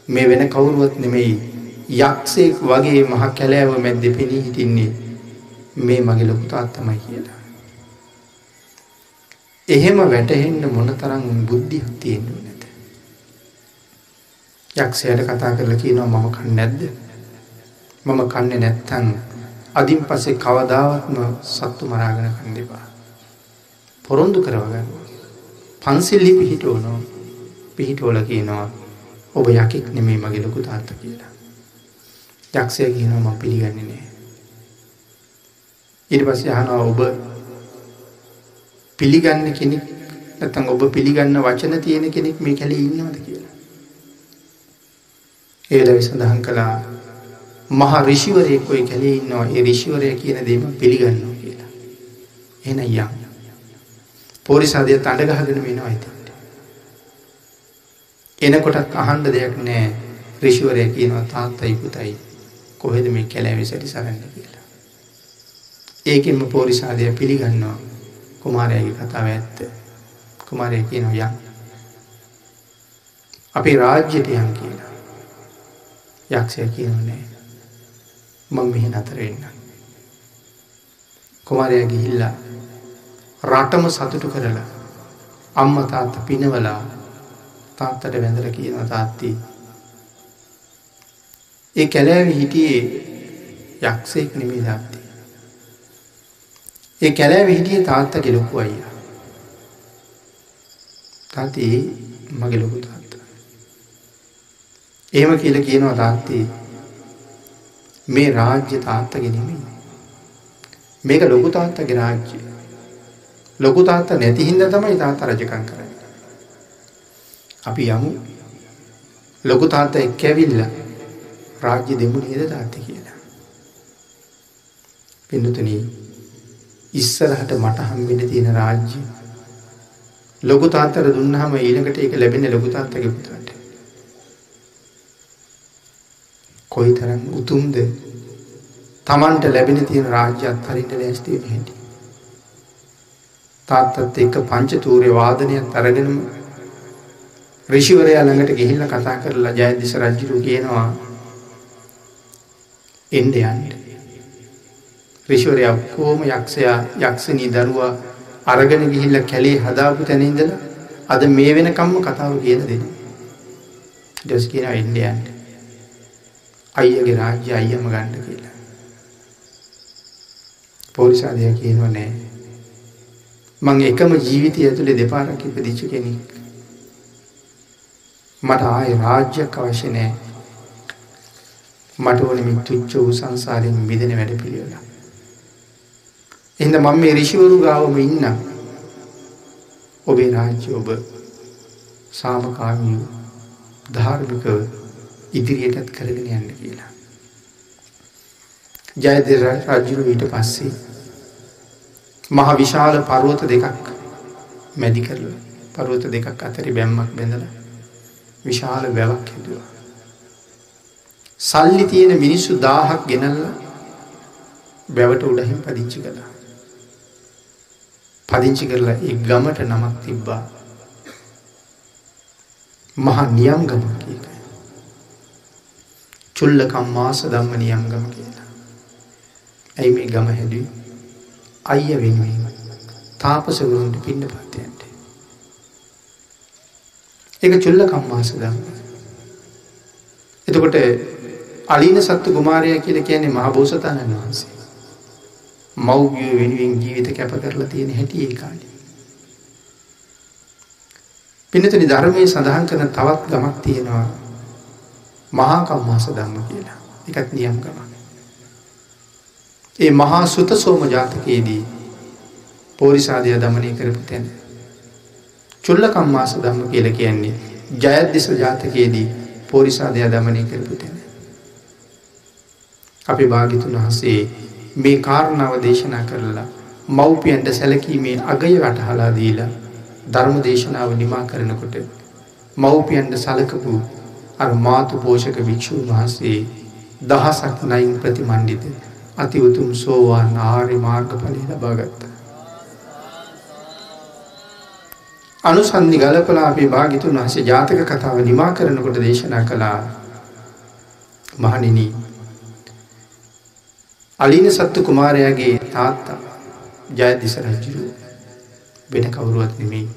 මේ වෙන කවුරුවත් නෙමෙයි යක්ෂයෙක් වගේ මහ කැලෑව මැද්දෙ පෙනී හිටින්නේ මේ මගේ ලොකු තාත්තමයි කියලා. එහෙම වැටහෙන්න මොනතරම් බුද්ධියක් තියෙන්න නැත. යක්ෂයාට කතා කරලා කියනවා මම කන්නේ නැද්ද? මම කන්නේ නැත්තම් අදින් පස්සේ කවදාවත්ම සත්තු මරාගෙන කන්න එපා. පොරොන්දු කරවගන්න. පන්සිල්ලි පිහිටවනවා. පිහිටවල කියනවා ඔබ යකෙක් නෙමේ මගේ ලොකු තාත්තා කියලා. යක්ෂය කියනවා මම පිළිගන්නේ නෑ. ඊට පස්සේ අහනවා ඔබ පිළිගන්න කෙනෙක් නැත්නම් ඔබ පිළිගන්න වචන තියෙන කෙනෙක් මේ කැලේ ඉන්නවද කියලා. ඒ වෙලාවේ සඳහන් කළා මහා ඍෂිවරයෙක් ওই කැලේ ඉන්නවා. ඒ ඍෂිවරයා කියන දේ මම පිළිගන්නවා කියලා. එහෙනම් යන්න. පොරිසාදිය තඬ ගහගෙන වෙනවා ඉතින්. එනකොටත් අහන්න දෙයක් නෑ. ඍෂිවරයා කියනවා තාත්තයි පුතයි කොහෙද මේ කැලෑවේ සැරිසරන්නේ කියලා. ඒකෙන්ම පොරිසාදිය පිළිගන්නවා කුමාරයාගේ කතාව ඇත්ත. කුමාරයා කියනවා යන්න. අපේ රාජ්‍යයට යන් කියලා. යක්ෂයා කියනවා නෑ. මං මෙහි නතර වෙන්න. කුමාරයා ගිහිල්ලා රටම සතුටු කරලා අම්මා තාත්තා පිනවලා තාත්තට වැඳලා කියනවා තාත්තී ඒ කැලෑවේ හිටියේ යක්ෂයෙක් නෙමෙයි තාත්තී. ඒ කැලෑවේ හිටියේ තාත්තගේ ලොකු අයියා. තාත්තී මගේ ලොකු තාත්තා. එහෙම කියලා කියනවා තාත්තී මේ රාජ්‍ය තාත්තගේ නෙමෙයි. මේක ලොකු තාත්තගේ රාජ්‍යය. ලොකු තාත්තා නැති හින්දා තමයි තාත්තා රජකම් කරන්නේ. අපි යමු ලොකු තාත්තා එක්ක ඇවිල්ලා රාජ්‍ය දෙමු නේද තාත්තේ කියලා. පින්නතුනි ඉස්සරහට මට හම්බෙන්න තියෙන රාජ්‍ය ලොකු තාත්තට දුන්නාම ඊළඟට ඒක ලැබෙන්නේ ලොකු තාත්තගේ පුතාට. කොයිතරම් උතුම්ද තමන්ට ලැබෙන තියෙන රාජ්‍ය අත්හරින්න ලෑස්ති වෙන හැටි. තාත්තත් එක්ක පංච තූරය වාදනයත් අරගෙනම ඍෂිවරයා ළඟට ගිහිල්ලා කතා කරලා ජයදිස රජුරු කියනවා එන්න යන්න. ඍෂිවරයා කොහොම යක්ෂයා යක්ෂණී දරුවා අරගෙන ගිහිල්ලා කැලේ හදාපු තැන ඉඳලා අද මේ වෙනකම්ම කතාව කියලා දෙනවා. ඊට පස්සේ කියනවා එන්න යන්න. අයියගේ රාජ්‍ය අයියම ගන්න කියලා. පොලිසාදය කියනවා නෑ. මං එකම ජීවිතය ඇතුළේ දෙපාරක් ඉපදිච්ච කෙනෙක්. මට ආයේ රාජ්‍යයක් අවශ්‍ය නෑ. මට ඕනේ මේ තුච්ච වූ සංසාරයෙන් මිදෙන වැඩ පිළිවෙල. එහෙනම් මම මේ ඍෂිවරු ගාවම ඉන්න. ඔබේ රාජ්‍ය ඔබ සාමකාමී ධාර්මිකව ඉදිරියටත් කරගෙන යන්න කියලා. ජයදෙර රජුරු ඊට පස්සේ මහ විශාල පරුවත දෙකක් මැදි කරලා පරුවත දෙකක් අතරි බැම්මක් බැඳලා විශාල වැවක් හැදුවා. සල්ලි තියෙන මිනිස්සු දාහක් ගෙනල්ලා බැවට උඩහින් පදිංචි කළා. පදිංචි කරලා ඒ ගමට නමක් තිබ්බා. මහා නියම් ගම කියලා. චුල්ලකම් මාස ධම්ම නියංගම කියලා. ඇයි මේ ගම හැදුවේ? අයියා වෙනුවෙන් තාපසවරුන්ට පින්න පාතයන්ට. ඒක චුල්ලකම් මාස ධම්ම. එතකොට අලීන සත්තු කුමාරයා කියලා කියන්නේ මහ බෝසතාණන් වහන්සේ. මව්බිය වෙනුවෙන් ජීවිත කැප කරලා තියෙන හැටි ඒ කාලේ. පින්නතුනි ධර්මයේ සඳහන් කරන තවත් ගමක් තියෙනවා මහා කම්මාස ධම්ම කියලා. එකත් නියම් ගමක්. ඒ මහා සුත සෝම ජාතකයේදී පෝරිසාදය දමනය කරපු තැන. චුල්ල කම්මාස ධම්ම කියලා කියන්නේ ජයද්දිස ජාතකයේදී පෝරිසාදය දමනය කරපු තැන. අපි භාගිතුන් වහසේ මේ කාරණාව දේශනා කරලා මව්පියන්ට සැලකීමේ අගය වටහලා දීලා ධර්ම දේශනාව නිමා කරනකොට මව්පියන්ට සලකපු අර මාතු පෝෂක භික්‍ෂූන් වහන්සේ දහසක් නයින් ප්‍රතිමණ්ඩිත අති උතුම් සෝවාන් ආර්ය මාර්ගඵලය ලබාගත්ත. අනුසන්ධි ගලපලා අපේ භාගිතුන් වහසේ ජාතක කතාව නිමා කරනකොට දේශනා කළා මහනිනී අලීන සත්තු කුමාරයාගේ තාත්තා ජයදිස රජ්ජුරු වෙන කවුරුවත් නෙමෙයි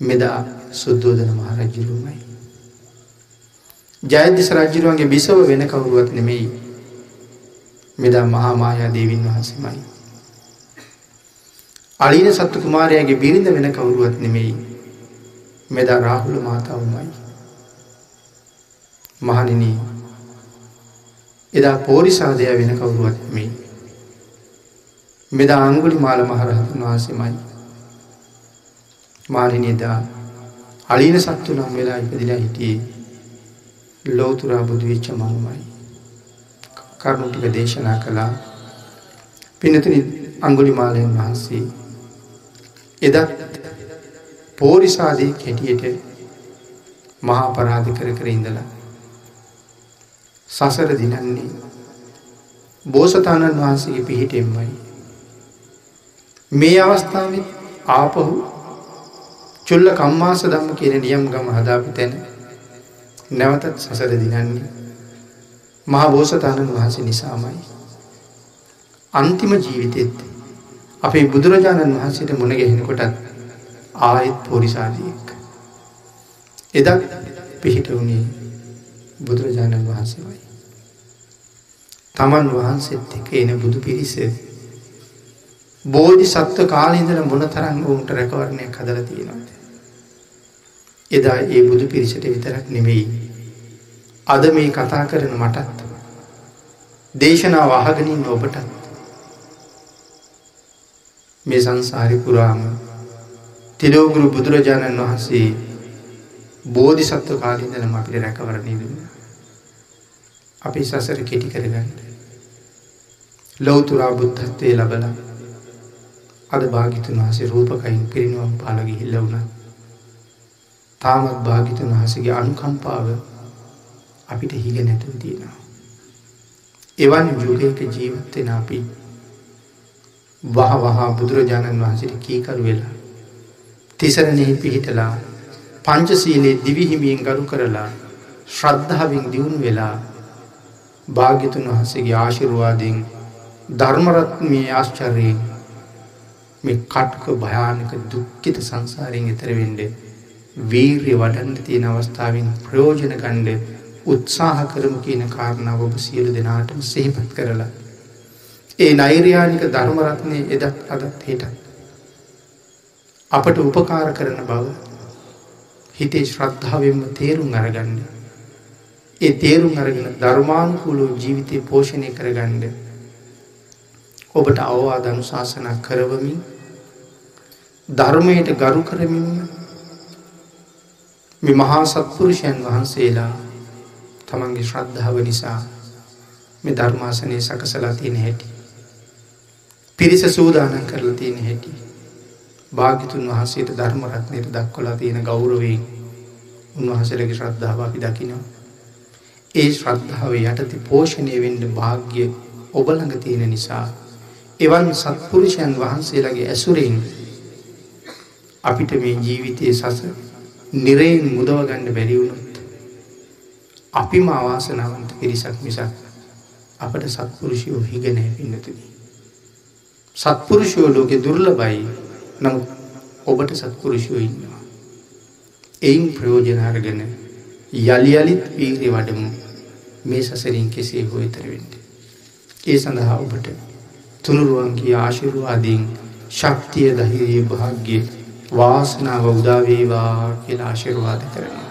මෙදා සුද්දෝදන මහරජ්ජුරුමයි ජයදිස රජ්ජුරුවන්ගේ බිසව වෙන කවුරුවත් නෙමෙයි මෙදා මහාමායා දේවින් වහන්සේමයි. අලීන සත්තු කුමාරයාගේ බිරිඳ වෙන කවුරුවත් නෙමෙයි මෙදා රාහුල මාතාවමයි. මහනිනී එදා පෝරිසාදය වෙන කවුරුවත් නෙමෙයි. මෙදා අංගුලි මාල මහරහතුන් වහන්සේමයි. මාරිනිදා අලීන සත්තු නම් වෙලා ඉපදිලා හිටියේ ලෝතුරා බුදු වෙච්ච මනුමයි. කරුණු ටික දේශනා කළා. පින්නතුනි අංගුලි මාලයන් වහන්සේ එදත් පෝරිසාදී කෙටියට මහා පරාධ කර කර ඉඳලා සසර දිනන්නේ බෝසතාණන් වහන්සේගේ පිහිටෙන්මයි. මේ අවස්ථාවත් ආපහු චුල්ල කම්මාස දම්ම කියන නියම් ගම හදාපි තැන නැවතත් සසර දිනන්නේ මහා බෝසතාණන් වහන්සේ නිසාමයි අන්තිම ජීවිතෙත් අපේ බුදුරජාණන් වහන්සේට මුණ ගැහෙනකොටත් ආයෙත් පොරිසාදියෙක්. එදත් පිහිට වුණේ බුදුරජාණන් වහන්සේවයි. තමන් වහන්සේත් එක එන බුදු පිරිස බෝධි සත්ව කාලීදල මොන තරන් ඔවුන්ට රැකවරණයක් හදල තියෙනවාද. එදා ඒ බුදු පිරිසට විතරක් නෙවෙයි. අද මේ කතා කරන මටත් දේශනාව අහගනින් ඔබටත් මේ සංසාරි පුරාම තිලෝගුරු බුදුරජාණන් වහන්සේ බෝධි සත්ව කාලීදනම අපිට රැකවරණය දුන්න. අපි සසර කෙටි කරගන්න. ලොවතුරා බුද්ධත්වය ලබල අද භාගිතුන් වහසේ රූපකයින් පිරිනුවම් පාලගි හිල්ල වුණ. තාමත් භාගිතුන් වහසගේ අනුකම්පාව අපිට හිග නැතුව තියෙනවා. එවන් යුගයක ජීවත්වෙන අපි වහ වහා බුදුරජාණන් වහන්සට කීකරු වෙලා. තිසරණෙහි පිහිටලා පංචසීලේ දිවිහිමියෙන් ගරු කරලා ශ්‍රද්ධාවෙන් දියුණු වෙලා භාග්‍යතුන් වහන්සේගේ ආශිර්වාදයෙන් ධර්මරත්මය ආශ්චර්යයෙන් මේ කට්ක භයානක දුක්කිත සංසාරයෙන් එතරවෙන්ඩ වීර්ය වඩන්න තියෙන අවස්ථාවෙන් ප්‍රයෝජන ගණ්ඩ උත්සාහ කරම කියන කාරණාව ඔබ සියලු දෙනාටම සෙහිපත් කරලා ඒ නෛර්යානික ධර්මරත්නය එදත් අදත් හිටත්. අපට උපකාර කරන බව හිතේ ශ්‍රද්ධාවෙන්ම තේරුම් අරගන්න. ඒ තේරුම් අරගෙන ධර්මානුකූලෝ ජීවිතය පෝෂණය කරගණ්ඩ. ඔබට අවවාද අනුශාසනක් කරවමින් ධර්මයට ගරු කරමින්ම මෙ මහා සත්පුරුෂයන් වහන්සේලා තමන්ගේ ශ්‍රද්ධාව නිසා මේ ධර්මාසනය සකසලා තියෙන හැටි. පිරිස සූදානන් කරලා තියෙන හැටි. භාගිතුන් වහන්සේට ධර්මරත්නයට දක්වලා තියෙන ගෞරවයෙන් උන්වහසලගේ ශ්‍රද්ධාව අපි දකිනවා. ඒ ශ්‍රද්ධාව යටති පෝෂණය වෙන්ඩ භාග්‍ය ඔබළඟ තියෙන නිසා. එවන් සත්පුරුෂයන් වහන්සේලගේ ඇසුරෙන් අපිට මේ ජීවිතය සස නිරයෙන් මුදවගන්න බැරිවුණොත්. අපිම අවාසනාවන්ත පිරිසක් මිසක් අපට සත්පුරුෂයෝ හිගනෑ පින්නතුනි. සත්පුරුෂයෝ ලෝකෙ දුර්ලබයි නමුත් ඔබට සත්පුරුෂයෝ ඉන්නවා. එයින් ප්‍රයෝජනාර්ගන යළියලිත් වීරි වඩමු මේ සසරින් කෙසේ හොයතරවෙන්ට. ඒ සඳහා ඔබට තුනුරුවන්ගේ ආශිරුවාදීන් ශක්තිය දහිරයේ භාග්‍ය වාසනාව උදාවේවා කියලා ආශිරවාද කරනවා.